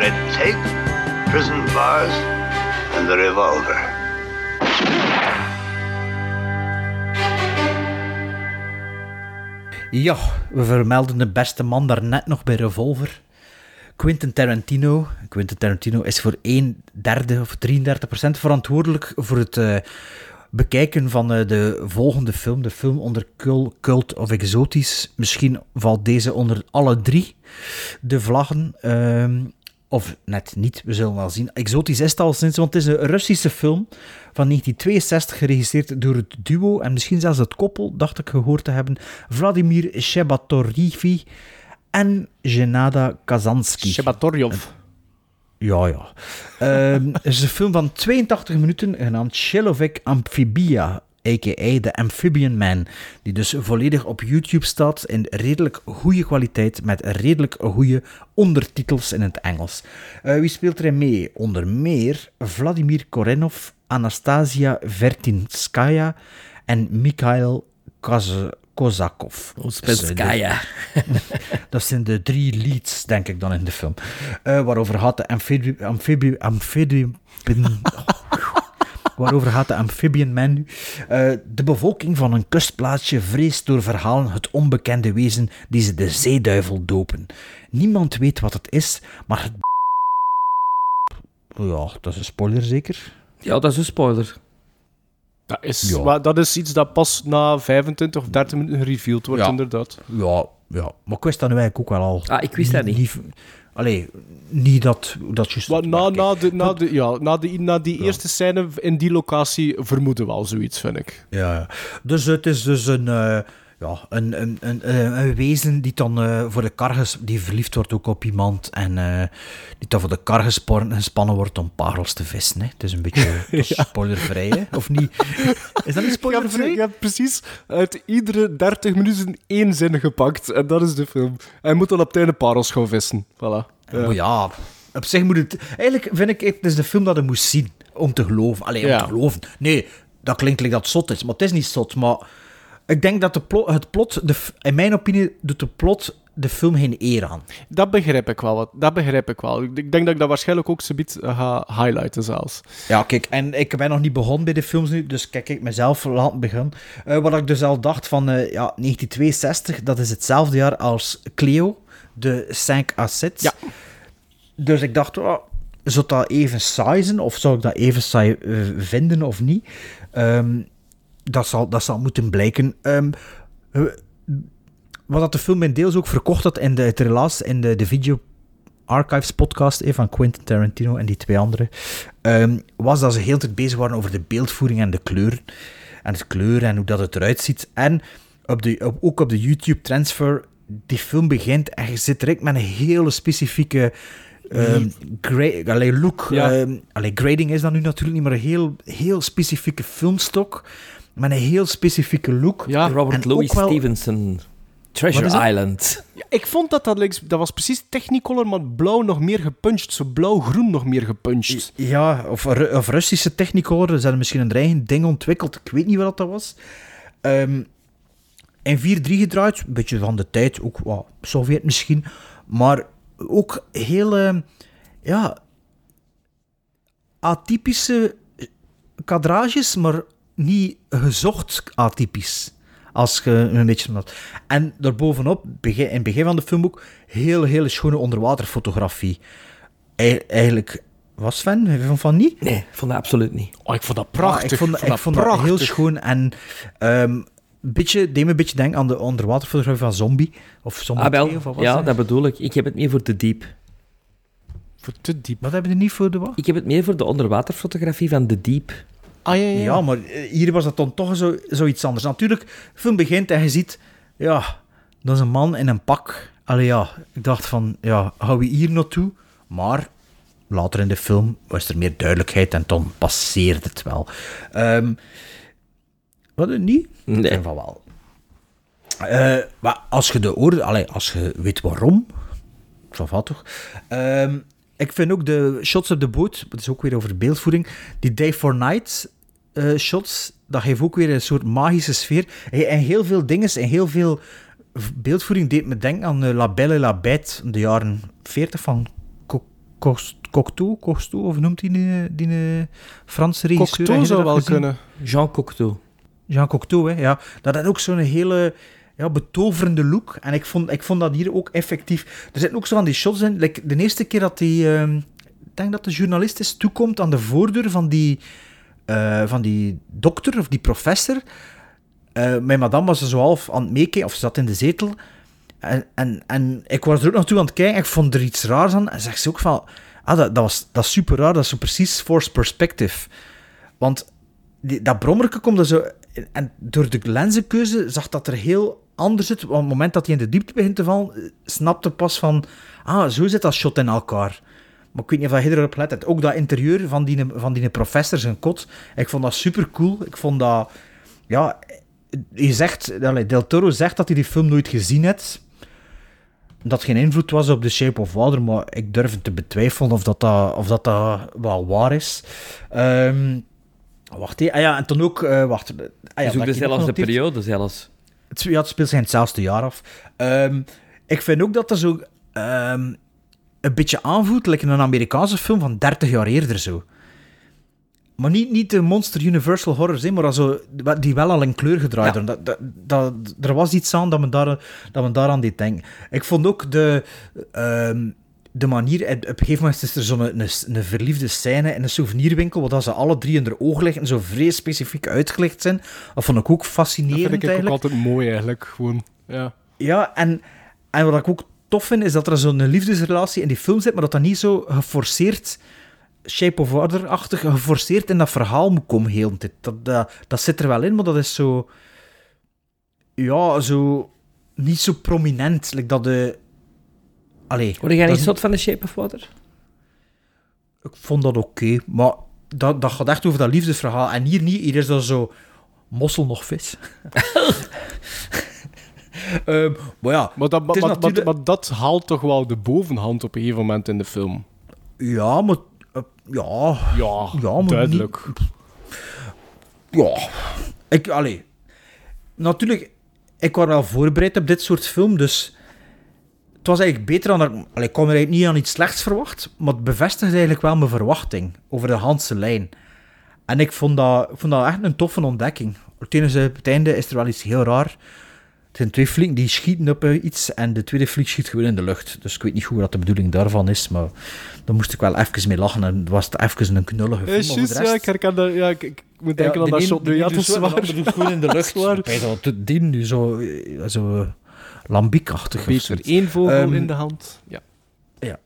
red tape, prison bars, and the revolver. Ja, we vermelden de beste man daarnet nog bij Revolver. Quentin Tarantino. Quentin Tarantino is voor 1 derde of 33 procent verantwoordelijk voor het eh, bekijken van eh, de volgende film. De film onder cul- cult of exotisch. Misschien valt deze onder alle drie de vlaggen. Ehm, of net niet, we zullen wel zien. Exotisch is het al sinds, want het is een Russische film van 1962, geregisseerd door het duo en misschien zelfs het koppel, dacht ik gehoord te hebben, Vladimir Shebatorivi en Genada Kazansky. Shebatorjov. Ja, ja. Ehm, *laughs* het is een film van 82 minuten, genaamd Chelovek Amphibia, a.k.a. The Amphibian Man, die dus volledig op YouTube staat in redelijk goede kwaliteit, met redelijk goede ondertitels in het Engels. Eh, wie speelt erin mee? Onder meer Vladimir Korenov, Anastasia Vertinskaya en Mikhail Kaz Kozakov. Ospetskaya. *laughs* Dat zijn de drie leads, denk ik dan in de film. Eh, waarover gaat de amphibie *laughs* waarover gaat de Amphibian Man nu? Eh, de bevolking van een kustplaatsje vreest door verhalen het onbekende wezen die ze de zeeduivel dopen. Niemand weet wat het is, maar het... Ja, dat is een spoiler zeker? Ja, dat is een spoiler. Dat is, Ja. maar dat is iets dat pas na 25 of 30 minuten gereveeld wordt, Ja. inderdaad. Ja, ja, maar ik wist dat nu eigenlijk ook wel al. Ah, ik wist dat niet. niet allee, niet dat, dat juist... Maar na, na, de, na, de, ja, na, de, na die eerste scène in die locatie vermoeden we al zoiets, vind ik. Ja, ja. dus het is dus een, eh, ja, een, een, een, een, een wezen die dan eh, voor de kar ges- die verliefd wordt ook op iemand en eh, die dan voor de kar gespannen, gespannen wordt om parels te vissen. Hè. Het is een beetje *laughs* spoilervrij, hè? of niet? Is dat niet *laughs* spoilervrij? Je hebt precies uit iedere 30 minuten één zin gepakt. En dat is de film. Hij moet dan op het einde parels gaan vissen. Voilà. Maar ja, op zich moet het... Eigenlijk vind ik, het is de film dat je moest zien om te geloven. Allee, om Ja. te geloven. Nee, dat klinkt like dat het zot is, maar het is niet zot. Maar ik denk dat de plot, het plot, de, in mijn opinie, doet de plot de film geen eer aan. Dat begrijp ik wel. Wat. Dat begrijp ik wel. Ik denk dat ik dat waarschijnlijk ook zoiets eh, ga highlighten zelfs. Ja, kijk, en ik ben nog niet begonnen bij de films nu, dus kijk, ik mezelf laten beginnen. Eh, wat ik dus al dacht van, eh, ja, 1962, dat is hetzelfde jaar als Cleo, de 5 Assets. Ja. dus ik dacht, oh, zou dat even saai zijn? Of zou ik dat even saai vinden of niet? Ehm, dat, zal, dat zal moeten blijken. Ehm, eh, wat dat de film in deels ook verkocht had in de, het relaas in de, de video Archives podcast eh, van Quentin Tarantino en die twee anderen, ehm, was dat ze heel tijd bezig waren over de beeldvoering en de kleuren. En het kleuren en hoe dat het eruit ziet. En op de, op, ook op de YouTube transfer, die film begint en je zit direct met een hele specifieke ehm, gra- allee, look. Ja. Allee, grading is dat nu natuurlijk niet, maar een heel, heel specifieke filmstok. Met een heel specifieke look. Robert En Louis wel- Stevenson. Treasure? Island. Ja, *laughs* ik vond dat dat, dat was precies Technicolor, maar blauw nog meer gepunched. Zo blauw-groen nog meer gepunched. Ja, of, of Russische Technicolor. Ze hadden misschien een eigen ding ontwikkeld. Ik weet niet wat dat was. Ehm in 4-3 gedraaid. Een beetje van de tijd. Ook wat Sovjet misschien. Maar ook heel... ehm, ja... Atypische kadrages, maar niet gezocht atypisch. Als je een beetje... wat- En daarbovenop, begin, in het begin van de film ook, heel, hele schone onderwaterfotografie. Ei- eigenlijk... Was Sven? Heb je van- van niet? Nee, ik vond dat absoluut niet. Oh, ik vond dat Ah, prachtig. ik vond, ik vond dat heel schoon en ehm beetje, deed me een beetje denken aan de onderwaterfotografie van Zombie. Of Zombie Ah, wel. 2, of wat was Ja, dat? dat bedoel ik. Ik heb het meer voor te diep. Voor te diep. Wat hebben we niet voor de wat? Ik heb het meer voor de onderwaterfotografie van de diep. Ah, ja, ja. Ja, maar eh, hier was dat dan toch zo, zoiets anders. Natuurlijk, de film begint en je ziet, ja, dat is een man in een pak. Allee ja, ik dacht van, ja, gaan we hier naartoe? Maar later in de film was er meer duidelijkheid en dan passeerde het wel. Ehm wat, niet? Nee. Van wel. Eh, maar als je de oorde, allee, als je weet waarom, zo valt toch? Ehm, ik vind ook de shots op de boot, dat is ook weer over beeldvoering, die day for night eh, shots, dat geeft ook weer een soort magische sfeer. En heel veel dingen en heel veel beeldvoering deed me denken aan eh, La Belle et la Bête, de jaren 40 van Cocteau, Cocteau, of noemt die die, die eh, Franse regisseur? Cocteau zou wel gezien? kunnen. Jean Cocteau. Jean Cocteau, hè, ja. Dat had ook zo'n hele ja, betoverende look. En ik vond, ik vond dat hier ook effectief. Er zitten ook zo van die shots in. Like, de eerste keer dat die... ehm, ik denk dat de journalist is toekomt aan de voordeur van die, eh, van die dokter of die professor. Eh mijn madame was er zo half aan het meekijken, of ze zat in de zetel. En, en, en ik was er ook naartoe aan het kijken. Ik vond er iets raars aan. En zegt ze ook van... Ah, dat, dat, was, dat is super raar. Dat is zo precies forced perspective. Want die, dat brommerke komt er zo... En door de lenzenkeuze zag dat er heel anders uit. Op het moment dat hij in de diepte begint te vallen, snapte pas van... Ah, zo zit dat shot in elkaar. Maar ik weet niet of je erop let hebt. Ook dat interieur van die, van die professor, zijn kot. Ik vond dat super cool. Ik vond dat... Ja, je zegt... Del Toro zegt dat hij die film nooit gezien heeft. Dat geen invloed was op The Shape of Water, maar ik durf te betwijfelen of dat, dat, of dat, dat wel waar is. Ehm, wacht, hé. ah ja, en dan ook... eh, wacht, ah ja, Ja, dat zoek ik de hier nog zelfs de genoteerd- periode zelfs. het, ja, het speelt zich in hetzelfde jaar af. Ehm, ik vind ook dat er zo ehm, een beetje aanvoelt, like een Amerikaanse film van 30 jaar eerder zo. Maar niet, niet de Monster Universal Horrors, hè, maar also, die wel al in kleur gedraaid Ja. Dat, dat, dat, er was iets aan dat men, daar, dat men daaraan deed denken. Ik vond ook de, ehm, de manier... Op een gegeven moment is er zo'n een, een verliefde scène in een souvenirwinkel, waar dat ze alle drie in haar oog liggen en zo vrij specifiek uitgelegd zijn. Dat vond ik ook Dat fascinerend vind ik ook altijd mooi, eigenlijk. Gewoon, ja. Ja, en, en wat ik ook tof vind, is dat er zo'n liefdesrelatie in die film zit, maar dat dat niet zo geforceerd, Shape of Water-achtig, geforceerd in dat verhaal moet komen heel de tijd. Dat, dat, dat zit er wel in, maar dat is zo... Ja, zo... Niet zo prominent. Like dat de... Allee. Word jij niet zot van The Shape of Water? Ik vond dat oké, maar dat, dat gaat echt over dat liefdesverhaal. En hier niet, hier is dat zo... Mossel nog vis. *laughs* Ehm, maar ja, Maar dat, maar, maar- dat haalt toch wel de bovenhand op een gegeven moment in de film. Ja, maar... eh, ja... Ja, Ja, duidelijk. Ja, ik, allee. Natuurlijk, ik was wel voorbereid op dit soort film, dus het was eigenlijk beter dan... er- Allee, ik kon er eigenlijk niet aan iets slechts verwacht, maar het bevestigde eigenlijk wel mijn verwachting over de Hanse lijn. En ik vond dat, ik vond dat echt een toffe ontdekking. Tijdens het einde is er wel iets heel raar. Het zijn twee flieken die schieten op eh, iets en de tweede fliek schiet gewoon in de lucht. Dus ik weet niet goed wat de bedoeling daarvan is, maar daar moest ik wel even mee lachen en was het even een knullige film. Ja, voor juist, de ja, rest- ik herken dat. Ja, ik, ik moet denken Ja, aan de dat shot. nu. Ja, het is ander doet gewoon in de *laughs* lucht. Zwaar. Ik weet dat het ding nu zo, eh, zo eh, lambiekachtig Beter één vogel Ehm, in de hand. Ja. Ja.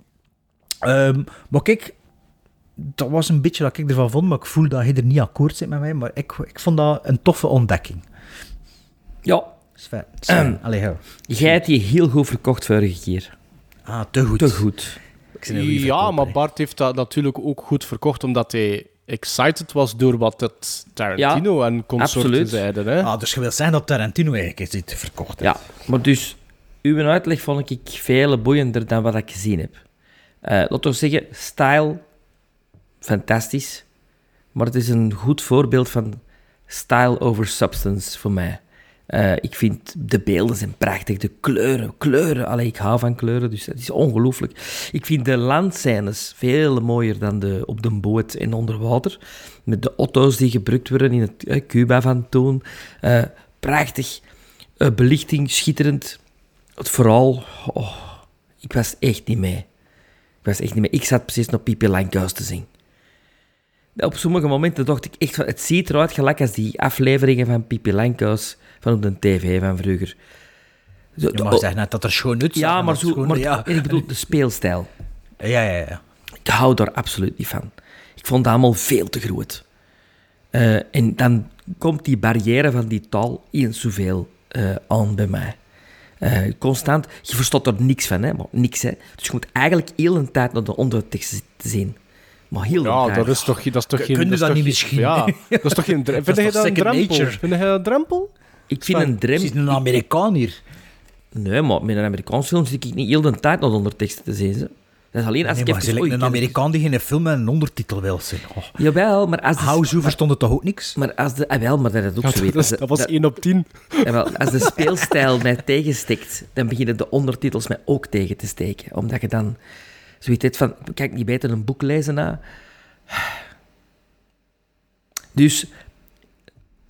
Ehm, maar kijk, dat was een beetje dat ik ervan vond, maar ik voel dat hij er niet akkoord zit met mij. Maar ik, ik vond dat een toffe ontdekking. Ja. Sven, Sven, Ehm, allee, hou. Jij hebt die heel goed verkocht vorige keer. Ah, te goed. Te goed. Ik Ja, maar. Bart heeft dat natuurlijk ook goed verkocht, omdat hij excited was door wat het Tarantino en consorten absoluut. zeiden. Hè? Ah, dus je wil zeggen dat Tarantino eigenlijk is dit verkocht. Ja, maar dus, uw uitleg vond ik veel boeiender dan wat ik gezien heb. Eh laten we zeggen, style, fantastisch. Maar het is een goed voorbeeld van style over substance voor mij. Eh, ik vind de beelden zijn prachtig, de kleuren, kleuren. Allee, ik hou van kleuren, dus dat is ongelooflijk. Ik vind de landscènes veel mooier dan de op de boot en onder water. Met de auto's die gebruikt worden in het eh, Cuba van toen. Eh, prachtig. Belichting, schitterend. Het vooral, oh, ik was echt niet mee. Ik was echt niet mee. Ik zat precies naar Pipi Langkous te zien. Op sommige momenten dacht ik echt van, het ziet eruit gelijk als die afleveringen van Pipi Langkous van op de tv van vroeger. Zo- Je mag zeggen net dat er schoon uit ja, maar, zo, maar ja. ik bedoel de speelstijl. Ja, ja, ja. Ik hou daar absoluut niet van. Ik vond dat allemaal veel te groot. Eh, en dan komt die barrière van die taal eens zoveel eh aan bij mij. Eh, constant, je verstaat er niks van, hè, maar niks. Hè. Dus je moet eigenlijk heel een tijd naar de ondertekst te zien. Maar heel Ja, dat is toch, dat is toch geen... kun je dat dat niet misschien? Ja, dat is toch geen... *laughs* Vind je dat een drempel? Vind je dat een drempel? Ik vind een drem... een Amerikaan hier. Nee, maar met een Amerikaans film zit ik niet heel de tijd naar de onderteksten te zien. Ze. Dat is alleen als Nee, ik maar even... oei, een ik- Amerikaan die geen film met een ondertitel wil zien. Oh. Jawel, maar als de... Hou, zo verstond het toch ook niks? Maar als de... Ah, wel, maar dat is ook Ja, zo dat, weet. is- dat was 1 op 10. Jawel, als de speelstijl mij tegenstikt, dan beginnen de ondertitels mij ook tegen te steken. Omdat je dan zoiets hebt van, kan ik niet beter een boek lezen na? Dus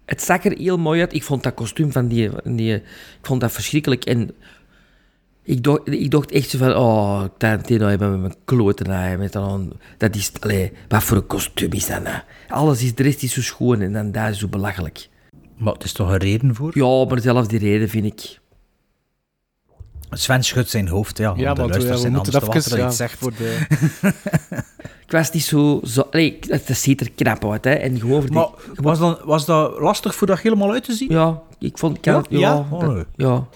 het zag er heel mooi uit. Ik vond dat kostuum van die, van die ik vond dat verschrikkelijk. En ik dacht, ik dacht echt zo van, oh, Tarantino hebben met mijn kloten aan. Met dan, dat is, allee, wat voor een kostuum is dat nou? Alles is, de rest is zo schoon en dan dat is zo belachelijk. Maar het is toch een reden voor? Ja, maar zelfs die reden vind ik... Sven schudt zijn hoofd, ja. Ja, de want we, luisteraars zijn moeten anders te wachten dat Ja, het zegt. voor de... *laughs* Ik was niet zo... zo allee, het het ziet er knap uit, hè. En gewoon voor die- Maar was, dan, was dat lastig voor dat helemaal uit te zien? Ja, ik vond... Ik Ja? had- ja, Ja? Oh, nee. ja.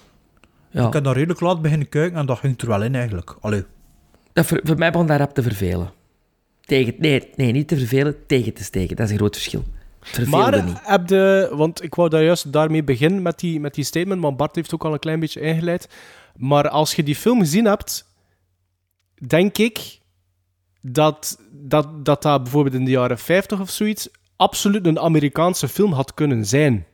ja. Ik heb daar redelijk laat beginnen kijken en dat ging er wel in eigenlijk. Allee. Dat voor, voor mij begon dat rap te vervelen. Tegen, nee, nee, niet te vervelen, tegen te steken. Dat is een groot verschil. Het verveelde Maar niet. heb de... Want ik wou daar juist daarmee beginnen met die, met die statement, maar Bart heeft ook al een klein beetje ingeleid. Maar als je die film gezien hebt, denk ik dat dat, dat, dat bijvoorbeeld in de jaren 50 of zoiets absoluut een Amerikaanse film had kunnen zijn.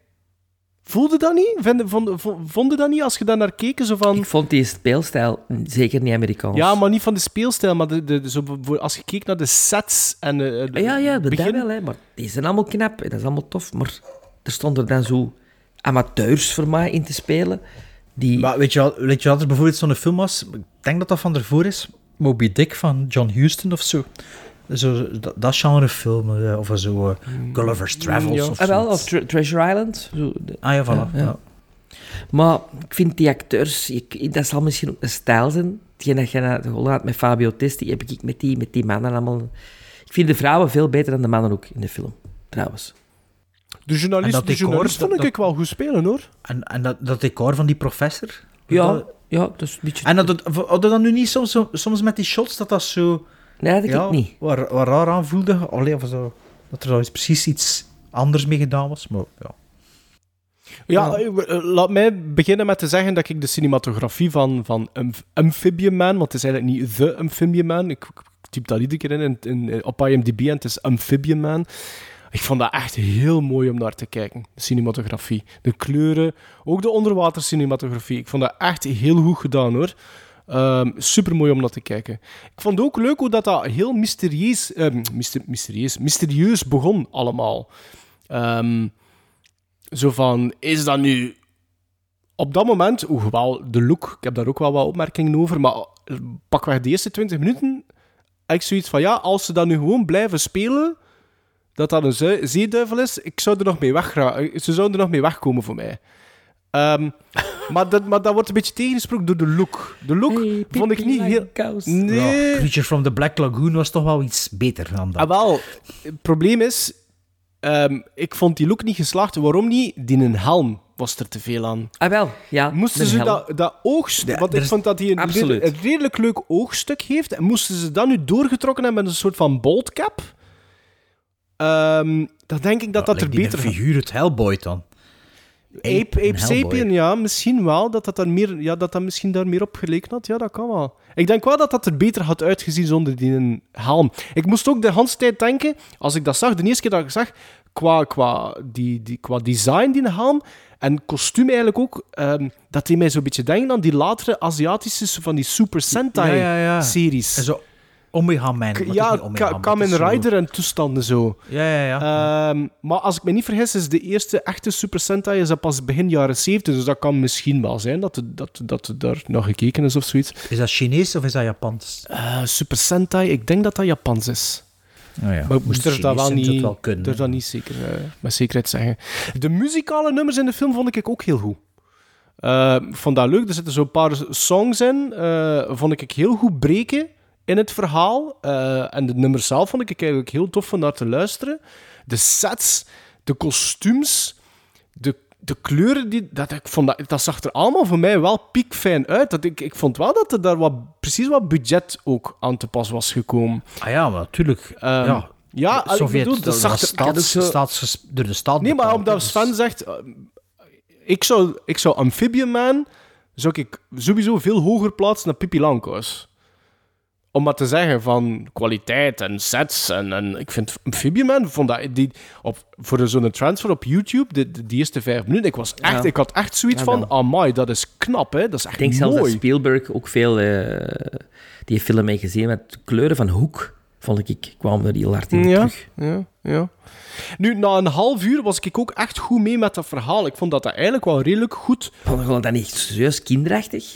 Voelde dat niet? Vonden vond, vond, vonden dat niet als je daar naar keek? Zo van... Ik vond die speelstijl zeker niet Amerikaans. Ja, maar niet van de speelstijl, maar de, de, de- zo, voor- als je keek naar de sets en de, Ja, ja, dat begin- wel, hè. Maar die zijn allemaal knap en dat is allemaal tof. Maar er stonden dan zo amateurs voor mij in te spelen. Die... Maar weet je, wel- weet je wat er bijvoorbeeld zo'n film was? Ik denk dat dat van ervoor is. Moby Dick van John Huston of zo. Zo, dat, dat genre film. eh, Of zo eh, Gulliver's Travels Ja. of Ah, wel, of Tre- Treasure Island. Zo, de- Ah ja, voilà. Ja. Maar ik vind die acteurs, ik, dat zal misschien ook een stijl zijn. Hetgeen dat je naar de rol had met Fabio Testi, heb ik met die, met die mannen allemaal... Ik vind de vrouwen veel beter dan de mannen ook in de film, trouwens. De journalist, de decor, journalist vond dat- ik wel goed spelen, hoor. En, en dat, dat decor van die professor. Ja, Dat- ja, dat is een beetje... en hadden dat nu niet soms, soms met die shots dat dat zo... Nee, dat ja, ik niet. Waar, waar raar aan voelde. Allee, of zo, dat er iets- precies iets anders mee gedaan was. Maar ja. Ja, eh, eh, laat mij beginnen met te zeggen dat ik de cinematografie van, van Amph- Amphibian Man, want het is eigenlijk niet The Amphibian Man, ik, ik typ dat iedere keer in, in, in- op IMDb en het is Amphibian Man. Ik vond dat echt heel mooi om naar te kijken, de cinematografie. De kleuren, ook de onderwatercinematografie. Ik vond dat echt heel goed gedaan, hoor. super mooi om naar te kijken. Ik vond ook leuk hoe dat, dat heel mysterieus, eh, myster- mysterieus, mysterieus begon allemaal. Ehm, zo van, is dat nu op dat moment, hoewel de look, ik heb daar ook wel wat opmerkingen over, maar pakweg de eerste 20 minuten ik zoiets van, ja, als ze dat nu gewoon blijven spelen, dat dat een zee- zeeduivel is, ik zou er nog mee weggaan. Ze zouden er nog mee wegkomen voor mij. Ehm, *laughs* maar, dat, maar dat wordt een beetje tegengesproken door de look. De look vond ik niet heel... Nee. Ja, Creature from the Black Lagoon was toch wel iets beter dan dat. Ah, wel, het probleem is, ehm, ik vond die look niet geslaagd. Waarom niet? Die een helm was er te veel aan. Ah, wel, ja. Moesten ze dat, dat oogstuk... Ja, want ik vond dat hij een, Absoluut. redelijk- een redelijk leuk oogstuk heeft. En moesten ze dat nu doorgetrokken hebben met een soort van boldcap? Ehm dan denk ik dat dat er die beter figuur het Hellboy dan. Ape, Ape. Sapien, ja, misschien wel. Dat dat, dan meer, ja, dat dat misschien daar meer op geleken had. Ja, dat kan wel. Ik denk wel dat dat er beter had uitgezien zonder die helm. Ik moest ook de hele tijd denken, als ik dat zag, de eerste keer dat ik zag, qua, qua, die, die, qua design, die helm, en kostuum eigenlijk ook, ehm, dat deed mij zo'n beetje denken aan die latere Aziatische, van die Super Ja, ja, ja. Omega Man. Ja, Ka- Kamen zo- Rider en toestanden zo. Ja, ja, ja. Ehm, maar als ik me niet vergis, is de eerste echte Super Sentai is dat pas begin jaren 70. Dus dat kan misschien wel zijn dat er dat, dat daar naar gekeken is of zoiets. Is dat Chinees of is dat Japans? Eh, Super Sentai, ik denk dat dat Japans is. Oh ja. Maar ik moest er dat wel niet, wel kunnen, durf dat niet zeker, eh, met zekerheid zeggen. De muzikale nummers in de film vond ik ook heel goed. Ik vond dat leuk. Er zitten zo'n paar songs in. vond ik heel goed breken in het verhaal. Eh, en de nummers zelf vond ik eigenlijk heel tof om naar te luisteren. De sets, de kostuums, de, de kleuren, die, dat, ik vond dat, dat zag er allemaal voor mij wel piekfijn uit. Dat ik, ik vond wel dat er daar wat, precies wat budget ook aan te pas was gekomen. Ah ja, maar natuurlijk. Ehm, ja. ja, ik Sovjet, bedoel, dat dat staats, zo- door de staat Nee, maar omdat dus- Sven zegt... eh, ik, zou, ik zou Amphibian Man zou ik sowieso veel hoger plaatsen dan Pippi Langkous. Om maar te zeggen van kwaliteit en sets. En, en ik vind Amphibian vond dat, die, op, voor zo'n transfer op YouTube, de, de, die eerste vijf minuten, ik, was echt, Ja. ik had echt zoiets Ja, van, amai, dat is knap, hè. Dat is echt Ik denk zelfs dat mooi. Spielberg ook veel eh, die film heeft gezien met de kleuren van Hoek. Vond ik, kwam er heel hard in Ja, terug. ja, ja. Nu, na een half uur was ik ook echt goed mee met dat verhaal. Ik vond dat dat eigenlijk wel redelijk goed Vond je dat niet serieus kinderachtig?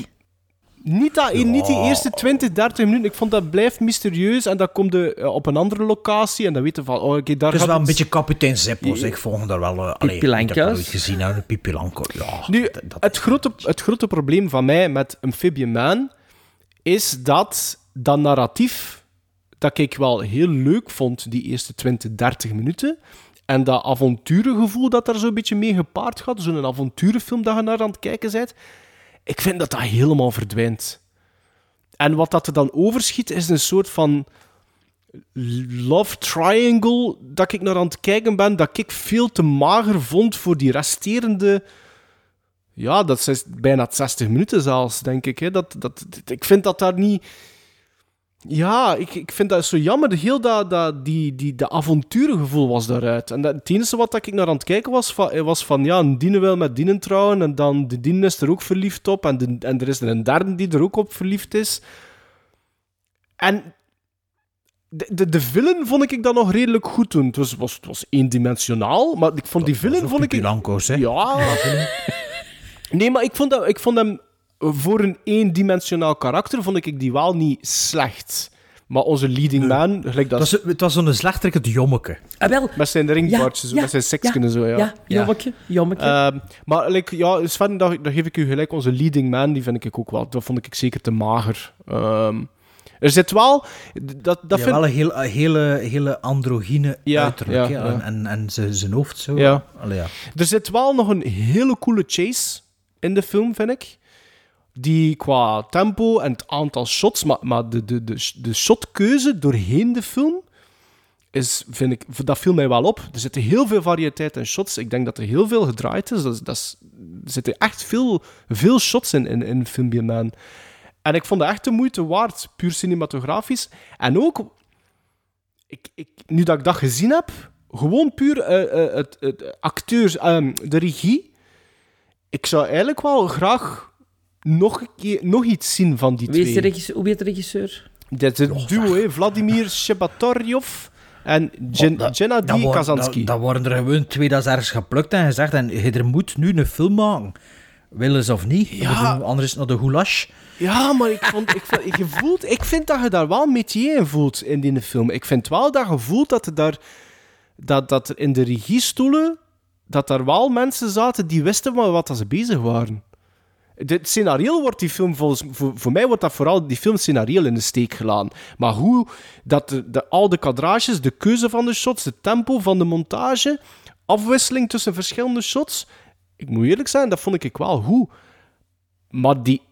Niet, dat, niet die eerste 20, 30 minuten. Ik vond dat blijft mysterieus. En dan komt je eh, op een andere locatie. En dan weten van, oh, oké, daar Het is wel een het- beetje kapitein Zeppos. Ik volg daar wel... Uh, allee, ik heb dat nooit gezien, hè. Langkous, ja. Nu, het, grote, het grote probleem van mij met Amphibian Man is dat dat narratief, dat ik wel heel leuk vond, die eerste 20, 30 minuten. En dat avonturengevoel dat daar zo'n beetje mee gepaard gaat, zo'n avonturenfilm dat je naar aan het kijken bent, ik vind dat dat helemaal verdwijnt. En wat dat er dan overschiet, is een soort van love triangle dat ik naar aan het kijken ben, dat ik veel te mager vond voor die resterende... Ja, dat is bijna 60 minuten zelfs, denk ik. Hè. Dat, dat, ik vind dat daar niet... Ja, ik, ik vind dat zo jammer. Heel dat, dat, die, die, de avonturengevoel was daaruit. En dat, het enige wat ik naar aan het kijken was, van, was van... Ja, een diene wil met dienen trouwen. En dan de diene is er ook verliefd op. En, de, en er is er een derde die er ook op verliefd is. En de, de, de villain vond ik dan nog redelijk goed doen. Het was, was, het was eendimensionaal, maar ik vond die villain... vond ik, hè. ja. *laughs* Nee, maar ik vond, dat, ik vond hem voor een eendimensionaal karakter vond ik die wel niet slecht. Maar onze leading man, gelijk dat... Het was, het was zo'n slechterke het jommeke. Ah, wel. Met zijn ringbaardjes, Ja, ja, met zijn seksken ja, en zo, ja. ja, jommeke, jommeke. Ehm, maar like, ja, Sven, daar, daar geef ik u gelijk. Onze leading man, die vind ik ook wel... Dat vond ik zeker te mager. Ehm, er zit wel... Dat, dat ja, vind wel een heel, een hele, hele androgyne Ja, uiterlijk. ja. En, en, en zijn zijn hoofd zo. Ja. Allee, ja. Er zit wel nog een hele coole chase in de film, vind ik. Die qua tempo en het aantal shots, maar, de, de, de, de shotkeuze doorheen de film, is, vind ik, dat viel mij wel op. Er zitten heel veel variëteit in shots. Ik denk dat er heel veel gedraaid is. Dat, is- dat er zitten echt veel, veel shots in, in, in Film Man. En ik vond dat echt de moeite waard, puur cinematografisch. En ook, ik, ik, nu dat ik dat gezien heb, gewoon puur eh, eh, het, het acteurs, ehm, de regie. Ik zou eigenlijk wel graag nog, een keer, nog iets zien van die Wie is de twee. regisseur? Hoe heet de regisseur? Is het duo, hè. Vladimir Shebatoryov en Dat- Gennady dat worden- Kazansky. Dat, dat worden er gewoon twee dat is ergens geplukt en gezegd. En je er moet nu een film maken Willen ze of niet? Ja. Ik Anders is het nog de goulash. Ja, maar ik, vond, ik, vind, je voelt, ik vind dat je daar wel een métier in voelt in die film. Ik vind wel dat je voelt dat er, daar, dat, dat er in de regiestoelen dat daar wel mensen zaten die wisten wat dat ze bezig waren. Het scenario wordt die film volgens voor, voor mij wordt dat vooral die film scenario in de steek gelaten. Maar hoe dat de, de, al de kadrages, de keuze van de shots, het tempo van de montage, afwisseling tussen verschillende shots. Ik moet eerlijk zijn, dat vond ik wel goed. Maar die,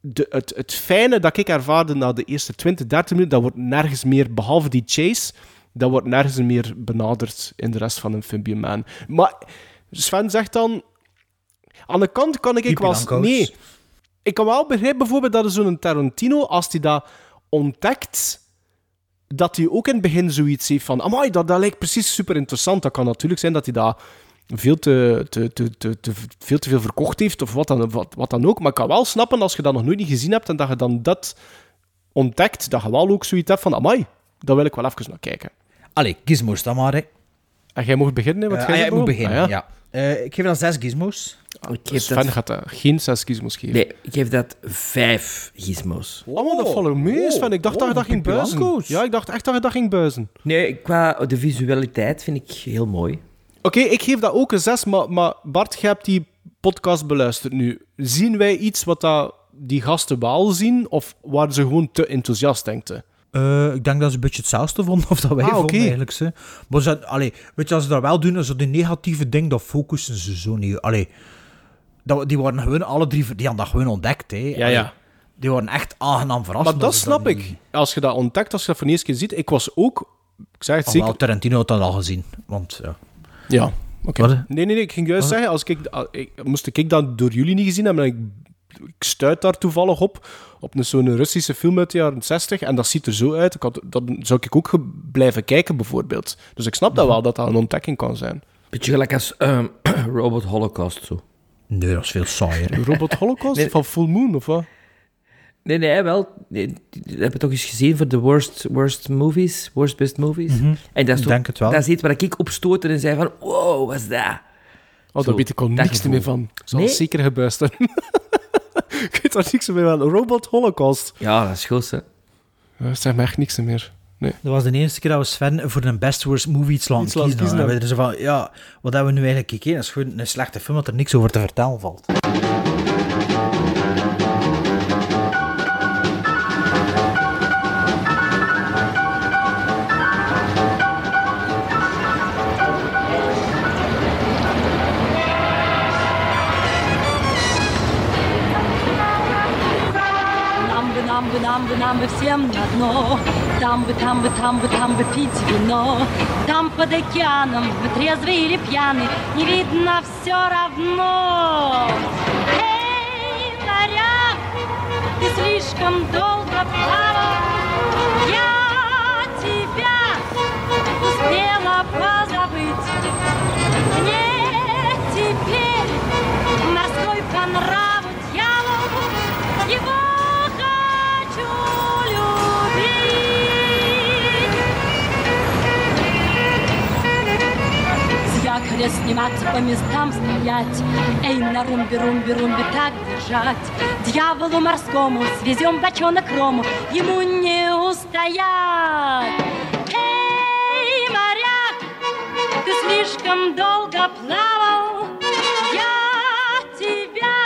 de, het, het fijne dat ik ervaarde na de eerste 20, 30 minuten, dat wordt nergens meer, behalve die chase, dat wordt nergens meer benaderd in de rest van Amphibian Man. Maar Sven zegt dan... Aan de kant kan ik, ik wel... Pipi Nee. Ik kan wel begrijpen bijvoorbeeld dat zo'n Tarantino, als hij dat ontdekt, dat hij ook in het begin zoiets heeft van amai, dat, dat lijkt precies super interessant. Dat kan natuurlijk zijn dat hij dat veel te, te, te, te, te- veel te veel verkocht heeft of wat dan, wat, wat dan ook. Maar ik kan wel snappen als je dat nog nooit niet gezien hebt en dat je dan dat ontdekt, dat je wel ook zoiets hebt van amai, daar wil ik wel even naar kijken. Allee, gizmos dan maar. En jij mag beginnen, hè, wat Eh, jij ah, moet beginnen, Ah, ja. Eh, ik geef dan zes gizmos. Ik geef Sven dat... gaat dat geen zes gizmos geven. Nee, ik geef dat vijf gizmos. Oh, maar dat valt er mee, Sven. Ik dacht dat je dat ging buizen. Ja, ik dacht echt dat je dat ging buizen. Nee, qua de visualiteit vind ik heel mooi. Oké, ik geef dat ook een 6, maar, maar Bart, je hebt die podcast beluisterd nu. Zien wij iets wat dat die gasten wel zien, of waren ze gewoon te enthousiast, denkte? Eh, ik denk dat ze een beetje hetzelfde vonden of dat wij Ah, vonden eigenlijk. Ze. Maar ze, allee, weet je, als ze dat wel doen, zo die negatieve ding, dat focussen ze zo niet. Allee, dat, die worden gewoon alle drie, die hadden dat gewoon ontdekt. Hè. Ja, Allee, ja. Die worden echt aangenaam verrast. Maar dat snap niet- ik. Als je dat ontdekt, als je dat voor de eerste keer ziet. Ik was ook, ik zeg het Oh, zeker... wel, Tarantino had dat al gezien. Want, ja. Ja, oké. Nee, nee, nee, ik ging juist Wat? zeggen, als ik, als ik, moest ik dat door jullie niet gezien hebben, en ik, ik stuit daar toevallig op, op een, zo'n Russische film uit de jaren 60, en dat ziet er zo uit, ik had, dan zou ik ook blijven kijken, bijvoorbeeld. Dus ik snap dat wel, dat dat een ontdekking kan zijn. Beetje gelijk als ehm, *clears throat* Robot Holocaust, zo. Nee, dat is veel saaier. Robot Holocaust Nee. van Full Moon, of wat? Nee, nee, wel. Nee, heb je toch eens gezien voor de worst, worst movies, worst best movies? Mhm. En dat is toch, denk het wel. Dat is iets waar ik op stootte en zei van, wow, wat is dat? Oh, daar weet ik al dat niks meer van. Zal Nee? zeker gebuist. *laughs* *laughs* ik weet daar niks meer van. Robot Holocaust. Ja, dat is goed, hè. Ja, zeg me echt niks meer. Nee. Dat was de eerste keer dat we Sven voor een best worst movie iets laten kiezen. kiezen we er zo van, ja, wat hebben we nu eigenlijk gekeken? Dat is gewoon een slechte film, dat er niks over te vertellen valt. Нам бы, нам бы, всем на дно. Там бы, там бы, там бы, там бы пить вино. Там под океаном мы трезвые или пьяны, не видно все равно. Эй, моряк, ты слишком долго плавал. Я тебя успела позабыть. Мне теперь морской по якоря сниматься, по местам стоять. Эй, на румбе, румбе, румбе так держать. Дьяволу морскому свезем бочонок рому, ему не устоять. Эй, моряк, ты слишком долго плавал. Я тебя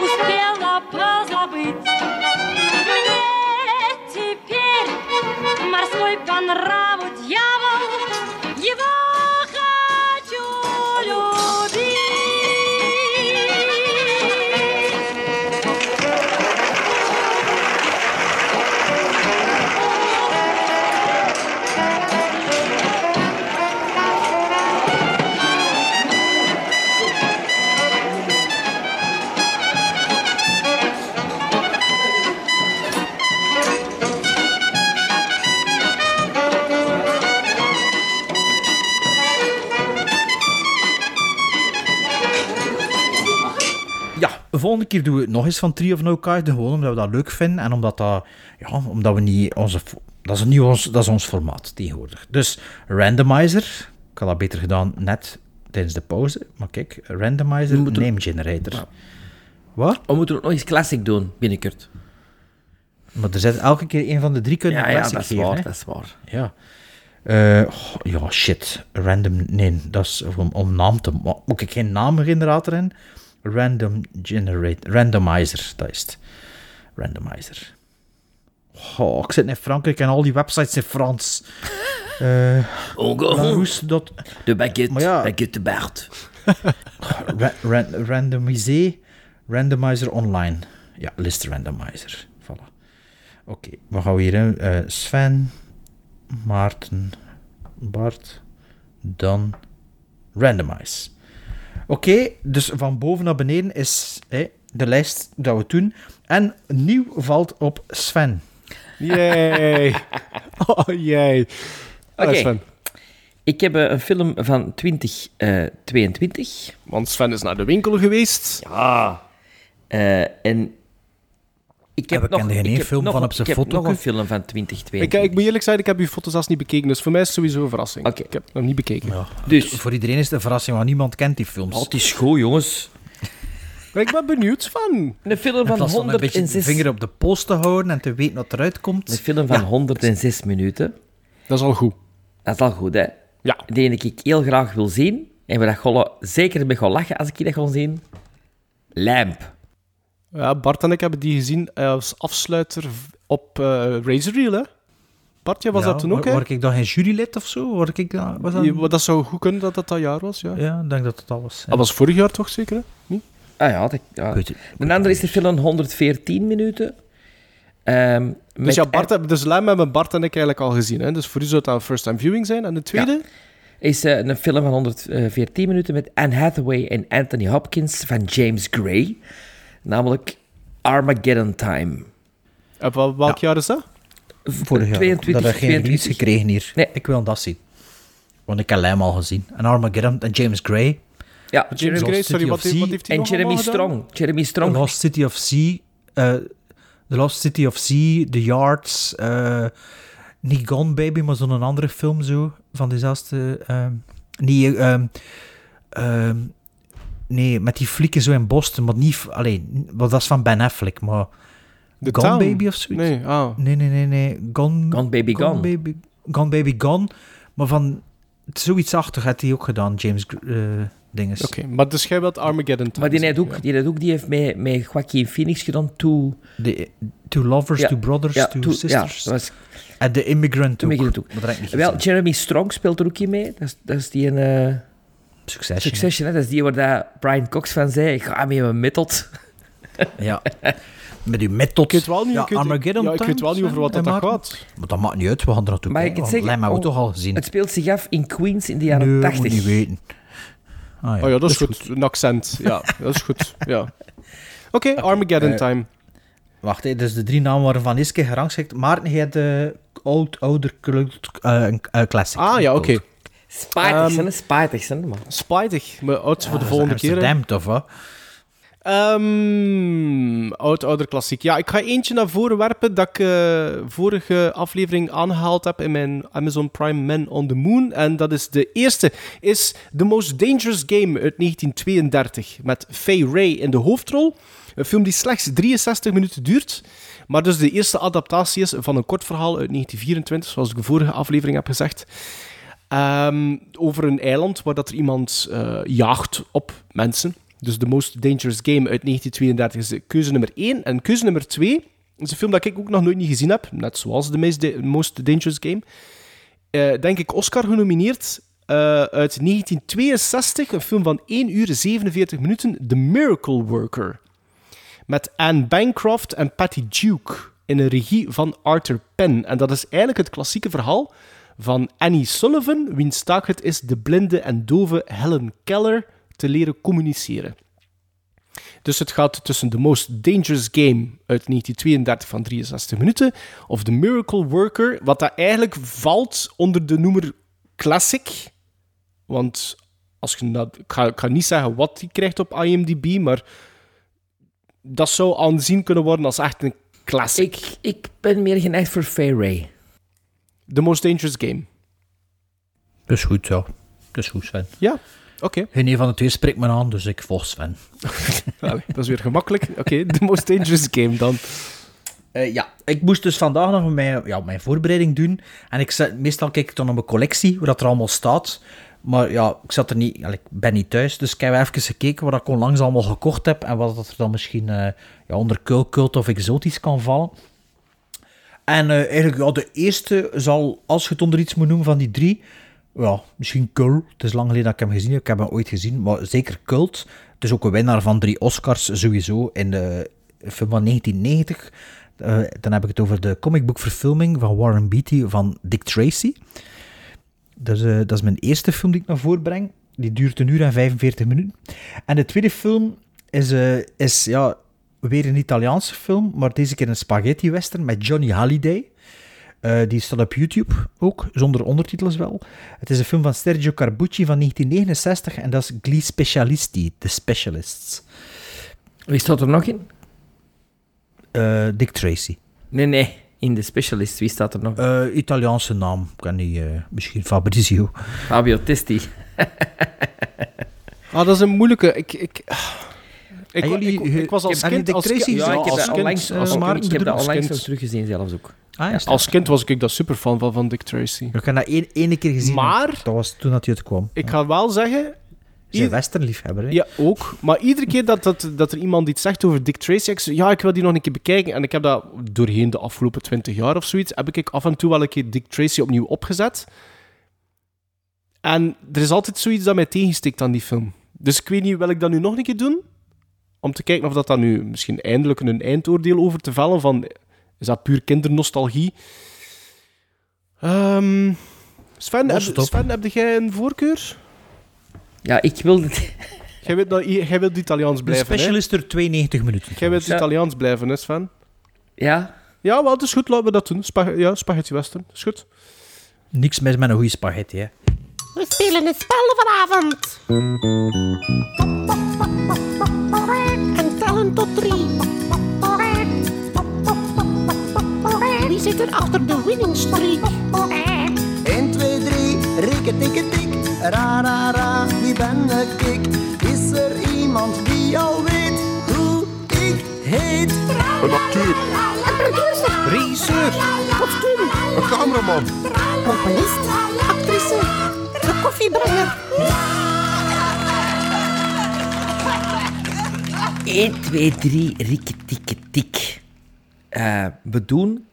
успела позабыть. Мне теперь морской по нраву дьявол. Его volgende keer doen we het nog eens van Tree of No Kind. Gewoon omdat we dat leuk vinden en omdat dat, ja, omdat we niet onze, dat is niet ons, dat is ons formaat tegenwoordig. Dus randomizer, ik had dat beter gedaan net tijdens de pauze. Maar kijk, randomizer, name generator. Wat? We moeten ook nog eens classic doen, binnenkort. Maar er zit elke keer een van de drie kunnen Ja, ja, dat is geven, waar, hè? dat is waar. Ja. Eh, oh, ja, shit. Random, nee, dat is om, om naam te... Moet ik geen naamgenerator in? Random generate, randomizer, dat is het. Randomizer. Oh, ik zit in Frankrijk en al die websites in Frans. *laughs* Eh Oh, dot- De baguette, ja. baguette Bert. *laughs* Ra- randomiser, randomizer online. Ja, list randomizer. Voilà. Oké, wat gaan we hier in? Eh, Sven, Maarten, Bart, Dan, randomize. Oké, dus van boven naar beneden is hè, de lijst dat we doen. En nieuw valt op Sven. Yay. *laughs* Oh, jee. Oké. Sven. Ik heb eh, een film van 2022. Want Sven is naar de winkel geweest. Ja. Eh, en ik heb nog, geen ik heb film nog, van op zijn Ik heb foto. nog een film van 2022. Ik, ik moet eerlijk zeggen, ik heb uw foto's zelfs niet bekeken, dus voor mij is het sowieso een verrassing. Ik heb het nog niet bekeken. Dus. Voor iedereen is het een verrassing, want niemand kent die films. Oh, het is goed, jongens. Maar ik ben benieuwd van. Een film van plaats van een beetje de 106... vinger op de pols te houden en te weten wat eruit komt. Een film van 106 minuten. Dat is al goed. Dat is al goed, hè? Ja. Die ik heel graag wil zien. En waar dat Golle zeker mee gaan lachen als ik die dat ga zien. Lamp. Ja, Bart en ik hebben die gezien als afsluiter op eh Razor Reel, hè? Bart, jij was Ja, dat toen ook, hè? Word ik dan geen jurylid of zo? Word ik dan, was dat... Je- Dat zou goed kunnen dat dat dat jaar was, ja. Ja, ik denk dat het al was. Dat was vorig jaar toch zeker, hè? Niet? Ah ja, dat, ja. Een andere is de film 114 minuten. Ehm, Dus ja, Bart, heb- dus Lam hebben Bart en ik eigenlijk al gezien, hè? Dus voor u zou het een first-time viewing zijn. En de tweede? is eh, een film van 114 minuten met Anne Hathaway en Anthony Hopkins van James Gray. Namelijk Armageddon Time. Op wel- welk jaar is dat? Vorig jaar. 22, dat heb geen 22. release gekregen hier. Nee. Ik wil dat zien. Want ik heb Lam al gezien. En Armageddon en James Gray. Ja, James Gray, sorry, of wat, heeft- wat Sea. heeft hij En nog Jeremy gedaan? Strong. Jeremy The Strong. Lost City of Sea. eh, The Lost City of Sea. The Yards. eh, niet Gone Baby, maar zo'n andere film zo. Van dezelfde... ehm niet... ehm, ehm, nee, met die flikken zo in Boston. Maar niet... Alleen, dat is van Ben Affleck, maar... The Gone Town? Baby of zoiets? Nee, ah. Nee, nee, nee, nee. Gone, Gone Baby Gone. Baby, Gone Baby Gone. Maar van zoiets achter had hij ook gedaan, James uh, Dinges. Oké, maar dus jij wilt Armageddon Maar die, heeft ook, ja. die, heeft ook, die heeft met, met Joaquin Phoenix gedaan, Two... The, two Lovers, Ja, Two Brothers, ja, Two Two- Sisters. ja, dat was- En The Immigrant ook. Immigrant ook. Maar dat heb ik niet Wel. Jeremy Strong speelt er ook in mee. Dat is, dat is die een... eh, Succession. Succession, hè? Dat is die waar dat Brian Cox van zei, ik ga mee mijn method. Ja. Met uw method. Ik weet wel niet, ja, ik Armageddon ja, ik weet wel niet over wat dat gaat. Maar dat maakt niet uit, we gaan er naartoe Maar ik kijken. het zeggen, oh, toch al gezien. Het speelt zich af in Queens in de jaren Nee, 80. moet niet weten. Ah, Oh ja, dat is goed. Een accent. Ja, dat is goed. Ja. *laughs* Oké, Armageddon eh, Time. Wacht, hè, dus de drie namen waren van Iske gerangschikt. Maarten, jij de oud, ouder cult, eh, eh, classic. Ah ja, oké. Spijtig, Ehm, zijn? Spijtig, zijn, man. Spijtig. Maar oud voor de Ja, volgende keer. Amsterdam, of wat? Ehm oud, ouder klassiek. Ja, ik ga eentje naar voren werpen dat ik eh, vorige aflevering aangehaald heb in mijn Amazon Prime Men on the Moon. En dat is de eerste, is The Most Dangerous Game uit 1932. Met Faye Ray in de hoofdrol. Een film die slechts 63 minuten duurt. Maar dus de eerste adaptatie is van een kort verhaal uit 1924, zoals ik de vorige aflevering heb gezegd. Ehm, over een eiland waar dat er iemand eh, jaagt op mensen. Dus The Most Dangerous Game uit 1932 is keuze nummer 1. En keuze nummer 2 is een film dat ik ook nog nooit niet gezien heb. Net zoals The Most Dangerous Game. Eh, denk ik Oscar genomineerd eh, uit 1962. Een film van 1 uur 47 minuten. The Miracle Worker. Met Anne Bancroft en Patty Duke. In een regie van Arthur Penn. En dat is eigenlijk het klassieke verhaal van Annie Sullivan, wiens taak het is de blinde en dove Helen Keller te leren communiceren. Dus het gaat tussen The Most Dangerous Game uit 1932 van 63 minuten of The Miracle Worker, wat dat eigenlijk valt onder de noemer Classic. Want als je dat, ik, ga, niet zeggen wat die krijgt op IMDb, maar dat zou aanzien kunnen worden als echt een classic. Ik, ik ben meer geneigd voor Faye Ray. The Most Dangerous Game. Dat is goed, ja. Dat is goed, Sven. Ja. Oké. Geen een van de twee spreekt me aan, dus ik volg Sven. *laughs* Allee, dat is weer gemakkelijk. Oké, The Most Dangerous Game dan. Eh, ja, ik moest dus vandaag nog mijn, ja, mijn voorbereiding doen. En ik zet, meestal kijk ik dan naar mijn collectie, hoe dat er allemaal staat. Maar ja, ik, zat er niet, ik ben niet thuis, dus ik heb even gekeken wat ik onlangs allemaal gekocht heb. En wat dat er dan misschien eh, ja, onder cult of exotisch kan vallen. En eh, eigenlijk, de eerste zal, als je het onder iets moet noemen van die drie, ja, misschien Cult. Het is lang geleden dat ik hem gezien heb. Ik heb hem ooit gezien, maar zeker Cult. Het is ook een winnaar van drie Oscars, sowieso, in de film van 1990. Eh, dan heb ik het over de comicboekverfilming van Warren Beatty van Dick Tracy. Dat is, eh, dat is mijn eerste film die ik naar voren breng. Die duurt een uur en 45 minuten. En de tweede film is, is ja, weer een Italiaanse film, maar deze keer een spaghetti western met Johnny Halliday. Eh, die staat op YouTube ook, zonder ondertitels wel. Het is een film van Sergio Carbucci van 1969 en dat is Gli Specialisti, The Specialists. Wie staat er nog in? Eh, Dick Tracy. Nee, nee. In de specialist, wie staat er nog? Eh, Italiaanse naam, ik kan niet, eh, misschien Fabrizio. Fabio Testi. Ah, dat is een moeilijke... Ik, ik, ik, jullie- ik, ik was als heb je kind... Dick Als, Tracy kind- Ja, ik heb als dat kind, onlangs, eh, als Maarten ik heb dat onlangs nog teruggezien zelfs ook. Ah, ja, Als kind was ik dat super fan van, van Dick Tracy. Ik heb dat één, ene keer gezien. Maar- Dat was toen dat hij uitkwam. Ik ga wel zeggen... Een westernliefhebber, hè? Ja, ook. Maar iedere keer dat, dat, dat er iemand iets zegt over Dick Tracy, ik zeg, ja, ik wil die nog een keer bekijken. En ik heb dat doorheen de afgelopen twintig jaar of zoiets, heb ik af en toe wel een keer Dick Tracy opnieuw opgezet. En er is altijd zoiets dat mij tegensteekt aan die film. Dus ik weet niet, wil ik dat nu nog een keer doen? Om te kijken of dat dan nu misschien eindelijk een eindoordeel over te vellen van, is dat puur kindernostalgie? Ehm Sven, heb. Sven, heb jij een voorkeur? Ja, ik wilde... Jij wilt, dat- jij wilt Italiaans De blijven, hè? specialist er 92 minuten. Jij wilt Ja. Italiaans blijven, hè, Sven? Ja? Ja, wel, het is goed, laten we dat doen. Spa ja, spaghetti western, is goed. Niks mis met een goede spaghetti, hè. We spelen een spel vanavond. En tellen tot drie. Wie zit er achter de winning streak? 1, 2, 3, rikke tikke tik, ra ra ra, wie ben ik? Is er iemand die al weet hoe ik heet? Een acteur. Een producer. Regisseur. Kostuum. Een cameraman. Componist. Actrice. Koffiebrenger. 1, 2, 3, rikke tikke tik. Eh, we doen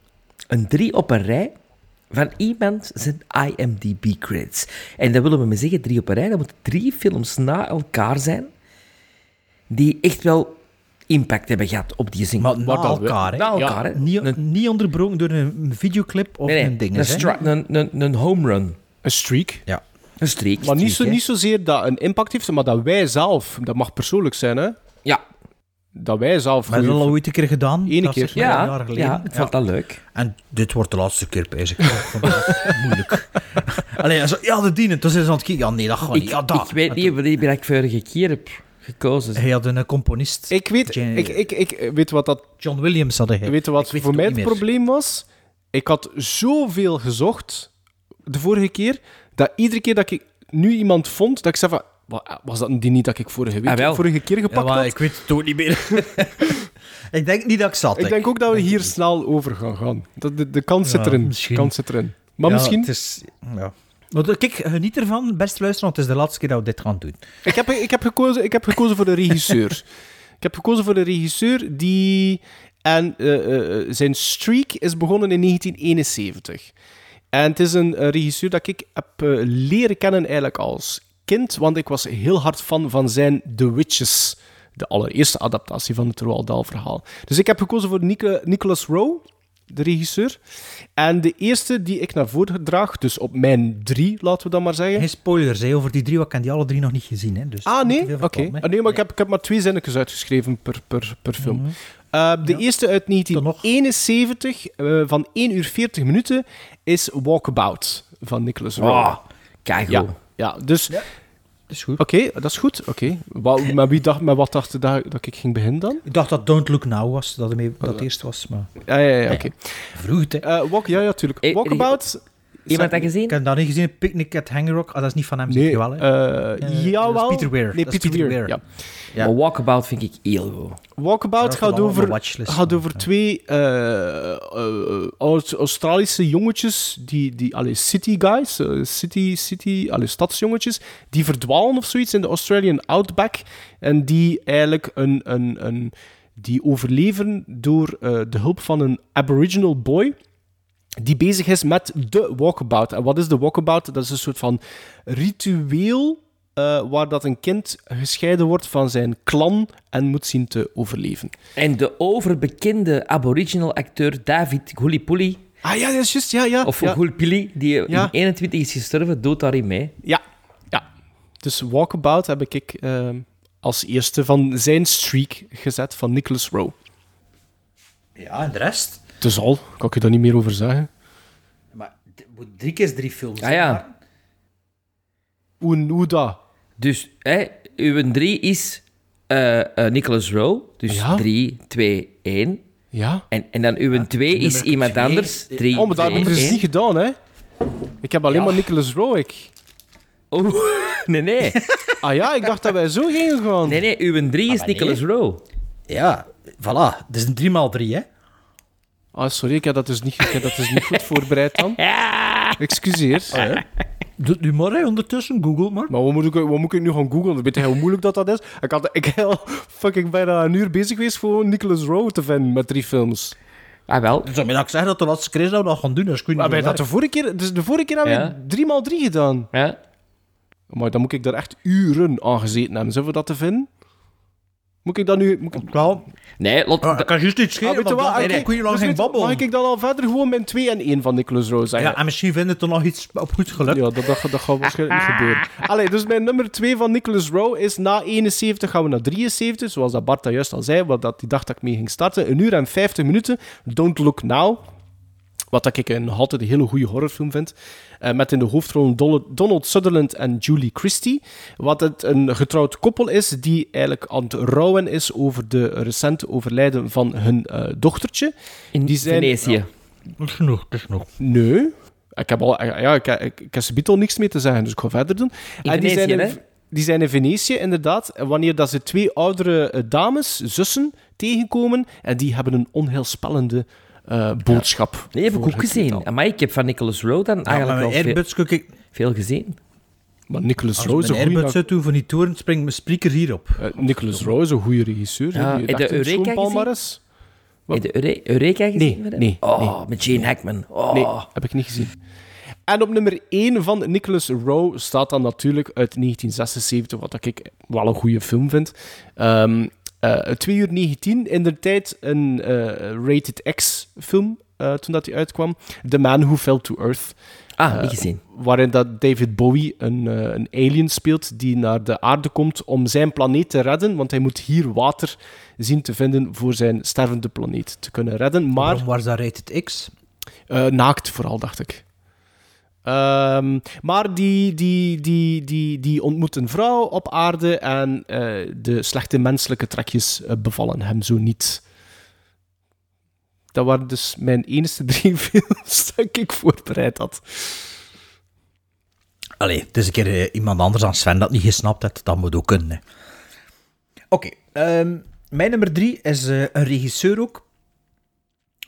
een drie op een rij van iemand zijn IMDb-credits. En dat willen we maar zeggen, drie op een rij. Dat moeten drie films na elkaar zijn die echt wel impact hebben gehad op die zin. Maar na elkaar, hè. Na elkaar, hè. Niet, niet onderbroken door een videoclip of Nee, nee, een ding, een, een, een home run. Een streak. Ja. Een. Maar niet, zo, niet zozeer dat een impact heeft, maar dat wij zelf, dat mag persoonlijk zijn, hè? Ja. Dat wij zelf... Maar dat al ooit een keer gedaan. Ene dat keer. is Ja, jaar geleden. ja, ik vond dat leuk. En dit wordt de laatste keer, bezig. *laughs* Moeilijk. Allee, hij zo, ja, de dienen. Toen zijn ze aan het kijken. Ja, nee, dat gaat niet. Ik, Ja, dat. ik weet niet wie ik vorige keer heb gekozen. Hij had een componist. Ik weet, ik, ik, ik, weet wat dat... John Williams had hij. Weet je wat voor het mij het probleem was? Ik had zoveel gezocht de vorige keer, dat iedere keer dat ik nu iemand vond, dat ik zei van... "Wa- Was dat die niet dat ik vorige, week, Ah, vorige keer Ja, gepakt maar had? ik weet het ook niet meer. *laughs* ik denk niet dat ik zat. Ik denk ook dat we hier snel over gaan gaan. Dat de, de kans zit Ja, erin. misschien. kans zit erin. Maar Ja, misschien... Het is, ja. Maar kijk, geniet ervan, best luisteren, want het is de laatste keer dat we dit gaan doen. Ik heb, ik, heb gekozen, ik heb gekozen voor de regisseur. *laughs* ik heb gekozen voor de regisseur die... En eh, eh, zijn streak is begonnen in 1971. En het is een regisseur dat ik heb eh, leren kennen eigenlijk als kind, want ik was heel hard fan van zijn The Witches. De allereerste adaptatie van het Roald Dahl-verhaal. Dus ik heb gekozen voor Nico- Nicholas Rowe, de regisseur. En de eerste die ik naar voren draag, dus op mijn drie, laten we dat maar zeggen. Geen spoilers hè, over die drie, want ik heb die alle drie nog niet gezien. Hè, dus Ah, nee? Oké. Ah, nee, maar ik heb, ik heb maar twee zinnetjes uitgeschreven per, per, per film. Mhm. Uh, de eerste uit 1971, uh, van 1 uur 40 minuten, is Walkabout van Nicholas Rowe. Oh, kijk ja, ja, dus... Dat is goed. Oké, dat is goed. Oké. Wa- Met, wie dacht, met wat dacht je dat, dat ik ging beginnen dan? Ik dacht dat Don't Look Now was, dat het, mee, dat het eerst was. Maar... Ja, ja, ja, oké. Vroeg hè. Eh, walk, ja, ja, tuurlijk. Eh, Walkabout Iemand dat gezien? Ik heb dat niet gezien. Picnic at Hang Rock. Ah, dat is niet van hem, Nee, zeker wel, hè? eh, Eh, jawel. dat is Peter Weir. Nee, Peter Weir, ja. Ja. Maar Walkabout vind ik heel goed. Walkabout gaat over, gaat over twee eh, Aus- Australische jongetjes, die, die allee, city guys, city, city, allee, stadsjongetjes, die verdwalen of zoiets in de Australian Outback en die eigenlijk een, een, een, die overleven door eh, de hulp van een aboriginal boy die bezig is met de walkabout. En wat is de walkabout? Dat is een soort van ritueel eh, waar dat een kind gescheiden wordt van zijn clan en moet zien te overleven. En de overbekende aboriginal acteur David Gulipuli, Ah ja, dat is juist, ja, ja. of ja. Gulpili, die Ja. in 21 is gestorven, doet daarin mee. Ja, ja. Dus Walkabout heb ik ehm, als eerste van zijn streak gezet van Nicholas Rowe. Ja, en de rest? Dus al, kan ik je daar niet meer over zeggen. Maar drie keer drie films. Ah ja. Hoe, hoe dat? Dus hè, uw drie is eh eh, Nicholas Rowe, dus Ja. 3, 2, 1. Ja. En, en dan uw 2 is iemand twee. anders. 3, Oh, maar dat hebben we dus niet gedaan, hè? Ik heb alleen Ja. maar Nicholas Rowe, ik. Oh, *laughs* nee, nee. Ah ja, ik dacht dat wij zo gingen gaan. Nee, nee, uw 3 is nee. Nicholas Rowe. Ja, voilà. Het is een 3 x 3 hè? Ah, sorry, ik heb dat dus niet, ik heb dat dus niet goed voorbereid dan. *laughs* Excuseer. Doe het nu maar, hè, ondertussen. Google maar. Maar wat moet, ik, wat moet ik nu gaan googlen? Weet je hoe moeilijk dat, dat is? Ik, had, ik ben fucking bijna een uur bezig geweest voor Nicholas Rowe te vinden met drie films. Ah, wel. Dus dan moet ik zeggen dat de laatste keer dat we dat gaan doen. Dat is goed Maar niet wij zo dat de vorige keer... Dus de vorige keer hebben Ja. we drie maal drie gedaan. Ja. Maar dan moet ik daar echt uren aan gezeten hebben, zo, voor dat te vinden. Moet ik dat nu... Moet ik... Wel, Nee, lot, ah, ik kan juist iets Ah, schelen, weet je want wat? dan Ah, nee, kun je lang dus geen babbelen. Mag ik dan al verder gewoon mijn 2 en 1 van Nicholas Rowe zeggen? Ja, en misschien vinden het er nog iets op goed gelukt. Ja, dat, dat, dat gaat waarschijnlijk niet gebeuren. *laughs* Allee, dus mijn nummer 2 van Nicholas Rowe is na 71 gaan we naar 73, zoals dat Bart dat juist al zei, wat dat die dacht dat ik mee ging starten. Een uur en 50 minuten. Don't Look Now. Wat dat ik een, nog altijd een hele goede horrorfilm vind. Eh, met in de hoofdrollen Dol- Donald Sutherland en Julie Christie. Wat het een getrouwd koppel is die eigenlijk aan het rouwen is over de recente overlijden van hun eh, dochtertje. in die zijn- Venetië. Dat is genoeg, dat is genoeg. Nee. Ik heb al, ja, ik, ik, ik heb al niks meer te zeggen, dus ik ga verder doen. In En die, Venetië, zijn hè? in, die zijn in Venetië, inderdaad. En wanneer dat ze twee oudere eh, dames, zussen, tegenkomen. En die hebben een onheilspellende eh, boodschap. Nee, heb ik ook gezien. Maar ik heb van Nicholas Rowe dan Ja, eigenlijk maar al veel, ik... gezien. Maar Nicholas Als Rowe is een. Airbuds uit toren, springt mijn speaker hierop. eh, Nicholas Rowe is een goede regisseur. Ja, die een Eureka palmares. Heb Eure- Eureka gezien? Nee, met hem? nee, Oh, nee, met Gene Hackman. Oh. Nee, heb ik niet gezien. En op nummer 1 van Nicholas Rowe staat dan natuurlijk uit 1976, wat ik wel een goede film vind. Ehm 2 uur 19, in de tijd een eh, rated X film, eh, toen dat die uitkwam. The Man Who Fell to Earth. Ah, Eh, niet gezien. Waarin dat David Bowie een, eh, een alien speelt die naar de aarde komt om zijn planeet te redden, want hij moet hier water zien te vinden voor zijn stervende planeet te kunnen redden. Maar Waarom was dat rated X? eh, naakt vooral, dacht ik. Ehm, maar die, die, die, die, die ontmoet een vrouw op aarde en eh, de slechte menselijke trekjes eh, bevallen hem zo niet. Dat waren dus mijn enige drie *laughs* films dat ik voorbereid had. Allee, het is een keer eh, iemand anders dan Sven dat niet gesnapt heeft. Dat moet ook kunnen. Oké, ehm, mijn nummer drie is een regisseur ook.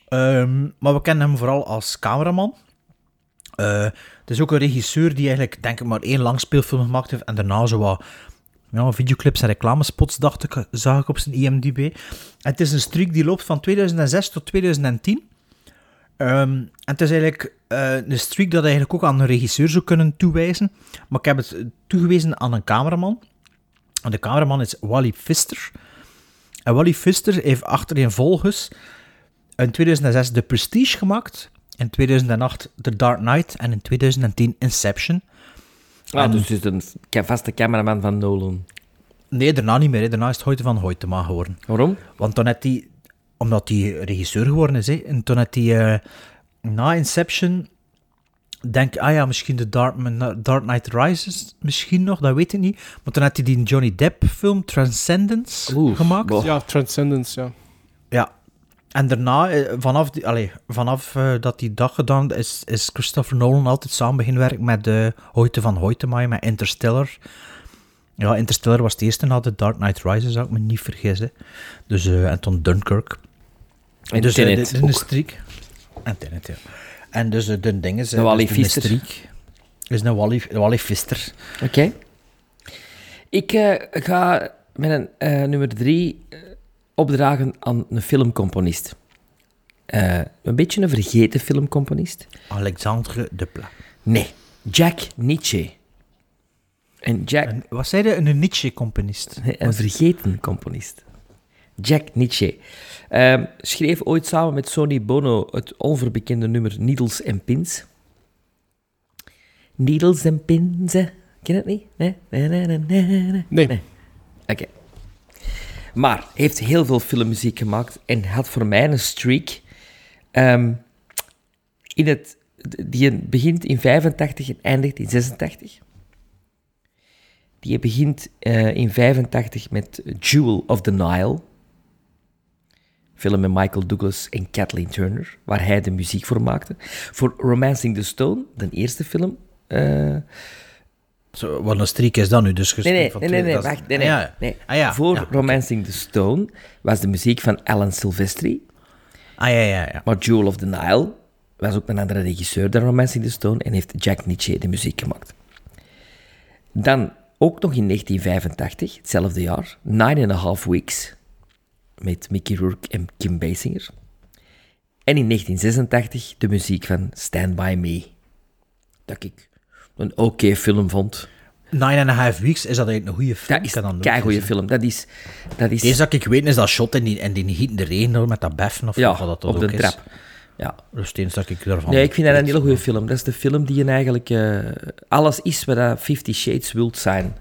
Ehm, maar we kennen hem vooral als cameraman. Eh, het is ook een regisseur die eigenlijk, denk ik, maar één langspeelfilm gemaakt heeft. En daarna zo wat ja, videoclips en reclamespots, dacht ik, zag ik op zijn IMDb. Het is een streak die loopt van 2006 tot 2010. Ehm, en het is eigenlijk eh, een streak dat eigenlijk ook aan een regisseur zou kunnen toewijzen. Maar ik heb het eh, toegewezen aan een cameraman. En de cameraman is Wally Pfister. En Wally Pfister heeft achtereenvolgens in 2006 The Prestige gemaakt. In 2008 The Dark Knight. En in 2010 Inception. Ah, En- dus het is een vaste cameraman van Nolan. Nee, daarna niet meer. hè. Daarna is het Hoyte van Hoytema geworden. Waarom? Want toen had hij, omdat hij regisseur geworden is, hè, en toen had hij eh, na Inception, denk ah ja, misschien de Dark, Dark Knight Rises, misschien nog, dat weet ik niet. Maar toen had hij die Johnny Depp film Transcendence gemaakt. boh. Ja, Transcendence, ja. Ja. En daarna, eh, vanaf, die, allee, vanaf eh, dat die dag gedaan is, is Christopher Nolan altijd samen beginnen werken met de Hoyte van Hoytema, met Interstellar. Ja, Interstellar was het eerste na The Dark Knight Rises, zou ik me niet vergissen. Dus, eh, en toen Dunkirk. En dus Tenet de, de, streak. En Tenet, ja. En dus de ding is... De Wally dus de streak is een Wally, de Wally. Oké. Ik ga met een nummer drie opdragen aan een filmcomponist. Eh, een beetje een vergeten filmcomponist. Alexandre Desplat. Nee, Jack Nietzsche. En Jack... Wat zei je? Een Nietzsche-componist? Nee, een vergeten componist. Jack Nietzsche. Ehm, schreef ooit samen met Sonny Bono het onverbekende nummer Needles and Pins. Needles and Pins, hè? Ken je het niet? Nee? Nee, nee, nee, nee. Nee. nee. Oké. Maar heeft heel veel filmmuziek gemaakt en had voor mij een streak. ehm, in het, die begint in 85 en eindigt in 86. Die begint eh, in 85 met Jewel of the Nile. Film met Michael Douglas en Kathleen Turner, waar hij de muziek voor maakte. Voor Romancing the Stone, de eerste film. eh, Zo, wat een streak is dat nu? Dus nee, nee, van nee, nee, nee, 2000 wacht, nee, nee, Ah, ja. nee. Ah, ja. Voor ja. Romancing the Stone was de muziek van Alan Silvestri. Ah, ja, ja, ja. Maar Jewel of the Nile was ook een andere regisseur dan Romancing the Stone en heeft Jack Nietzsche de muziek gemaakt. Dan ook nog in 1985, hetzelfde jaar, Nine and a Half Weeks met Mickey Rourke en Kim Basinger. En in 1986 de muziek van Stand By Me. Dat ik een oké film vond. Nine and a Half Weeks, is dat eigenlijk een goede film? Dat is een keigoeie gezien. film. Dat is... Dat is Deze dat ik weet is dat shot in die, in die gietende regen hoor, met dat beffen of Ja, wat dat op ook de is. trap. Ja. Dus eens dat ik ervan Nee, ik vind dat een hele goede film. Dat is de film die je eigenlijk... eh, alles is wat dat Fifty Shades wilt zijn.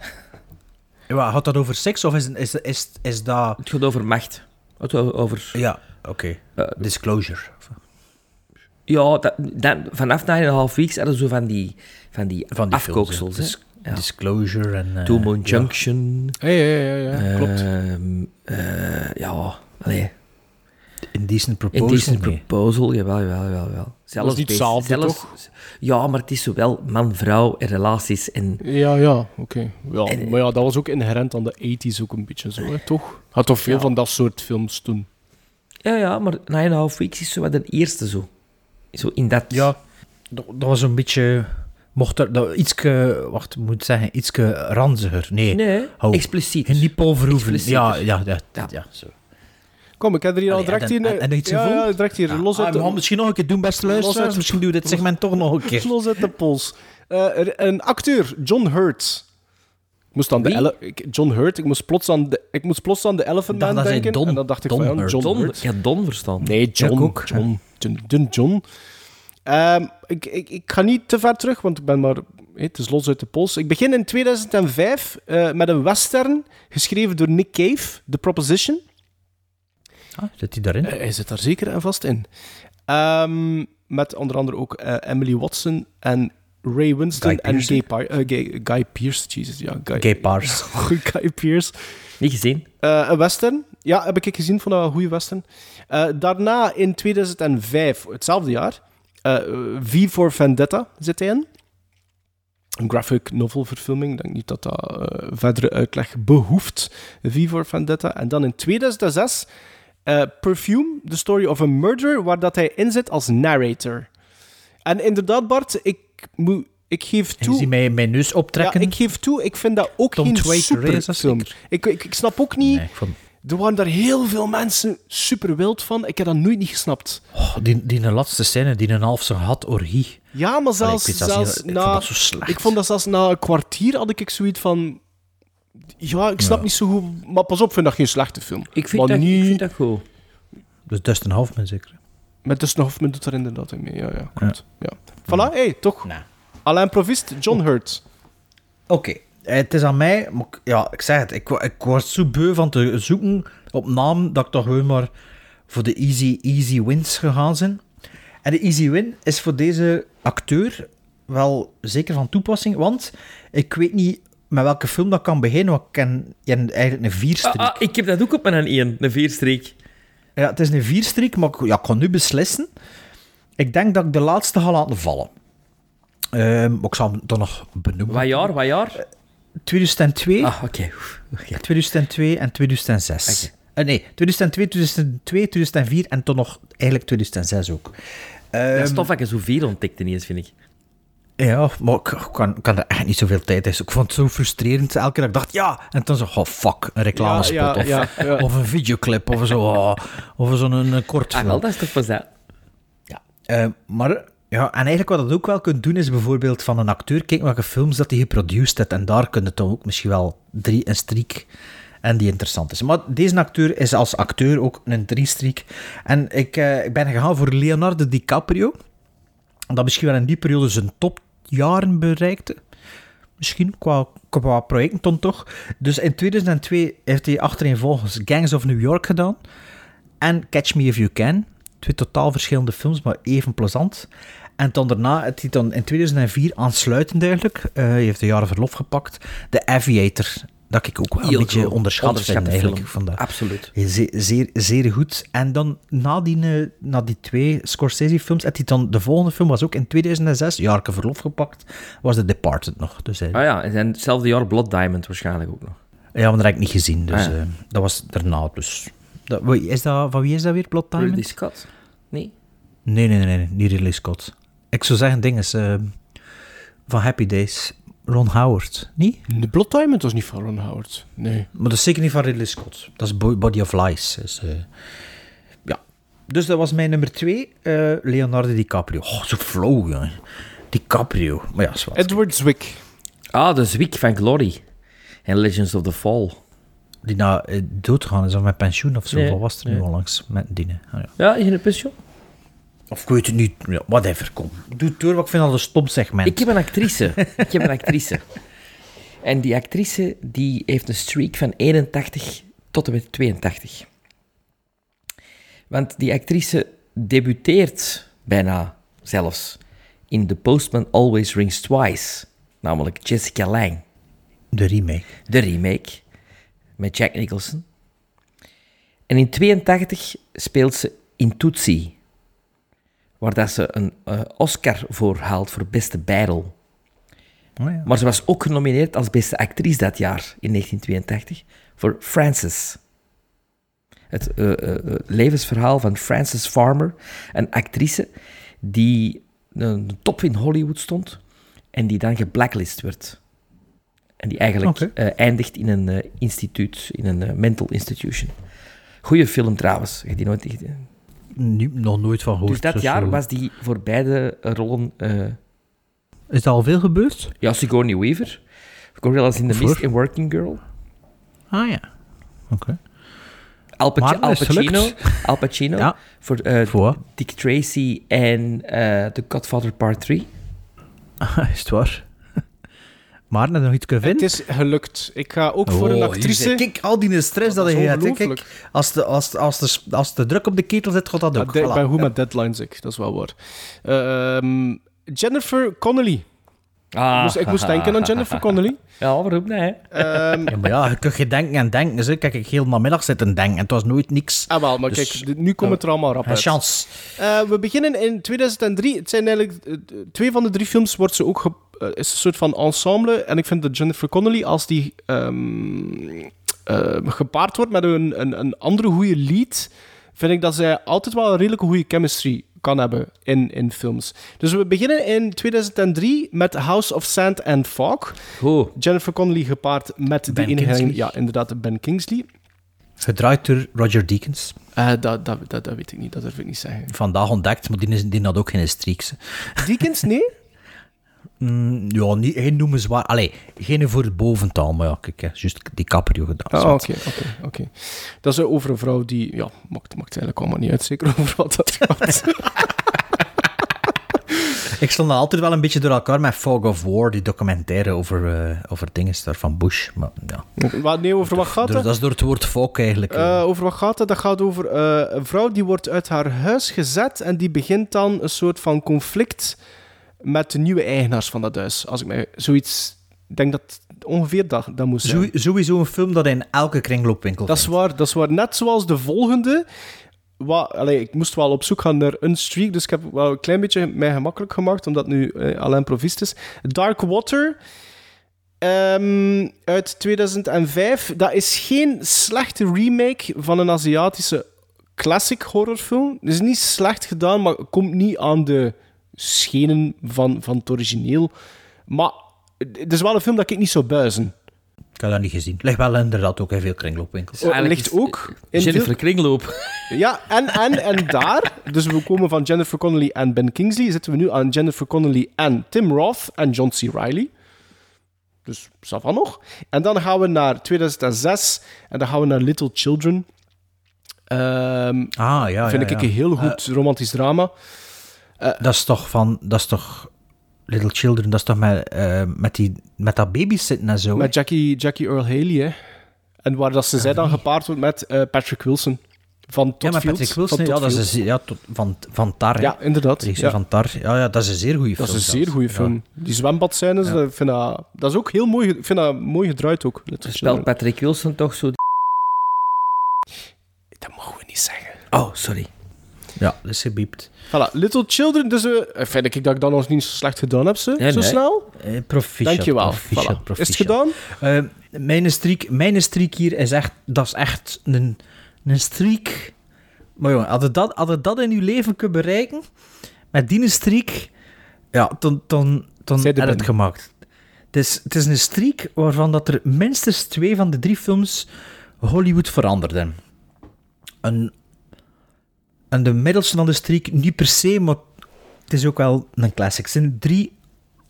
Ja, gaat dat over seks of is, is, is, is dat... Het gaat over macht. Het gaat over... Ja, oké. Eh, Disclosure. Ja, dat, dat, vanaf 9,5 weeks hadden ze zo van die, van die, Van die afkooksels. films. Dis- Ja. Disclosure en... eh, Two Moon. Junction. Ja, ja, ja, ja, klopt. Ehm, eh, ja, allee. Indecent Proposal. Indecent nee. Proposal, jawel, jawel, jawel. jawel. Zelfs niet best- hetzelfde, zelfs- toch? Ja, maar het is zowel man-vrouw en relaties en... Ja, ja, oké. Ja, En- maar ja, dat was ook inherent aan de 80s ook een beetje zo, hè, toch? Had toch veel Ja. van dat soort films toen. Ja, ja, maar Nine and a Half Weeks is zo wat de eerste zo. Zo in dat... Ja, dat, dat was een beetje... Mocht er dat ietske, wacht, ik moet zeggen, ietske ranziger. Nee, Nee, Hou. expliciet. Geen nippelverhoeven. Expliciet. Ja, ja, ja, Ja. ja, zo. Kom, ik heb er hier al direct en- hier... en- en iets ja, ja, direct hier, los Ah, uit we gaan de, misschien nog een keer doen, beste luisteraars. uit- Misschien doen we dit segment toch nog een keer. los uit de pols. Eh, er- een acteur, John Hurt. Ik moest aan de ele- ik- John Hurt, ik moest plots aan de, ik moest plots aan de Elephant Ik dacht Man denken. Don- en dan dacht ik Don van, ja, Hurt. John Don, Hurt. ja, Don verstaan. Nee, John. ik ook. John. John. John. Ehm, ik, ik, ik ga niet te ver terug, want ik ben maar... het is los uit de pols. Ik begin in 2005 eh, met een western, geschreven door Nick Cave, The Proposition. Ah, zit hij daarin? Eh, hij zit daar zeker en vast in. Ehm, met onder andere ook eh, Emily Watson en Ray Winston Guy en Gay, Guy Pearce. Jesus, ja. Guy, Gay Pars. *laughs* Guy Pearce. Niet gezien? Een western. Ja, heb ik gezien van een goede western. Daarna in 2005, hetzelfde jaar, V for Vendetta zit hij in. Een graphic novel verfilming. Ik denk niet dat dat eh, verdere uitleg behoeft. V for Vendetta. En dan in 2006 eh, Perfume, The Story of a Murder, waar dat hij in zit als narrator. En inderdaad, Bart, ik, moet, ik geef En toe... zie mij mijn neus Ja, optrekken. ik geef toe, ik vind dat ook Tom geen Twaker, hè, super is dat film. zeker? Ik, ik, ik snap ook niet... Nee, ik vond... Er waren daar heel veel mensen super wild van. Ik heb dat nooit niet gesnapt. Oh, die, die laatste scène, die een half zijn had orgie. Ja, maar zelfs, ik zelfs ik na... vond dat zo slecht. Ik vond dat zelfs na een kwartier had ik zoiets van... Ja, ik snap Ja. niet zo goed... Maar pas op, ik vind dat geen slechte film. Ik vind, maar dat, niet... ik vind dat goed. Dus Dustin Hoffman zeker. Met Dustin Hoffman doet er inderdaad in mee. Ja, ja, klopt. Ja. Voilà, hey, toch. Nou. Alain Provist, John Hurt. Oké, het is aan mij. maar ik- ja, ik zeg het. Ik, ik was zo beu van te zoeken op naam dat ik toch gewoon maar voor de easy, easy wins gegaan zijn. En de easy win is voor deze acteur wel zeker van toepassing, want ik weet niet met welke film dat kan beginnen, want ik ken eigenlijk een vierstreek. Ah, ah, ik heb dat ook op mijn 1, een vierstreek. Ja, het is een vierstreek, maar ik, ja, ik kan nu beslissen. Ik denk dat ik de laatste ga laten vallen. Ehm, ik zal hem dan nog benoemen. Wat jaar, wat jaar? 2002, Ah, oké. Oké. 2002 en 2006. Eh, nee, 2002, 2002, 2004 en toen nog eigenlijk 2006 ook. Ehm, Dat is tof dat je zoveel ontdekt ineens, vind ik. Ja, maar ik kan, kan er echt niet zoveel tijd in. Ik vond het zo frustrerend. Elke keer dat ik dacht, ja. En dan zo, oh fuck, een reclamespot. Ja, ja, of, ja, ja. of een videoclip of zo. oh, of zo'n een kort Ah, film. wel, dat is toch pas dat. Eh, maar ja, en eigenlijk wat dat ook wel kunt doen, is bijvoorbeeld van een acteur kijken welke films dat hij geproduceerd heeft. En daar kun je toch ook misschien wel drie, een streak en die interessant is. Maar deze acteur is als acteur ook een drie-streak. En ik, eh, ik ben gegaan voor Leonardo DiCaprio. Dat misschien wel in die periode zijn topjaren bereikte. Misschien qua, qua projecten toch. Dus in 2002 heeft hij achtereenvolgens Gangs of New York gedaan. En Catch Me If You Can. Twee totaal verschillende films, maar even plezant. En dan daarna heeft hij dan in 2004 aansluitend eigenlijk, eh, hij heeft een jaren verlof gepakt, The Aviator. Dat ik ook wel een Heel beetje goed. onderschat vind eigenlijk. Van. Absoluut. Zeer, zeer, zeer goed. En dan na die, eh, na die twee Scorsese-films, had hij dan de volgende film was ook in 2006, Jarke verlof gepakt, was The Departed nog. Dus, hij- Ah ja, en hetzelfde jaar Blood Diamond waarschijnlijk ook nog. ja, maar dat heb ik niet gezien. Dus Ah ja. eh, dat was daarna. Dus. Dat, is dat, van wie is dat weer, Blood Diamond? Ridley Scott? Nee? Nee, nee, nee, nee, niet Ridley Scott. Ik zou zeggen, ding is eh, van Happy Days, Ron Howard, niet? De Blood Diamond was niet van Ron Howard. Nee. Maar dat is zeker niet van Ridley Scott. Dat is Bo- Body of Lies. Dus, eh, ja. dus dat was mijn nummer twee, eh, Leonardo DiCaprio. Oh, zo flow, jongen. DiCaprio. Maar ja, zwart. Edward Zwick. Ah, de Zwick van Glory. En Legends of the Fall. Die eh, doodgaan is of met pensioen of zo. Nee, Wat was er nu nee. al langs met dienen? Ah, ja. Ja, in een pensioen. Of ik weet het niet. Ja, whatever, kom. Doe het door, wat ik vind al een stom segment. Ik heb een actrice. ik heb een actrice. En die actrice die heeft een streak van 81 tot en met 82. Want die actrice debuteert bijna zelfs in The Postman Always Rings Twice. Namelijk Jessica Lange. De remake. De remake. Met Jack Nicholson. En in 82 speelt ze in Tootsie. Waar dat ze een eh, Oscar voor haalt voor beste bijrol. Oh, ja. Maar ze was ook genomineerd als beste actrice dat jaar, in 1982, voor Frances. Het eh, eh, levensverhaal van Frances Farmer, een actrice die een top in Hollywood stond en die dan geblacklist werd. En die eigenlijk eindigt in een instituut, in een mental institution. Goeie film trouwens. Je die nooit? Nu, nog nooit van gehoord. Dus dat dus jaar was die voor beide rollen... eh, Is dat al veel gebeurd? ja, Sigourney Weaver. Gorillas in the? Mist in Working Girl. Ah ja. Oké. Al, Paci- Pacino. Al Pacino Ja. voor eh, Voor? Dick Tracy en eh The Godfather Part 3. Ah, *laughs* is het waar? Maar net nog iets kunnen vinden? Het is gelukt. Ik ga ook voor Oh, een hier actrice... Kijk, al die stress dat, hè, ongelooflijk. Kijk, als de, als, als, de, als de druk op de ketel zit, gaat dat Ja, ook. ik ben goed met deadlines, ik. Dat is wel waar. Ehm, Jennifer Connelly. Ah. Ik moest, ik moest denken aan Jennifer *laughs* Connelly. Ja, waarom niet? Ehm, Ja, maar ja, je kunt je denken en denken. Hè. Kijk, ik heel namiddag zitten denken en het was nooit niks. ah, wel, maar Dus- kijk, nu komt het er allemaal rap Een uit. chance. Eh, we beginnen in 2003. Het zijn eigenlijk... eh, twee van de drie films wordt ze ook... ge- eh, is een soort van ensemble. En ik vind dat Jennifer Connelly, als die ehm, eh, gepaard wordt met een, een, een andere goede lead, vind ik dat zij altijd wel een redelijke goede chemistry kan hebben in, in films. Dus we beginnen in 2003 met House of Sand and Fog. Goed. Jennifer Connelly gepaard met Ben de. Kingsley. Ja, inderdaad, Ben Kingsley. Gedraaid door Roger Deakins. Eh, dat, dat, dat, dat weet ik niet, dat durf ik niet zeggen. Vandaag ontdekt, maar die, is, die had ook geen streaks. Deakins, nee? *laughs* Mm, ja, niet, geen noemenswaar. Allee, geen voor het bovental, maar ja, kijk, hè, juist die Caprio gedaan. Ah, oké, oké, oké. Dat is eh, over een vrouw die... Ja, maakt, maakt eigenlijk allemaal niet uit, zeker over wat dat gaat. *laughs* Ik stond altijd wel een beetje door elkaar met Fog of War, die documentaire over, eh, over dingen daar van Bush. Maar ja, Wat- nee, over wat gaat het? dat is door het woord fog eigenlijk. Eh, over wat gaat het? Dat gaat over eh, een vrouw die wordt uit haar huis gezet en die begint dan een soort van conflict met de nieuwe eigenaars van dat huis. Als ik mij zoiets... Ik denk dat ongeveer dat, dat moet zijn. Sowieso een film dat in elke kringloopwinkel Dat is waar, dat is waar. Net zoals de volgende, wat, allee, ik moest wel op zoek gaan naar een streak, dus ik heb wel een klein beetje mij gemakkelijk gemaakt, omdat nu eh, Alain Provist is. Dark Water ehm, uit 2005. Dat is geen slechte remake van een Aziatische classic horrorfilm. Het is niet slecht gedaan, maar komt niet aan de schenen van, van het origineel. Maar het is wel een film dat ik niet zou buizen. Ik heb dat niet gezien. Ligt wel inderdaad ook in veel kringloopwinkels. Oh, ligt ook in Jennifer veel- Kringloop. Ja, en, en, en daar, dus we komen van Jennifer Connelly en Ben Kingsley, zitten we nu aan Jennifer Connelly en Tim Roth en John C. Reilly. Dus ça va nog. En dan gaan we naar 2006 en dan gaan we naar Little Children. Ehm, Ah, ja, vind ja, ik een heel goed romantisch drama. Dat is toch van... Dat is toch... Little Children, dat is toch met, eh, met, die, met dat babysitten en zo. Met Jackie, Jackie Earl Haley, hè. En waar dat ze zij dan gepaard wordt met eh, Patrick Wilson. Van Todd ja, met Field. Patrick Wilson. Van Ja, dat is een, ja, tot, van, van Tar. hè. Ja, inderdaad. Ja. van Tar. Ja, ja, dat is een zeer goede Dat film. is een zeer goede film. Die zwembadscènes, Ja. eh, vind dat, dat is ook heel mooi, ik vind dat mooi gedraaid ook. Speelt. Patrick Wilson toch zo... Dat mogen we niet zeggen. Oh, sorry. Ja, dat is gebiept. Voilà, Little Children, dus eh, vind ik dat ik dat nog niet zo slecht gedaan heb, ze, Nee, zo nee. snel. Eh, proficiat. Dankjewel. proficiat, Voilà. Is het gedaan? Eh, mijn, streak, mijn streak hier is echt... Dat is echt een, een streak... Maar jongen, had je dat, had je dat in je leven kunnen bereiken, met die streak, ja, dan, dan, dan heb je het gemaakt. Het is, het is een streak waarvan dat er minstens twee van de drie films Hollywood veranderden. En, en de middelste van de streak niet per se, maar het is ook wel een classic. Het zijn drie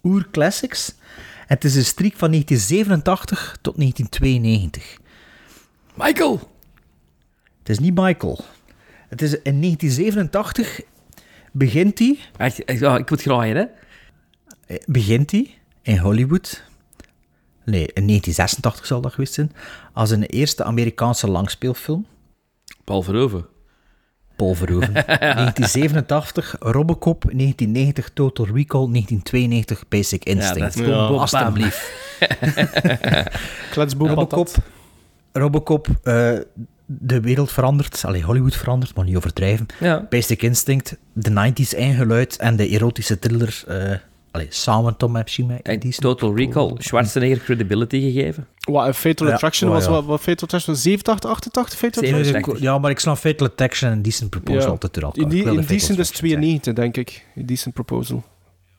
oer-classics. En het is een streak van 1987 tot 1992. Michael! Het is niet Michael. Het is in 1987 begint hij... Echt, echt, ja, ik moet graaien, hè? eh, Begint hij in Hollywood... Nee, in 1986 zal dat geweest zijn. Als een eerste Amerikaanse langspeelfilm. Paul Verhoeven. Paul Verhoeven. 1987 Robocop, 1990 Total Recall, 1992 Basic Instinct. dat is. Alsjeblieft. *laughs* Kletsboom Robocop. Robocop eh, de wereld verandert. Allee, Hollywood verandert, maar niet overdrijven. Ja. Basic Instinct, de 90s ingeluid en de erotische thriller. eh allee, samen Tom Epstein. En Total Recall, Schwarzenegger credibility gegeven. Wat, een Fatal Ja, Attraction oh, was ja. wat, wat Fatal Attraction was 87, 88 Fatal Attraction? Ja, maar ik sla Fatal Attraction en Decent Proposal altijd door elkaar. In, die, in Decent is Attraction 92, denk ik. In Decent Proposal.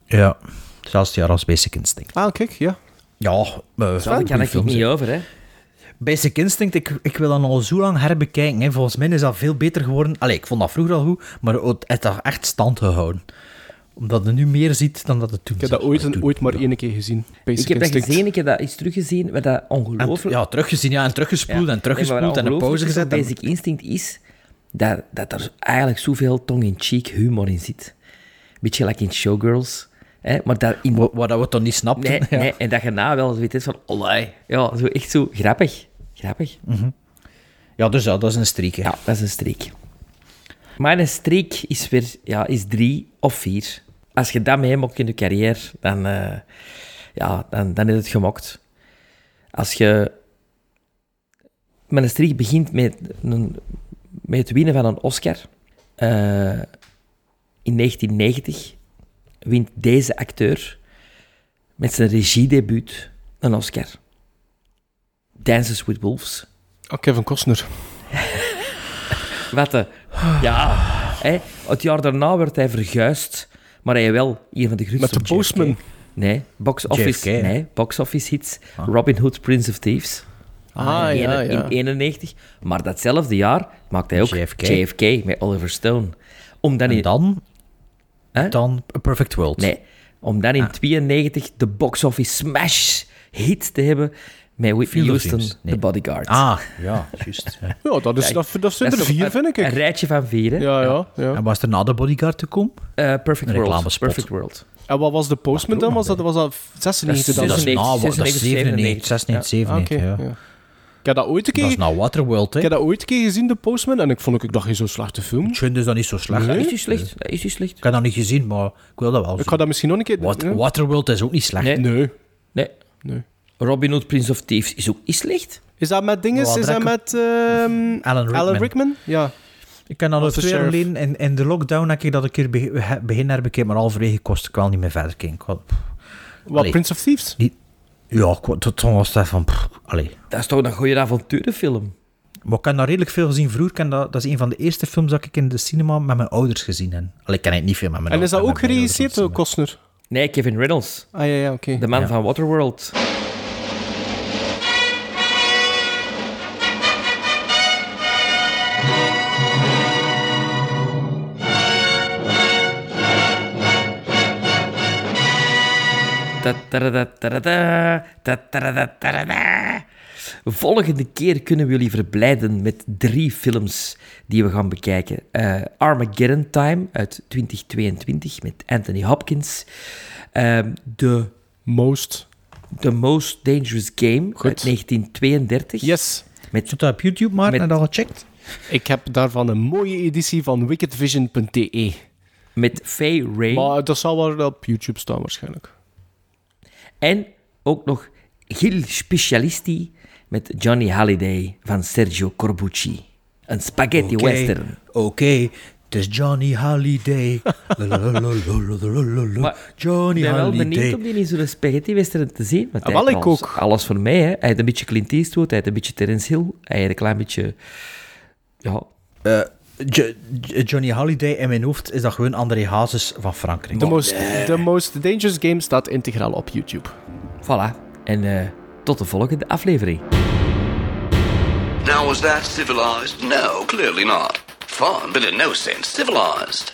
Ja, hetzelfde jaar als Basic Instinct. Ah, kijk, ja. Ja, uh, Daar kan ik niet over, hè? Basic Instinct, ik, ik wil dat al zo lang herbekijken. Hè. Volgens mij is dat veel beter geworden. Allee, ik vond dat vroeger al goed, maar het heeft dat echt stand gehouden. Omdat je nu meer ziet dan dat het toen Ik heb dat ooit, en ooit maar één keer gezien. Basic Ik heb dat gezien, ik heb dat eens teruggezien, wat dat En, ongelooflijk... ja, teruggezien ja, en teruggespoeld en teruggespoeld en een pauze gezet. en- Basic Instinct is dat, dat er eigenlijk zoveel tong-in-cheek humor in zit. Beetje like in Showgirls. Hè? Maar dat in... Wat, wat dat we toch niet snapten. Nee, ja. nee, en dat je na wel weet is van, olai. Ja, zo echt zo grappig. Grappig. ja, dus ja, dat is een streak. hè. Ja, dat is een streek. Maar een streek is weer ja, is drie of vier. Als je dat meemaakt in je carrière, dan, eh, ja, dan, dan is het gemokt. Als je met een streek begint met, een, met het winnen van een Oscar. eh, in 1990 wint deze acteur met zijn regiedebuut een Oscar. Dances with Wolves. Oh, Kevin Costner. Wat de... Ja, hè, het jaar daarna werd hij verguisd, maar hij wel een van de grootste... Met de Postman. Nee, box office, JFK, nee, box office hits. Robin Hood, Prince of Thieves. Ah, in, ja, ja. in 91. Maar datzelfde jaar maakte hij ook JFK. JFK, met Oliver Stone. Om dan En in, dan, Hè? dan A Perfect World. nee, om dan in Ah. 92 de box office smash hit te hebben met Whitney Houston. Nee. The Bodyguard. Ah, ja, juist. ja. *laughs* Ja, dat, is, Ja, dat, dat zijn Dat er vier, een- vind ik. Een rijtje van vier, hè? Ja, ja, ja. En was er na de bodyguard te komen? Eh, Perfect Een World. reclamespot. Perfect World. En wat was de Postman dan? Was dat, was dat 96 dan? Dat is 96, na, dat is 97, 97, Ah, 97, oké, ja. ja. Ik heb dat ooit een Dat keer... is na Waterworld, hè. Ik heb dat ooit een keer gezien, de Postman, en ik vond ook, ik dacht, geen zo slechte film. Ik vind dus dat niet zo slecht. Nee? Is die slecht? Dat is die slecht? Ik heb dat niet gezien, maar ik wil dat wel Ik zien. ga dat misschien nog een keer... Wat. Waterworld is ook niet slecht. Nee. Nee. Nee. Robin Hood, Prince of Thieves is ook niet slecht. Is dat met dinges? Is dat met ehm, Alan Rickman. Rickman? Ja. Ik kan dat de twee jaar geleden in, in de lockdown heb ik dat een keer be- begin herbekeken, maar halverwege kost ik wel niet meer verder Wat, Allee. Prince of Thieves? Die- ja, ik wou- tot toen was dat van... pff, allee. Dat is toch een goede avonturenfilm? Maar ik heb dat redelijk veel gezien vroeger. Dat, dat is een van de eerste films dat ik in de cinema met mijn ouders gezien heb. Allee, ik ken het niet veel met mijn En is dat ouders, ook geregisseerd door Costner? Nee, Kevin Reynolds. Ah ja, ja, oké. De man Ja. van Waterworld. Volgende keer kunnen we jullie verblijden met drie films die we gaan bekijken. Eh, Armageddon Time uit 2022 met Anthony Hopkins. Ehm, The Most. The Most Dangerous Game uit 1932. Yes. Met, Zit dat op YouTube, maar? Met- Heb je dat al gecheckt? Ik heb daarvan een mooie editie van wickedvision.de. met Faye Ray. Maar dat zal wel op YouTube staan waarschijnlijk. En ook nog Gil Specialisti met Johnny Halliday van Sergio Corbucci. Een spaghetti western. Oké, het is Johnny Halliday. *laughs* Johnny ik ben wel benieuwd om die in zo'n spaghetti western te zien. Want Ah, hij heeft ik alles, ook. Alles voor mij. Hè. Hij heeft een beetje Clint Eastwood, hij heeft een beetje Terence Hill, hij heeft een klein beetje... Ja, Eh, Jo- Jo- Johnny Halliday in mijn hoofd is dat gewoon André Hazes van Frankrijk. The most, the most Dangerous Game staat integraal op YouTube. voilà. En eh, tot de volgende aflevering. Now, was that civilized? No, clearly not. Fun, but in no sense civilized.